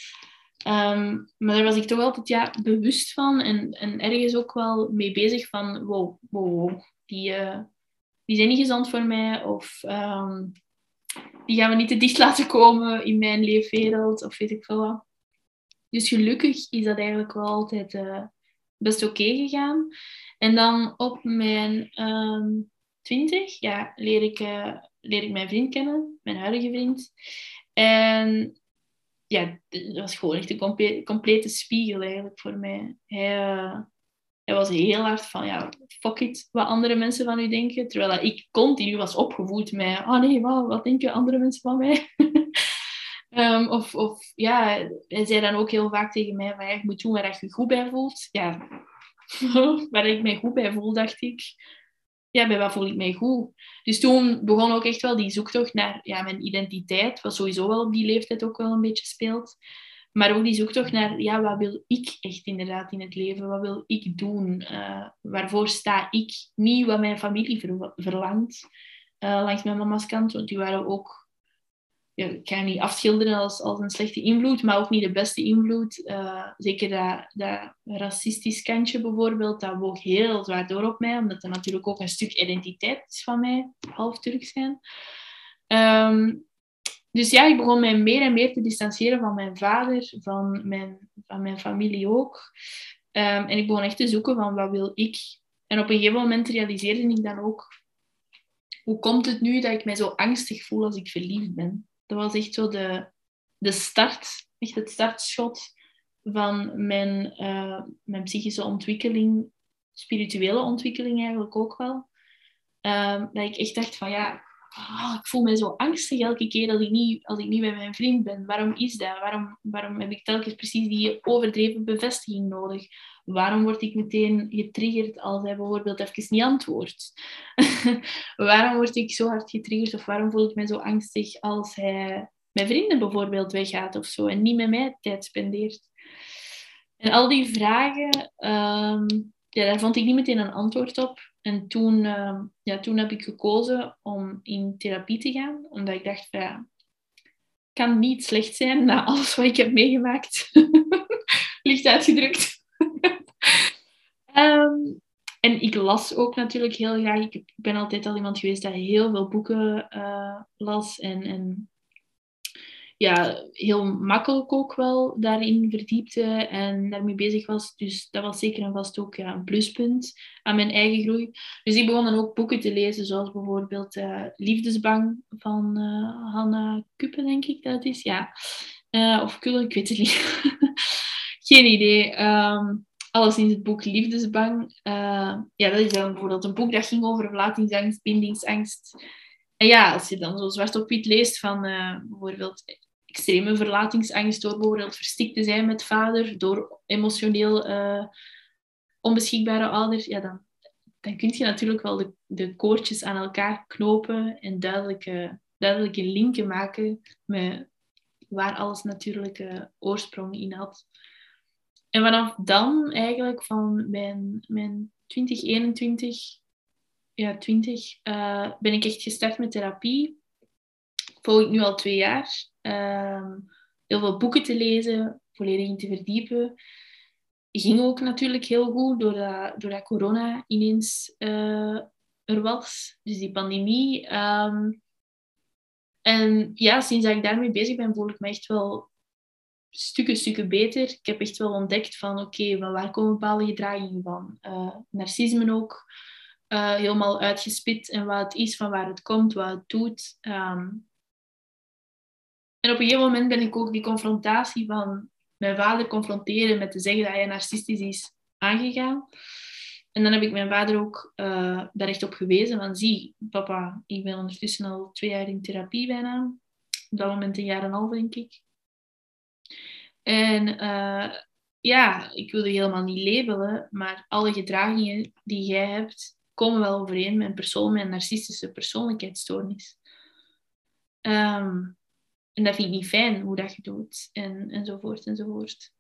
Um, maar daar was ik toch altijd ja, bewust van. En, en ergens ook wel mee bezig van... Wow, wow, die... Uh, die zijn niet gezond voor mij. Of ehm, die gaan we niet te dicht laten komen in mijn leefwereld. Of weet ik veel wat. Dus gelukkig is dat eigenlijk wel altijd uh, best oké gegaan. En dan op mijn um, twintig ja, leer, ik, uh, leer ik mijn vriend kennen. Mijn huidige vriend. En ja, dat was gewoon echt een complete spiegel eigenlijk voor mij. Hij, uh, hij was heel hard van, ja, fuck it, wat andere mensen van u denken. Terwijl ik continu was opgevoed met, oh nee, wat, wat denken andere mensen van mij? um, of, of ja, zei dan ook heel vaak tegen mij, van, je moet doen waar je goed bij voelt. Ja, waar ik mij goed bij voel, dacht ik. Ja, bij wat voel ik mij goed? Dus toen begon ook echt wel die zoektocht naar ja, mijn identiteit, wat sowieso wel op die leeftijd ook wel een beetje speelt. Maar ook die zoektocht naar, ja, wat wil ik echt inderdaad in het leven? Wat wil ik doen? Uh, waarvoor sta ik? Niet wat mijn familie verlangt. Uh, langs mijn mama's kant, want die waren ook... Ik ga niet afschilderen als, als een slechte invloed, maar ook niet de beste invloed. Uh, zeker dat, dat racistisch kantje bijvoorbeeld, dat woog heel zwaar door op mij, omdat dat natuurlijk ook een stuk identiteit is van mij, half Turks zijn. Um, dus ja, ik begon mij meer en meer te distancieren van mijn vader, van mijn, van mijn familie ook. Ehm, en ik begon echt te zoeken van wat wil ik. En op een gegeven moment realiseerde ik dan ook, hoe komt het nu dat ik mij zo angstig voel als ik verliefd ben? Dat was echt zo de, de start, echt het startschot van mijn, uh, mijn psychische ontwikkeling, spirituele ontwikkeling eigenlijk ook wel. Um, dat ik echt dacht van ja, oh, ik voel me zo angstig elke keer als ik, niet, als ik niet bij mijn vriend ben. Waarom is dat? Waarom, waarom heb ik telkens precies die overdreven bevestiging nodig? Waarom word ik meteen getriggerd als hij bijvoorbeeld even niet antwoordt? waarom word ik zo hard getriggerd of waarom voel ik me zo angstig als hij met vrienden bijvoorbeeld weggaat of zo en niet met mij tijd spendeert? En al die vragen, um, ja, daar vond ik niet meteen een antwoord op. En toen, uh, ja, toen heb ik gekozen om in therapie te gaan, omdat ik dacht, ja, kan niet slecht zijn na alles wat ik heb meegemaakt. Licht uitgedrukt. um, en ik las ook natuurlijk heel graag. Ik ben altijd al iemand geweest die heel veel boeken uh, las. En, en ja, heel makkelijk ook wel daarin verdiepte en daarmee bezig was. Dus dat was zeker en vast ook ja, een pluspunt aan mijn eigen groei. Dus ik begon dan ook boeken te lezen, zoals bijvoorbeeld uh, Liefdesbang van uh, Hanna Kuppen, denk ik dat is. Ja. Of Kullen, ik weet het niet. Geen idee. Um, alles in het boek Liefdesbang. ja, dat is dan bijvoorbeeld een boek dat ging over verlatingsangst, bindingsangst. En ja, als je dan zo zwart op wit leest van bijvoorbeeld extreme verlatingsangst door bijvoorbeeld verstikt te zijn met vader, door emotioneel uh, onbeschikbare ouders, ja, dan, dan kun je natuurlijk wel de, de koortjes aan elkaar knopen en duidelijke, duidelijke linken maken met waar alles natuurlijke oorsprong in had. En vanaf dan, eigenlijk van mijn, mijn 2021, ja, 20, uh, ben ik echt gestart met therapie. Volg ik nu al twee jaar. Um, heel veel boeken te lezen, volledig in te verdiepen. Ging ook natuurlijk heel goed doordat, doordat corona ineens uh, er was. Dus die pandemie. Um, en ja, sinds dat ik daarmee bezig ben, voel ik me echt wel stukken, stukken beter. Ik heb echt wel ontdekt van, oké, okay, waar komen bepaalde gedragingen van? Uh, narcisme ook. Uh, helemaal uitgespit en wat het is, van waar het komt, wat het doet. Um, en op een gegeven moment ben ik ook die confrontatie van mijn vader confronteren met te zeggen dat hij narcistisch is aangegaan. En dan heb ik mijn vader ook uh, daar echt op gewezen van zie, papa, ik ben ondertussen al twee jaar in therapie bijna. Op dat moment een jaar en een half, denk ik. En uh, ja, ik wilde helemaal niet labelen, maar alle gedragingen die jij hebt, komen wel overeen met een persoon met narcistische persoonlijkheidsstoornis. Um, en dat vind ik niet fijn hoe dat je doet. En, enzovoort, enzovoort.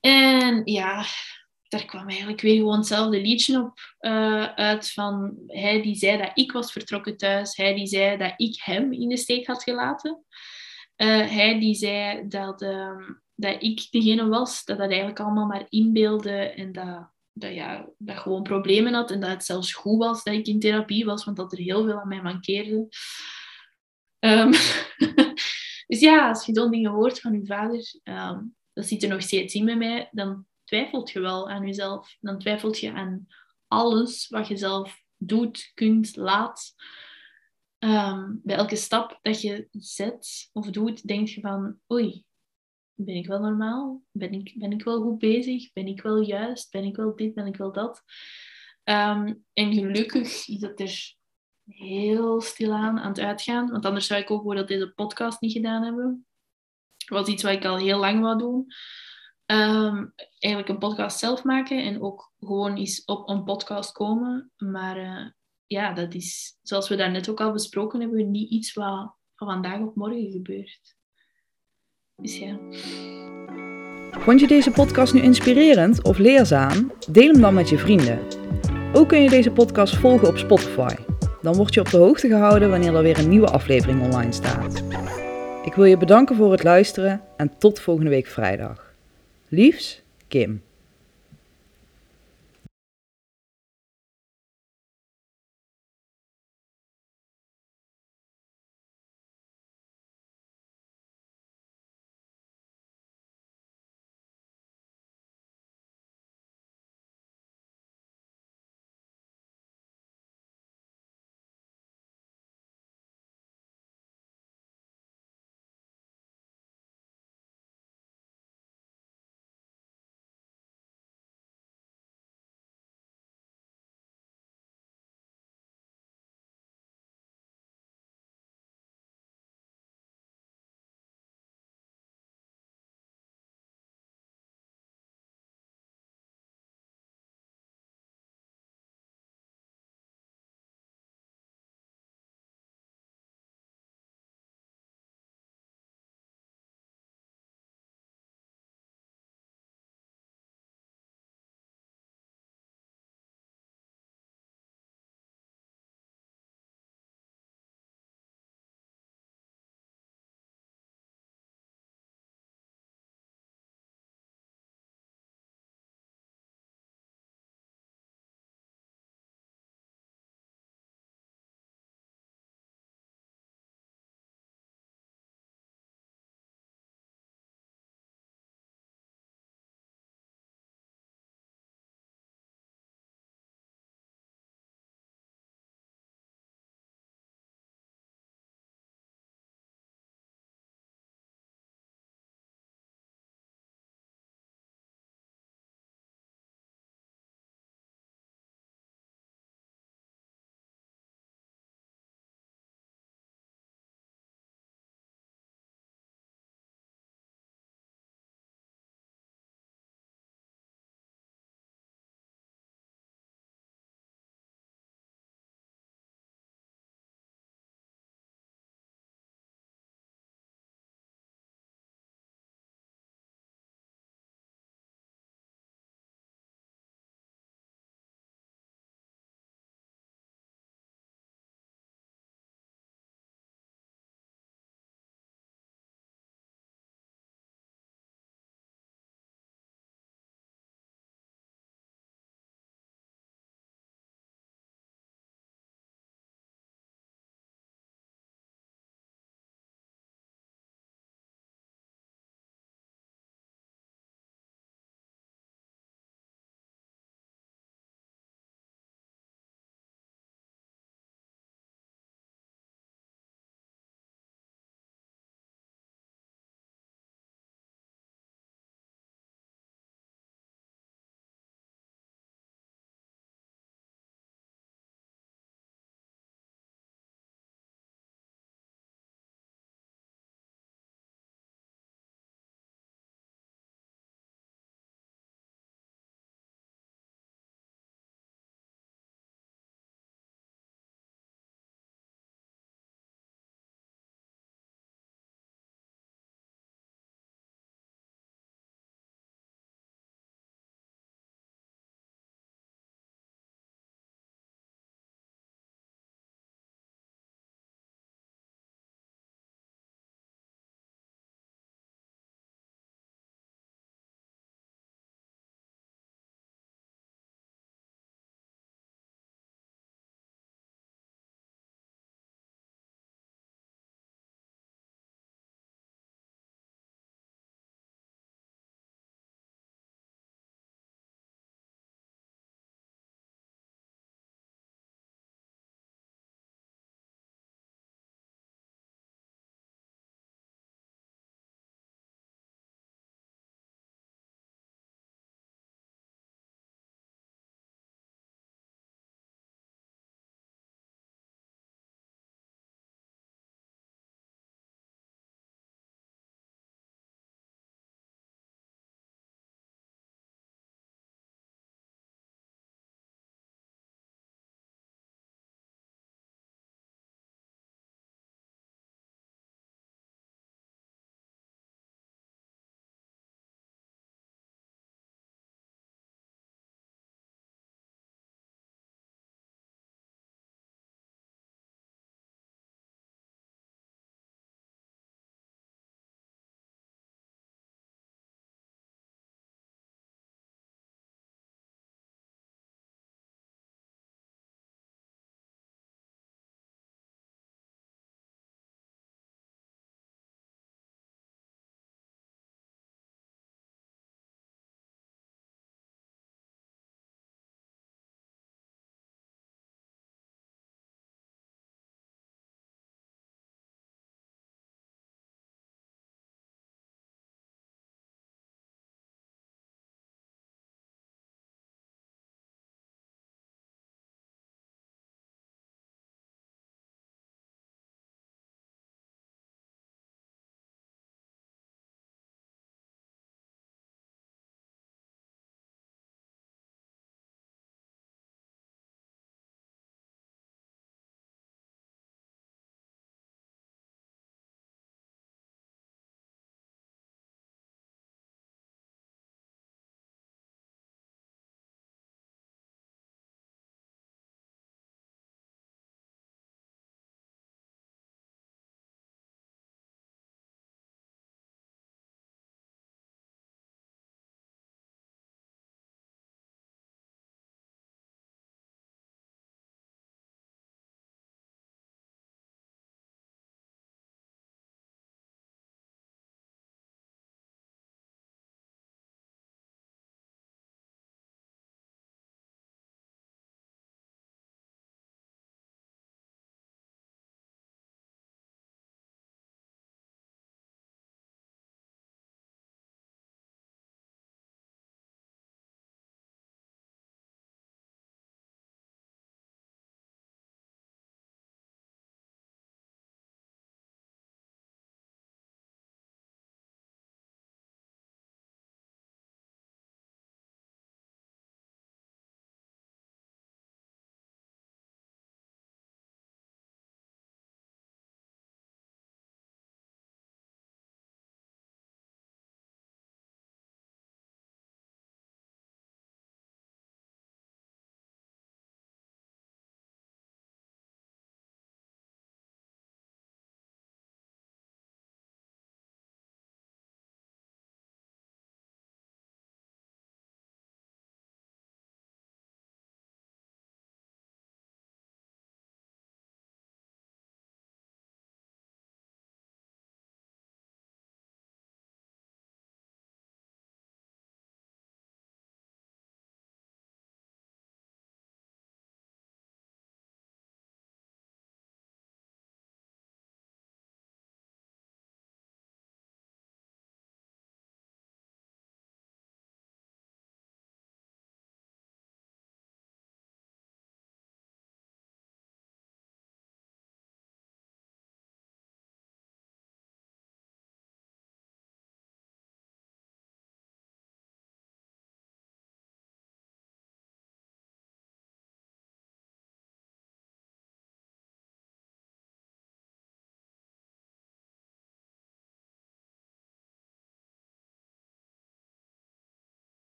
En ja, daar kwam eigenlijk weer gewoon hetzelfde liedje op uh, uit van hij die zei dat ik was vertrokken thuis. Hij die zei dat ik hem in de steek had gelaten. Uh, hij die zei dat, uh, dat ik degene was, dat dat eigenlijk allemaal maar inbeelde en dat, dat, ja, dat gewoon problemen had en dat het zelfs goed was dat ik in therapie was, want dat er heel veel aan mij mankeerde. Um, dus ja, als je zo'n dingen hoort van je vader, um, dat zit er nog steeds in met mij, dan twijfelt je wel aan jezelf. Dan twijfelt je aan alles wat je zelf doet, kunt, laat. Um, bij elke stap dat je zet of doet, denk je van, oei, ben ik wel normaal? Ben ik, ben ik wel goed bezig? Ben ik wel juist? Ben ik wel dit? Ben ik wel dat? En gelukkig is dat er heel stilaan aan het uitgaan. Want anders zou ik ook bijvoorbeeld deze podcast niet gedaan hebben. Dat was iets wat ik al heel lang wou doen. Um, eigenlijk een podcast zelf maken en ook gewoon eens op een podcast komen. Maar uh, ja, dat is, zoals we daarnet ook al besproken hebben, niet iets wat van vandaag op morgen gebeurt. Dus ja. Vond je deze podcast nu inspirerend of leerzaam? Deel hem dan met je vrienden. Ook kun je deze podcast volgen op Spotify. Dan word je op de hoogte gehouden wanneer er weer een nieuwe aflevering online staat. Ik wil je bedanken voor het luisteren en tot volgende week vrijdag. Liefs, Kim.